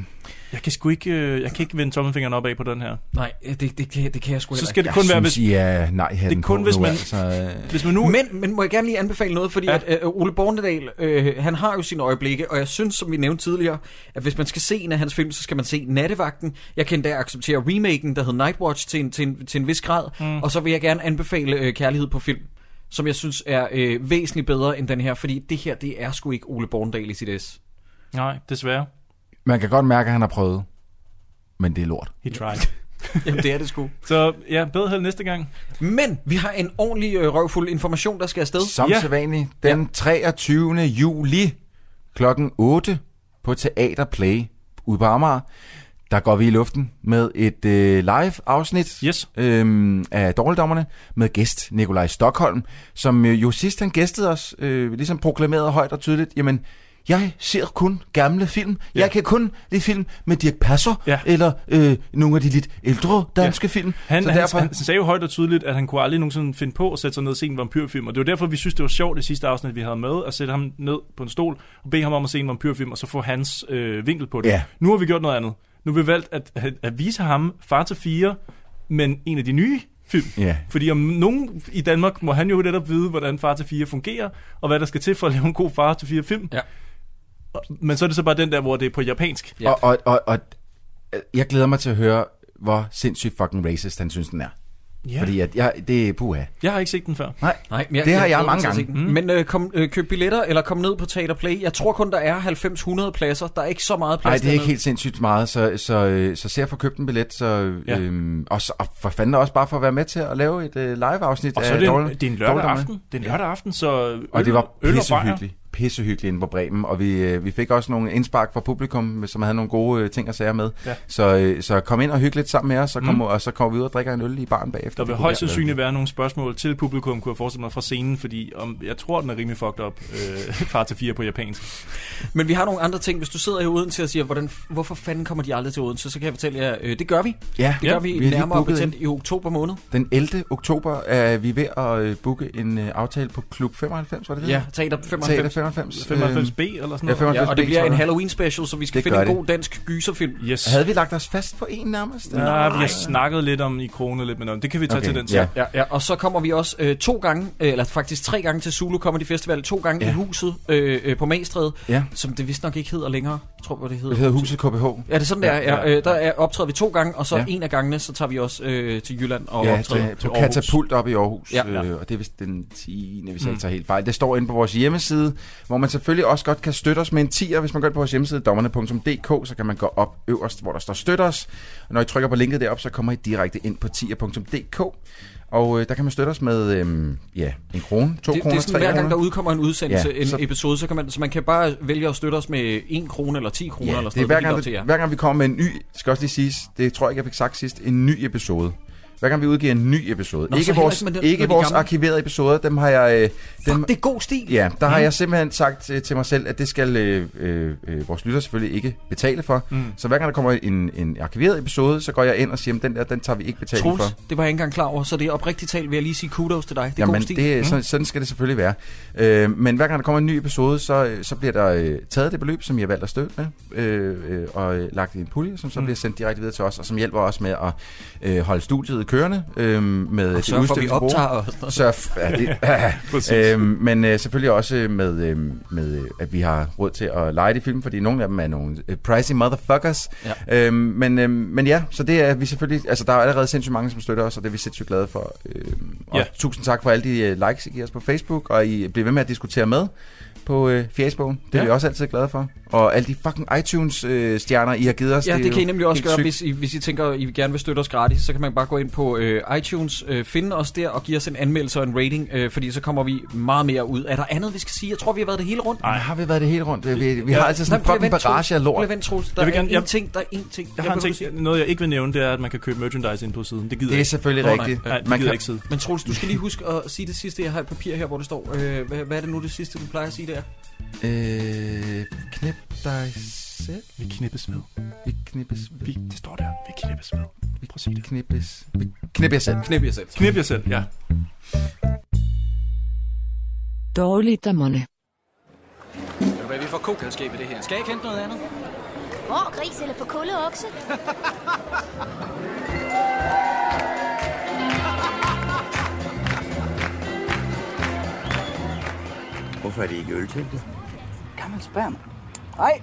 S3: Jeg kan sgu ikke, øh, jeg kan ikke vende tommelfingeren op af på den her.
S4: Nej, det, det, kan, det kan jeg sgu
S3: Så
S4: heller
S3: skal
S4: ikke.
S3: det kun være,
S1: synes,
S3: hvis,
S1: I er nej
S3: det er kun, hvis man,
S1: Altså,
S3: hvis man nu...
S4: Men, men må jeg gerne lige anbefale noget, fordi
S3: Ja.
S4: ja. at øh, Ole Bornedal, øh, han har jo sine øjeblikke, og jeg synes, som vi nævnte tidligere, at hvis man skal se en af hans film, så skal man se Nattevagten. Jeg kan da acceptere remaken, der hedder Nightwatch, til en, til en, til en vis grad, mm. og så vil jeg gerne anbefale øh, Kærlighed på film, som jeg synes er øh, væsentligt bedre end den her, fordi det her, det er sgu ikke Ole Bornedal i sit S.
S3: Nej, desværre.
S1: Man kan godt mærke, at han har prøvet. Men det er lort.
S3: He tried.
S4: Jamen, det er det sgu.
S3: Så ja, bedre held næste gang.
S4: Men vi har en ordentlig øh, røvfuld information, der skal afsted.
S1: Som
S3: Ja.
S1: sædvanligt. Den ja. 23. juli klokken 8 på Teater Play ude på Amager. Der går vi i luften med et øh, live-afsnit
S3: Yes.
S1: øhm, af Dårligdommerne med gæst Nikolaj Stockholm, som øh, jo sidst han gæstede os, øh, ligesom proklamerede højt og tydeligt, jamen, jeg ser kun gamle film.
S3: Ja.
S1: Jeg kan kun lide film med Dirk Passer,
S3: Ja.
S1: eller øh, nogle af de lidt ældre danske ja. film.
S3: Han,
S1: Så
S3: han,
S1: derfor,
S3: han sagde jo højt og tydeligt, at han kunne aldrig nogensinde finde på at sætte sig ned og se en vampyrfilm. Og det var derfor, vi synes, det var sjovt det sidste afsnit, vi havde med, at sætte ham ned på en stol og bede ham om at se en vampyrfilm, og så få hans øh, vinkel på det.
S1: Ja.
S3: Nu har vi gjort noget andet. Nu har vi valgt at, at, at vise ham Far til fire, men en af de nye film.
S1: Ja.
S3: Fordi om nogen i Danmark må han jo netop vide, hvordan Far til fire fungerer, og hvad der skal til for at lave en god Far til fire film.
S4: Ja.
S3: Men så er det så bare den der, hvor det er på japansk.
S1: Ja. Og, og, og, og øh, jeg glæder mig til at høre, hvor sindssygt fucking racist han synes, den er.
S3: Ja.
S1: Fordi at jeg, det er puha.
S3: Jeg har ikke set den før.
S1: Nej,
S4: Nej,
S1: det har jeg
S4: mig
S1: mange gange.
S3: Mm.
S4: Men øh, kom, øh, køb billetter, eller kom ned på Teater Play. Jeg tror kun, der er 90-100 pladser. Der er ikke så meget plads
S1: Nej, det er ikke helt sindssygt meget, så, så, øh, så se at få købt en billet, så,
S3: Ja.
S1: øhm, og, så, og for fanden også bare for at være med til at lave et øh, live-afsnit
S3: Og så er
S1: af
S3: det en,
S1: Dårlig-
S3: det er en lørdag aften. Det er en lørdag aften, så øl,
S1: Og det var
S3: øl og bajer.
S1: Pissehyggeligt. Inde på Bremen, og vi, øh, vi fik også nogle indspark fra publikum, som havde nogle gode øh, ting at sige med.
S3: Ja.
S1: Så, øh, så kom ind og hygge lidt sammen med os, så kom,
S3: Mm.
S1: og så kommer vi ud og drikker en øl i baren bagefter.
S3: Der vil højst sandsynligt være nogle spørgsmål til publikum, kunne jeg forestille mig, fra scenen, fordi om, jeg tror, den er rimelig fucked up. Øh, far til fire på japansk.
S4: Men vi har nogle andre ting. Hvis du sidder i Odense og siger, hvordan, hvorfor fanden kommer de aldrig til Odense, så kan jeg fortælle jer, øh, det gør vi.
S1: Ja,
S4: det gør vi,
S1: vi lige
S4: nærmere betændt i oktober måned.
S1: Den 11. oktober er vi ved at booke en aftale på Klub 95, var det det?
S4: Ja, Teater 95.
S1: Teater 95.
S3: 95B
S1: øh,
S3: eller sådan
S1: Ja,
S3: noget.
S1: 95
S4: Ja, og det
S1: B,
S4: bliver en. Halloween special, så vi skal
S1: Det
S4: finde en
S1: det.
S4: god dansk gyserfilm.
S3: Yes.
S1: Havde vi lagt os fast på en nærmest?
S3: Ja, vi har snakket lidt om i krone lidt, men om- det kan vi tage
S1: Okay,
S3: til den tid.
S1: ja.
S4: Ja, ja, og så kommer vi også øh, to gange, øh, eller faktisk tre gange til Zulu Comedy Festival, to gange
S1: Ja.
S4: i huset øh, øh, på Magstræde,
S1: Ja.
S4: som det vist nok ikke hedder længere. Jeg tror, hvad det hedder.
S1: Det hedder Huset KBH.
S4: Ja, det er sådan, det er. Ja,
S3: Ja,
S4: øh, der er, optræder vi to gange, og så
S1: Ja.
S4: en af gangene, så tager vi også øh, til Jylland og
S1: Ja,
S4: optræder.
S1: til,
S3: til
S1: på
S3: Aarhus.
S1: Katapult op i Aarhus,
S4: Ja.
S1: ja. øh, og det er vist den 10. hvis jeg
S3: Mm.
S1: ikke tager helt fejl. Det står inde på vores hjemmeside, hvor man selvfølgelig også godt kan støtte os med en 10'er. Hvis man går ind på vores hjemmeside, dommerne.dk, så kan man gå op øverst, hvor der står støt os. Og når I trykker på linket derop, så kommer I direkte ind på 10'er.dk. Og øh, der kan man støtte os med øh, ja, en krone, to
S4: det,
S1: kroner,
S4: det er sådan, hver gang der udkommer en udsendelse,
S1: Ja,
S4: en
S1: så-
S4: episode, så kan, man, så man kan bare vælge at støtte os med 1 krone eller 10 kroner
S1: Ja,
S4: eller
S1: det er
S4: sådan
S1: hver gang, det, hver gang vi kommer med en ny, skal også lige siges, det tror jeg ikke, jeg fik sagt sidst, en ny episode. Hver gang vi udgiver en ny episode.
S4: Nå,
S1: ikke vores,
S4: ikke den-
S1: ikke vores
S4: gamle?
S1: arkiverede episoder, dem har jeg... Øh, dem,
S4: Fuck, det er god stil.
S1: Ja, der har
S4: Mm.
S1: jeg simpelthen sagt øh, til mig selv, at det skal øh, øh, øh, vores lytter selvfølgelig ikke betale for.
S3: Mm.
S1: Så hver gang der kommer en, en arkiveret episode, så går jeg ind og siger, at den der, den tager vi ikke betaling for.
S4: det var jeg ikke engang klar over, så det er oprigtigt talt, vil jeg lige sige kudos til dig. Det er
S1: Jamen,
S4: god stil.
S1: det,
S4: Mm.
S1: sådan, sådan skal det selvfølgelig være. Øh, men hver gang der kommer en ny episode, så, øh, så bliver der øh, taget det beløb, som jeg har valgt at støtte med, øh, øh, og øh, lagt i en pulje, som så
S3: Mm.
S1: bliver sendt direkte videre til os, og som hjælper os med at øh, holde studiet kørende øh, med det
S4: sørge for, vi optager og noget.
S1: Sørg f- ja, det, ja, øhm, men øh, selvfølgelig også med, øh, med, øh, at vi har råd til at lege de film, fordi nogle af dem er nogle øh, pricey motherfuckers.
S4: Ja.
S1: Øhm, men, øh, men ja, så det er vi selvfølgelig, altså der er allerede sindssygt mange, som støtter os, og det er vi sindssygt glade for. Øhm, og
S3: Ja.
S1: tusind tak for alle de øh, likes, I giver os på Facebook, og I bliver ved med at diskutere med på øh, Facebooken. Det er
S3: Ja.
S1: vi også altid glade for. Og alle de fucking iTunes-stjerner, I har givet os.
S4: Ja, det,
S1: er
S4: kan I nemlig også gøre, hvis I, hvis I tænker, I gerne vil støtte os gratis, så kan man bare gå ind på øh, iTunes, øh, finde os der og give os en anmeldelse og en rating, øh, fordi så kommer vi meget mere ud. Er der andet, vi skal sige? Jeg tror, vi har været det hele rundt.
S1: Jamen, har vi været det hele rundt? Vi, vi
S3: Ja.
S1: har altid sådan en
S4: Nej,
S1: fucking barrage af lort.
S4: vente, Troels. Der
S3: Jeg
S4: er
S3: gerne-
S4: en
S3: jeg-
S4: ting, der er en ting.
S3: Jeg har en ting,
S4: ikke
S3: noget jeg ikke vil nævne, det er, at man kan købe merchandise ind på siden. Det gider
S1: Det er
S3: ikke.
S1: selvfølgelig
S3: nej.
S1: rigtigt.
S3: Nej, det
S1: Man
S3: gider ikke sidde.
S4: sige. Men Troels, du skal lige huske at sige det sidste. Jeg har et papir her, hvor det står. Øh, hvad, hvad er det nu det sidste, du plejer at sige der?
S1: Øh, knip dig selv.
S3: Vi knippes med.
S1: Vi knippes.
S3: Vi, det står der. Vi knippes med. Prøv at sige det.
S1: Knippes. Vi knip jer selv.
S4: Knip jer selv.
S3: Knip jer selv, ja.
S18: Dårligdommerne.
S11: Ved du hvad, vi får kokalskab i det her. Skal jeg ikke hente noget andet?
S9: Hvor gris eller for kulde okse?
S14: Hvorfor er det ikke ølteltet?
S17: Gammel sperm. Nej,